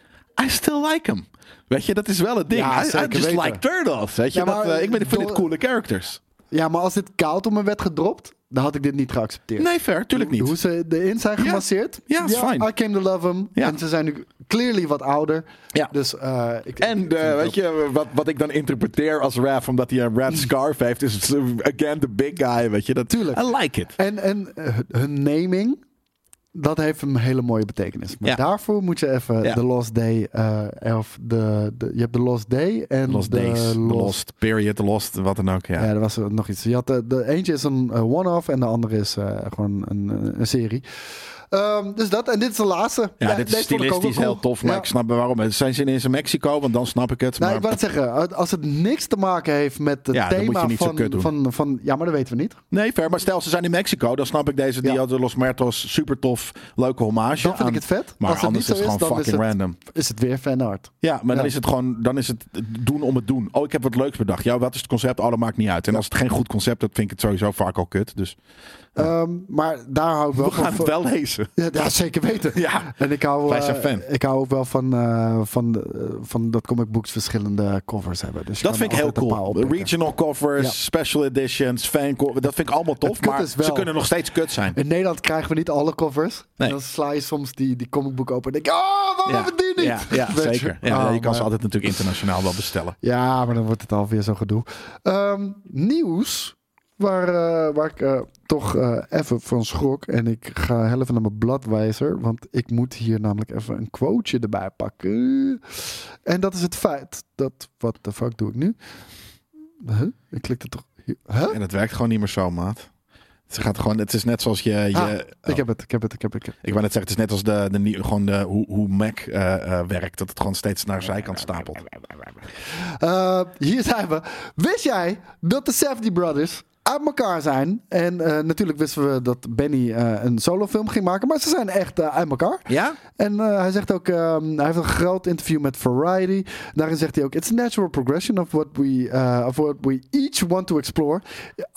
I still like them. Weet je, dat is wel het ding. Ja, I- just weten. like turtles. Weet je, Ja, maar dat, eh, ik, ben, vind dit coole characters. Ja, maar als dit koud op me werd gedropt, dan had ik dit niet geaccepteerd. Nee, fair, tuurlijk niet. Hoe ze erin zijn Ja. gemasseerd. Ja, is fijn. I came to love them. Ja. En ze zijn nu clearly wat ouder. Ja. Dus, eh, ik, En ik- eh, weet je, wat, wat ik dan interpreteer als Raph, omdat hij een rat scarf heeft, is again the big guy, weet je. Dat, Tuurlijk. I like it. En, en eh, hun naming, dat heeft een hele mooie betekenis. Maar Ja. daarvoor moet je even Ja. de Lost Day, eh, of de, de, je hebt de Lost Day en Lost de days, the Lost... lost period, the lost, wat dan ook. Ja. Ja, er was nog iets. Je had de, de eentje is een eh, one-off en de andere is eh, gewoon een, een serie. Ehm, dus dat, en dit is de laatste. Ja, dit is stilistisch heel cool. tof, maar Ja. ik snap waarom. Zijn ze ineens in Mexico? Want dan snap ik het. Nou, maar ik wou het zeggen, als het niks te maken heeft met het Ja, thema van, van, van... Ja, maar dat weten we niet. Nee, fair. Maar stel, ze zijn in Mexico. Dan snap ik deze Ja. Dia de los Muertos super tof. Leuke hommage. Dan vind ik het vet. Maar Als het anders is het gewoon is, dan is fucking het- random. Is het weer fanart. Ja, maar dan Ja. is het gewoon dan is het doen om het doen. Oh, ik heb wat leuks bedacht. Ja, wat is het concept? Oh, dat maakt niet uit. En als het geen goed concept is, vind ik het sowieso vaak al kut. Dus Ehm, maar daar hou ik wel We gaan van. het wel lezen. Ja, ja, zeker weten. Ja. En ik hou, Wij zijn eh, fan. ik hou ook wel van, eh, van, de- van dat comic books verschillende covers hebben. Dus je Dat vind ik heel cool. Regional covers, Ja. special editions, fan co- Dat vind ik allemaal tof. Het Maar wel- ze kunnen nog steeds kut zijn. In Nederland krijgen we niet alle covers. Nee. En dan sla je soms die, die comicboek open en denk je, oh, waarom hebben we die niet? ja je? zeker. Ja, Oh, je kan ze altijd natuurlijk internationaal wel bestellen. Ja, maar dan wordt het alweer zo gedoe. Ehm, nieuws waar, eh, waar ik eh, toch eh, even van schrok. En ik ga heel even naar mijn bladwijzer. Want ik moet hier namelijk even een quoteje erbij pakken. En dat is het feit dat... Wat de fuck doe ik nu? Huh? Ik klikte toch... Huh? En het werkt gewoon niet meer zo, maat. Het, gaat gewoon, het is net zoals je... je Ah, oh. Ik heb het, ik heb het, ik heb het. ik heb het. Ik wou net zeggen, het is net als de, de, gewoon de, hoe, hoe Mac werkt. Dat het gewoon steeds naar zijkant stapelt. Hier zijn we. Wist jij dat de Safdie Brothers uit elkaar zijn? En eh, natuurlijk wisten we dat Benny eh, een solofilm ging maken. Maar ze zijn echt eh, uit elkaar. Ja? En hij zegt ook, ehm, hij heeft een groot interview met Variety. Daarin zegt hij ook, it's a natural progression of what we, of what we each want to explore.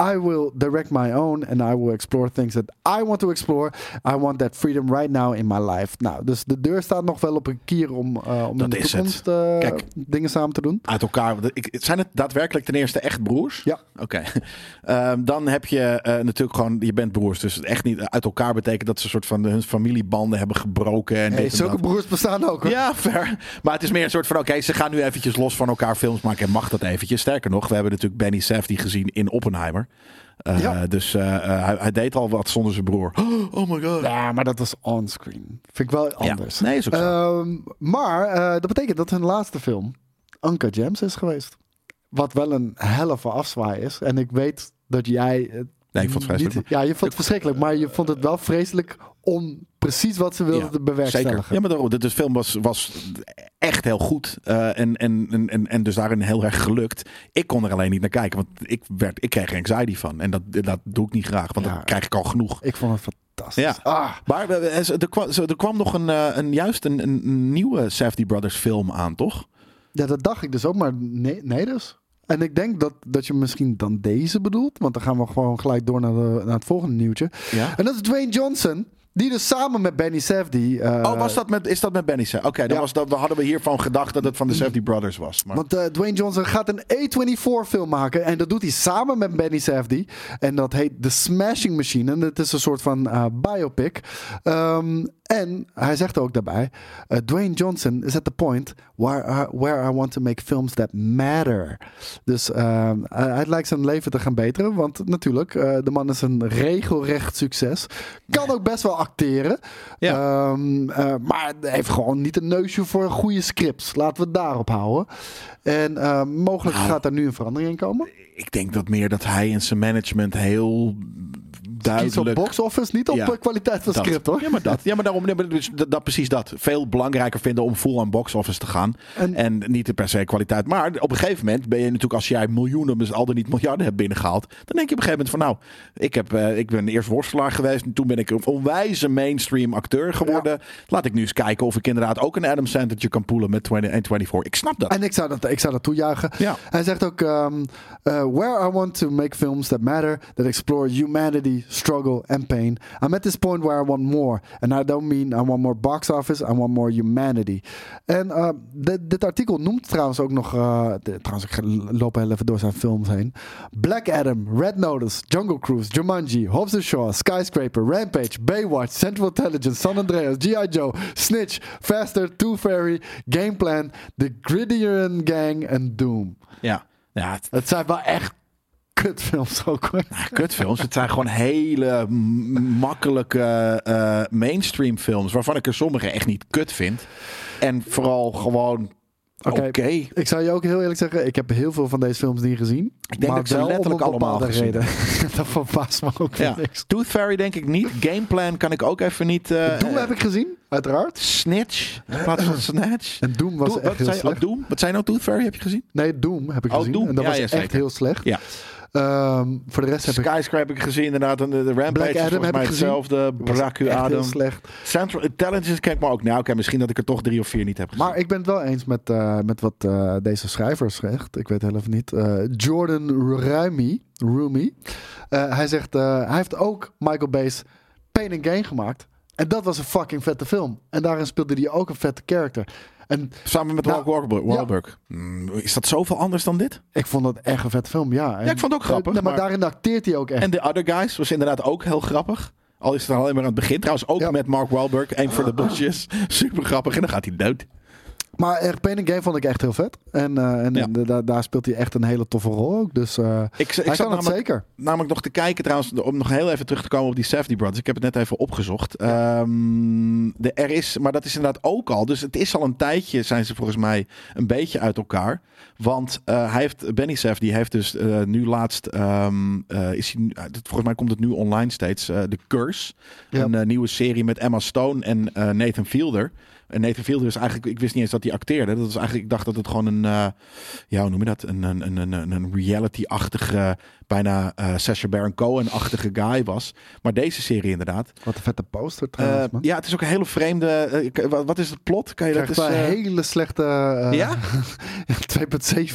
I will direct my own and I will explore things that I want to explore. I want that freedom right now in my life. Nou, dus de deur staat nog wel op een kier om, om Dat in de toekomst Kijk. dingen samen te doen. Uit elkaar. Ik, zijn het daadwerkelijk ten eerste echt broers? Ja. Oké. Ehm, dan heb je eh, natuurlijk gewoon, je bent broers. Dus het echt niet uit elkaar betekent dat ze een soort van hun familiebanden hebben gebroken. En Hey, en zulke broers bestaan ook hoor. Ja, fair. Maar het is meer een soort van, oké, ze gaan nu eventjes los van elkaar films maken. En mag dat eventjes? Sterker nog, we hebben natuurlijk Benny Safdie gezien in Oppenheimer. Uh, Ja. Dus uh, uh, hij, hij, deed al wat zonder zijn broer. Oh my god. Ja, maar dat was onscreen. Vind ik wel anders. Ja. Nee, is ook zo. Um, maar dat betekent dat hun laatste film Anka James is geweest. Wat wel een helft afzwaai is. En ik weet dat jij... Nee, ik vond het vreselijk. Ja, je vond het verschrikkelijk. Maar je vond het wel vreselijk om precies wat ze wilden ja, bewerkstelligen. Zeker. Ja, maar daarom, de, film was, was echt heel goed. Uh, en, en, en, en dus daarin heel erg gelukt. Ik kon er alleen niet naar kijken. Want ik, werd, ik kreeg er anxiety van. En dat, dat doe ik niet graag. Want dan krijg ik al genoeg. Ik vond het fantastisch. Ja. Ah. Maar er kwam, er kwam nog een, eh, een juist een, een nieuwe Safdie Brothers film aan, toch? Ja, dat dacht ik dus ook. Maar nee, nee dus. En ik denk dat, dat je misschien dan deze bedoelt. Want dan gaan we gewoon gelijk door naar, de, naar het volgende nieuwtje. Ja? En dat is Dwayne Johnson. Die dus samen met Benny Safdie... Uh, oh, was dat met, is dat met Benny Safdie? Oké, okay, ja. dan, dan hadden we hiervan gedacht dat het van de Safdie Brothers was. Maar... Want uh, Dwayne Johnson gaat een A24 film maken. En dat doet hij samen met Benny Safdie. En dat heet The Smashing Machine. En het is een soort van uh, biopic. Um, en hij zegt ook daarbij: Dwayne Johnson is at the point where, uh, where I want to make films that matter. Dus hij lijkt zijn leven te gaan beteren. Want natuurlijk, de man is een regelrecht succes. Kan ook best wel acteren. Ja. Um, uh, maar heeft gewoon niet een neusje voor goede scripts. Laten we het daarop houden. En uh, mogelijk nou, gaat er nu een verandering in komen. Ik denk dat meer dat hij en zijn management heel duidelijk... Kies op box office, niet op ja, kwaliteit van dat. script hoor. Ja, maar dat. Ja, maar daarom dus dat, dat, precies dat. Veel belangrijker vinden om full aan box office te gaan. En, en, niet per se kwaliteit. Maar op een gegeven moment ben je natuurlijk, als jij miljoenen, dus al dan niet miljarden hebt binnengehaald. Dan denk je op een gegeven moment van nou, ik, heb, uh, ik ben eerst worstelaar geweest. En toen ben ik een onwijze mainstream acteur geworden. Ja. Laat ik nu eens kijken of ik inderdaad ook een Adam Sandler kan poelen met 20, 24. Ik snap dat. En ik zou dat, ik zou dat toejuichen. Ja. Hij zegt ook, um, uh, where I want to make films that matter, that explore humanity, struggle and pain. I'm at this point where I want more. And I don't mean I want more box office, I want more humanity. En uh, dit, dit, artikel noemt trouwens ook nog, uh, de, trouwens ik loop heel even door zijn films heen. Black Adam, Red Notice, Jungle Cruise, Jumanji, Hobbs Shaw, Skyscraper, Rampage, Baywatch, Central Intelligence, San Andreas, G.I. Joe, Snitch, Faster, Too Fairy, Game Plan, The Gridiron Gang en Doom. Ja. Ja, het, het zijn wel echt kutfilms ook hoor. Nou, kutfilms. Het zijn gewoon hele makkelijke uh, mainstream films. Waarvan ik er sommige echt niet kut vind. En vooral gewoon oké. Okay. Okay. Ik zou je ook heel eerlijk zeggen, ik heb heel veel van deze films niet gezien. Ik denk maar dat ik ze letterlijk allemaal gezien reden. dat verbaast me ook ja. niks. Tooth Fairy denk ik niet. Gameplan kan ik ook even niet... Uh, Doom heb ik gezien, uiteraard. Snitch in plaats van Snatch. En Doom was Doom, echt heel zei, slecht. Oh, Doom? Wat zijn nou Tooth Fairy heb je gezien? Nee, Doom heb ik oh, gezien. Doom. En dat ja, was ja, echt heel slecht. Ja. Ehm, voor de rest heb ik Skyscraper heb ik gezien inderdaad. En de, de Rampage Black Adam heb mij ik hetzelfde. echt heel Adam. slecht. Central Intelligence kijk maar ook. Nou, oké, misschien dat ik er toch drie of vier niet heb gezien. Maar ik ben het wel eens met, eh, met wat eh, deze schrijver zegt. Ik weet heel even niet. Eh, Jordan Rumi. Rumi. Hij zegt, hij heeft ook Michael Bay's Pain and Gain gemaakt. En dat was een fucking vette film. En daarin speelde hij ook een vette character. En Samen met Nou, Mark Wahlberg. Hmm, is dat zoveel anders dan dit? ik vond dat echt een vette film, ja. En, Ja, ik vond het ook grappig, eh, nee, maar, maar- daarin acteert hij ook echt. En The Other Guys was inderdaad ook heel grappig. Al is het alleen maar aan het begin. Trouwens ook Ja. met Mark Wahlberg. Één voor de busjes. Super grappig. En dan gaat hij dood. Maar and Gain vond ik echt heel vet. En, eh, en Ja. daar speelt hij echt een hele toffe rol ook. Dus eh, Ik, ik kan het zeker. namelijk nog te kijken trouwens. Om nog heel even terug te komen op die Safety Brothers. Ik heb het net even opgezocht. Ehm, de, er is, maar dat is inderdaad ook al. Dus het is al een tijdje zijn ze volgens mij een beetje uit elkaar. Want eh, hij heeft, Benny Saf, die heeft dus nu laatst, ehm, eh, is hij, volgens mij komt het nu online steeds, eh The Curse. Ja. Een nieuwe serie met Emma Stone en Nathan Fielder. En Nathan Fielder is eigenlijk, ik wist niet eens dat hij acteerde. Dat was eigenlijk, ik dacht dat het gewoon een, eh, ja, hoe noem je dat? Een, een, een, een, reality-achtige, bijna eh Sacha Baron Cohen-achtige guy was. Maar deze serie inderdaad. Wat een vette poster Eh, trouwens, man. ja, het is ook een hele vreemde. eh, wat, wat is het plot? Kan je dat Krijgt wel een eh, hele slechte... eh, Ja? 2.7.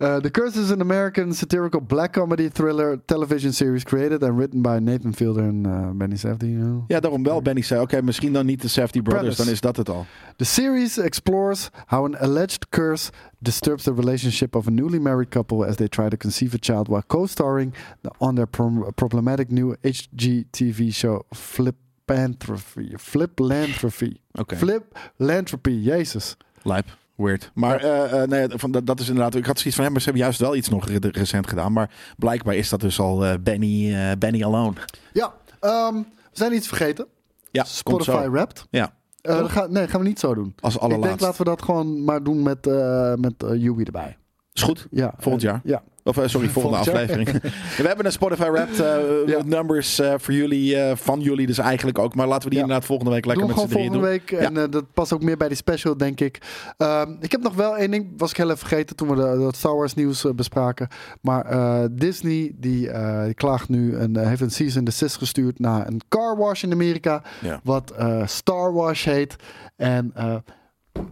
Uh, The Curse is an American satirical black comedy thriller television series created and written by Nathan Fielder en uh, Benny Safdie. you know. Ja, daarom wel. Benny zei, oké, misschien dan niet de Safety Brothers, Premise. dan is dat het al. The series explores how an alleged curse disturbs the relationship of a newly married couple as they try to conceive a child while co-starring on their prom- problematic new HGTV show Flipantropy. Fliplanthropy. Oké, Fliplanthropy, jezus. lijp. Weird. Maar eh, eh, nee, van, dat, dat is inderdaad. Ik had zoiets van hem, maar ze hebben juist wel iets nog re- recent gedaan. Maar blijkbaar is dat dus al eh, Benny, eh, Benny Alone. Ja, ehm, we zijn iets vergeten. Ja, Spotify. Wrapped. Ja, Eh, dat ga, nee, gaan we niet zo doen. als Ik denk allerlaatste. laten we dat gewoon maar doen met, eh met Yui erbij. Is goed. Ja, Volgend jaar. Ja. Of eh, sorry, volgende aflevering. we hebben een Spotify Wrapped Ja. numbers eh, voor jullie, van jullie dus eigenlijk ook. Maar laten we die Ja. inderdaad volgende week lekker met z'n drieën volgende doen. week. En dat past ook meer bij die special, denk ik. Ehm, ik heb nog wel één ding, was ik heel even vergeten toen we de, dat Star Wars nieuws bespraken. Maar Disney, die, die klaagt nu en heeft een season desist gestuurd naar een car wash in Amerika. Wat Star Wash heet. En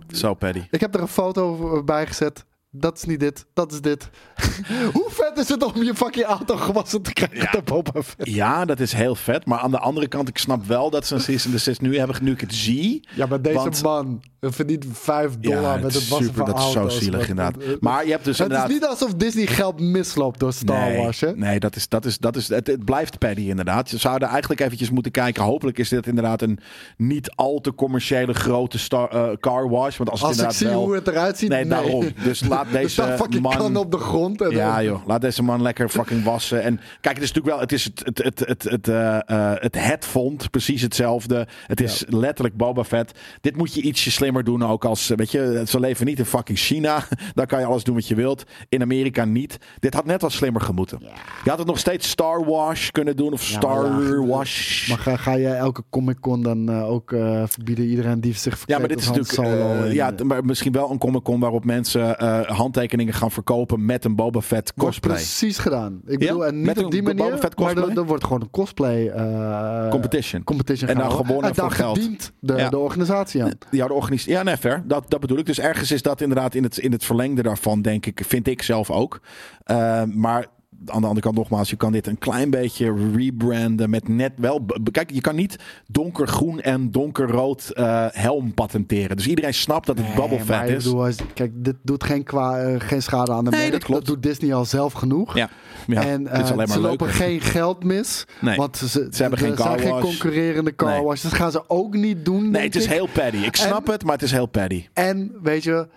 Zo, Paddy. ik heb er een foto bij gezet. Dat is niet dit, dat is dit. Hoe vet is het om je fucking auto gewassen te krijgen Ja. door Boba Fett? Ja, dat is heel vet. Maar aan de andere kant, ik snap wel dat ze een season desist nu hebben. Nu ik het zie. Ja, maar deze Want- man verdient 5 dollar Ja, met het het is wassen super. van Dat is zo zielig inderdaad. Maar je hebt dus het is inderdaad... niet alsof Disney geld misloopt door Star nee, Wars, hè? Nee, dat is, dat is, dat is, het, het blijft Paddy inderdaad. Ze zouden eigenlijk eventjes moeten kijken. Hopelijk is dit inderdaad een niet al te commerciële grote star, eh, car wash. Want als het ik zie wel... hoe het eruit ziet, Nee, daarom. Dus laat er deze staat fucking man... kan op de grond. En Ja, joh. Laat deze man lekker fucking wassen. En kijk, het is natuurlijk wel. Het is het, het, het, het, het, eh, eh, het. Precies hetzelfde. Het is letterlijk Boba Fett. Dit moet je ietsje slimmer doen. Ook als. Weet je, ze leven niet in fucking China. Daar kan je alles doen wat je wilt. In Amerika niet. Dit had net wat slimmer gemoeten. Je had het nog steeds Star Wash kunnen doen. Of Ja, Star maar ja, Wash. Maar ga, ga jij elke Comic Con dan eh, ook eh, verbieden iedereen die zich Ja, verkleedt maar dit is natuurlijk. Eh, ja, eh, maar misschien wel een Comic Con waarop mensen eh, handtekeningen gaan verkopen met een Boba Fett wordt cosplay. precies gedaan. Ik bedoel, en niet Met op een die Boba manier, Fett maar cosplay? er wordt gewoon een cosplay eh, Competition. competition En dan gehouden. gewonnen en voor geld. verdient de, Ja. de organisatie aan. Ja, de organisatie. Ja, nee, fair. Dat, dat bedoel ik. Dus ergens is dat inderdaad in het, in het verlengde daarvan, denk ik, vind ik zelf ook. Uh, maar aan de andere kant nogmaals, je kan dit een klein beetje rebranden met net wel. Kijk, je kan niet donkergroen en donkerrood uh, helm patenteren. Dus iedereen snapt dat het nee, Bubble Fett is. Bedoel, kijk, dit doet geen, kwa, uh, geen schade aan de nee, merk. Dat, klopt. dat doet Disney al zelf genoeg. Ja. Ja, en uh, maar ze leuker. lopen geen geld mis. Nee. Want ze, ze hebben geen, zijn geen concurrerende car wash. Dat gaan ze ook niet doen. Nee, het is heel paddy. Ik snap en, het, maar het is heel paddy. En weet je,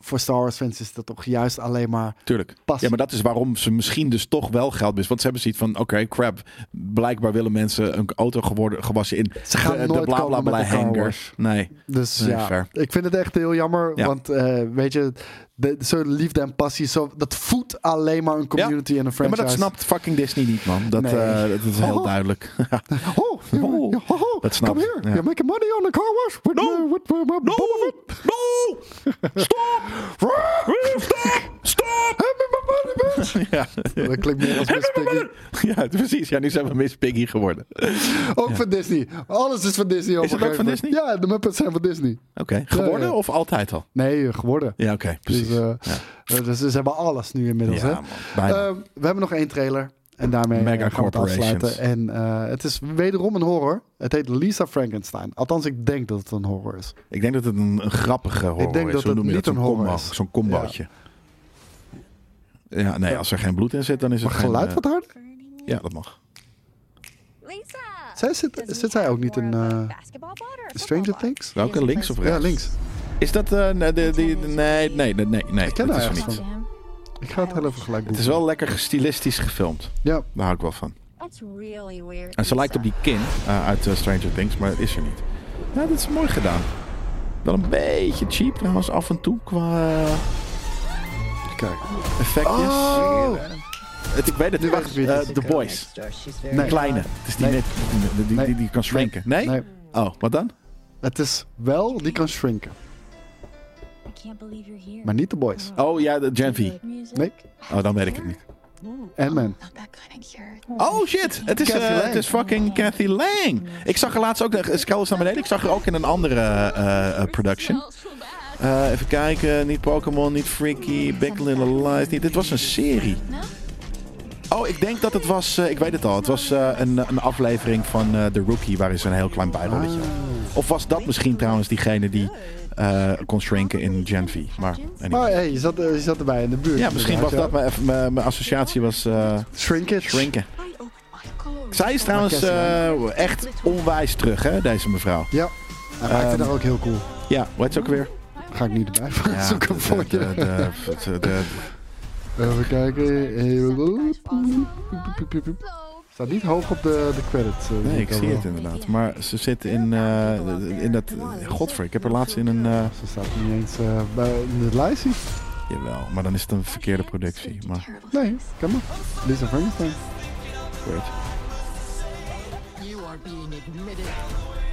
voor Star Wars fans is dat toch juist alleen maar. Tuurlijk. Ja, maar dat is waarom ze misschien dus toch wel geld mis. Want ze hebben zoiets van: oké, okay, crap. Blijkbaar willen mensen een auto geworden, gewassen in ze gaan de, nooit de bla bla bla hanger. Nee. Dus nee, ja, fair. ik vind het echt heel jammer. Ja. Want uh, weet je, de, zo liefde en passie, zo, dat voedt alleen maar een community ja. en een franchise. Ja, maar dat snapt fucking Disney niet, man. Dat, nee. uh, dat is heel oh. duidelijk. oh, oh. Oh, dat snap Come here, you're making money on the car wash. With, no, uh, with no, no, stop, stop, stop. Ja. Dat klinkt meer als Miss Piggy. ja, precies. Ja, nu zijn we Miss Piggy geworden. Ook van Disney. Alles is van Disney. op Is het ook van moment. Ja, de Muppets zijn van Disney. Oké, geworden ja. of altijd al? Nee, geworden. Ja, oké, precies. Dus, eh, dus ze hebben alles nu inmiddels. hè? man. Eh, we hebben nog één trailer. En daarmee Mega eh, gaan we het corporations. afsluiten. En eh, het is wederom een horror. Het heet Lisa Frankenstein. Althans, ik denk dat het een horror is. ik denk dat het een, een grappige horror denk is. dat Hoe het noem je niet dat? een horror combo. is. Zo'n combootje. Ja, nee, als er geen bloed in zit, dan is het Maar geen... geluid eh, wat hard? Ja, dat mag. Lisa! Zij zit, zit zij ook niet in eh, Stranger Things? Welke, links of rechts? Ja, links. Is dat... eh, nee, de, die, nee, nee, nee, nee. Ik ken dat haar niet. van. Ik ga het heel even gelijk Het is wel lekker stilistisch gefilmd. Ja, Daar hou ik wel van. That's really weird. En ze lijkt op die kin eh, uit eh, Stranger Things, maar dat is er niet. Ja, dat is mooi gedaan. Wel een beetje cheap trouwens af en toe qua eh, kijk. effectjes. Oh! Het, ik weet het, Nu wacht. The Boys. Nee. De kleine. Het is die, Nee. net, die, die, die kan shrinken. Nee? Nee, Oh, wat dan? het is wel, die kan shrinken. Maar niet de boys. Oh ja, de Gen V. Nee, Oh, dan weet ik het niet. Ant-Man. Kind of cure. Oh shit, het is, eh, het is fucking Cathy Lang. Ik zag haar laatst ook, eh, scroll eens naar beneden, ik zag haar ook in een andere eh, eh, production. Eh, even kijken, niet Pokémon, niet Freaky, Big Little Lies, niet. Dit was een serie. Oh, ik denk dat het was, eh, ik weet het al, het was eh, een, een aflevering van eh The Rookie, waarin ze een heel klein bijrolletje had. Of was dat misschien trouwens diegene die eh, kon shrinken in Gen V? Maar anyway. Maar hey, je zat, eh, je zat erbij in de buurt. ja, misschien was dat mijn, even- mijn, mijn associatie was eh, ja. Shrinkage. shrinken. Clothes. Zij is trouwens eh, echt onwijs terug, hè, deze mevrouw. Ja. Hij maakte Ehm, daar ook heel cool. Ja, hoe heet ze ook weer? Ga ik niet erbij zoeken de, voor de, je. de, de, de- de- Even kijken. Staat niet hoog op de, de credits. eh, nee, ik zie wel. het inderdaad. Maar ze zit in, eh, in dat... Godver, ik heb er laatst in een... eh, Ze staat niet eens eh, bij in het lijstje. jawel, maar dan is het een verkeerde productie. Maar Nee, kan maar. Lisa Frankenstein. goed. You are being admitted.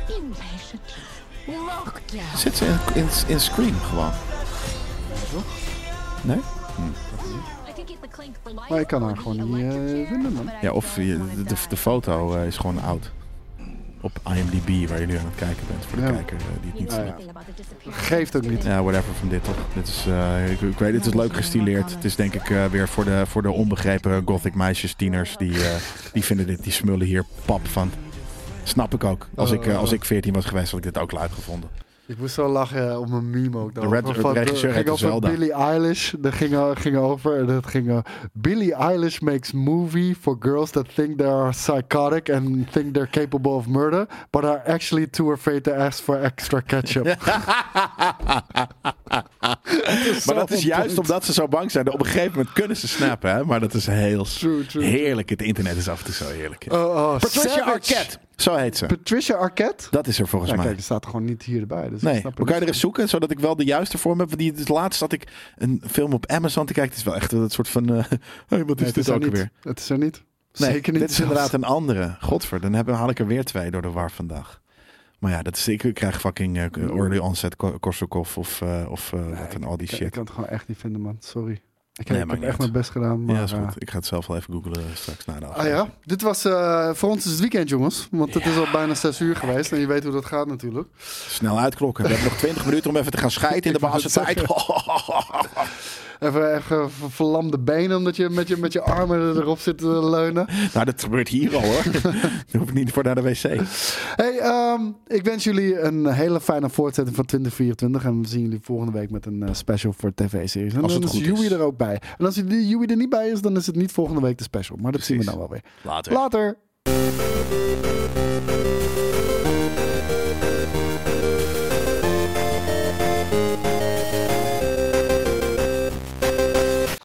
Inpatient. Lockdown. Zit ze in, in, in Scream gewoon? Nee? I Maar ik kan haar gewoon niet eh, vinden, man. Ja, of je, de, de, foto eh, is gewoon oud. Op IMDb, waar je nu aan het kijken bent. Voor de Ja. kijker eh, die het niet Ah, ja. Geeft ook niet. Ja, whatever van dit toch. Dit is, ik, ik weet, het is leuk gestileerd. Het is denk ik weer voor de, voor de onbegrepen gothic meisjes, tieners. Die, die vinden dit, die smullen hier pap van. Snap ik ook. Als ik, als ik 14 was geweest, had ik dit ook leuk gevonden. Ik moest zo lachen om een meme ook. De red- Van- regisseur ging over Zelda. Billie Eilish. Dat ging, eh, ging over. en Dat ging. eh, Billie Eilish makes movie for girls that think they are psychotic and think they're capable of murder, but are actually too afraid to ask for extra ketchup. Maar dat is juist omdat ze zo bang zijn. Op een gegeven moment kunnen ze snappen. Hè? Maar dat is heel True, true. heerlijk. Het internet is af en toe zo heerlijk. Oh, oh, Patricia Savage. Arquette. Zo heet ze. Patricia Arquette? Dat is er volgens Ja, mij. kijk, er staat er gewoon niet hier erbij. Dus ik Nee, snap maar kan je er niet. eens zoeken, zodat ik wel de juiste vorm heb? Want Die, dus laatst zat ik een film op Amazon te kijken. Het is wel echt een soort van... eh hey, wat is Nee, het dit er ook niet. weer? Het is er niet. Nee, Zeker niet. dit is zelfs. inderdaad een andere. Godver, dan heb, haal ik er weer twee door de war vandaag. Maar ja, dat is, ik krijg fucking eh, early onset Ko- Korsakoff of, eh, of eh, wat en al die Ik, ik shit. kan het gewoon echt niet vinden, man. Sorry. Ik, Nee, heb- ik heb niet echt mijn best gedaan. Maar, ja, is eh, goed. Ik ga het zelf wel even googlen straks na de Ah ja, dit was eh, voor ons is het weekend, jongens. Want het is al bijna zes uur geweest. En je weet hoe dat gaat natuurlijk. Snel uitklokken. We hebben nog 20 minuten om even te gaan scheiden in de Ik wou Even ver- verlamde benen omdat je met je, met je armen erop zit te leunen. nou, dat gebeurt hier al hoor. Dan hoef ik niet voor naar de wc. Hey, ehm, ik wens jullie een hele fijne voortzetting van 2024. En we zien jullie volgende week met een eh, special voor tv-series. En Als het dan is goed Joey is. er ook bij. En als die Joey er niet bij is, dan is het niet volgende week de special. Maar dat zien we dan wel weer. Later. Later.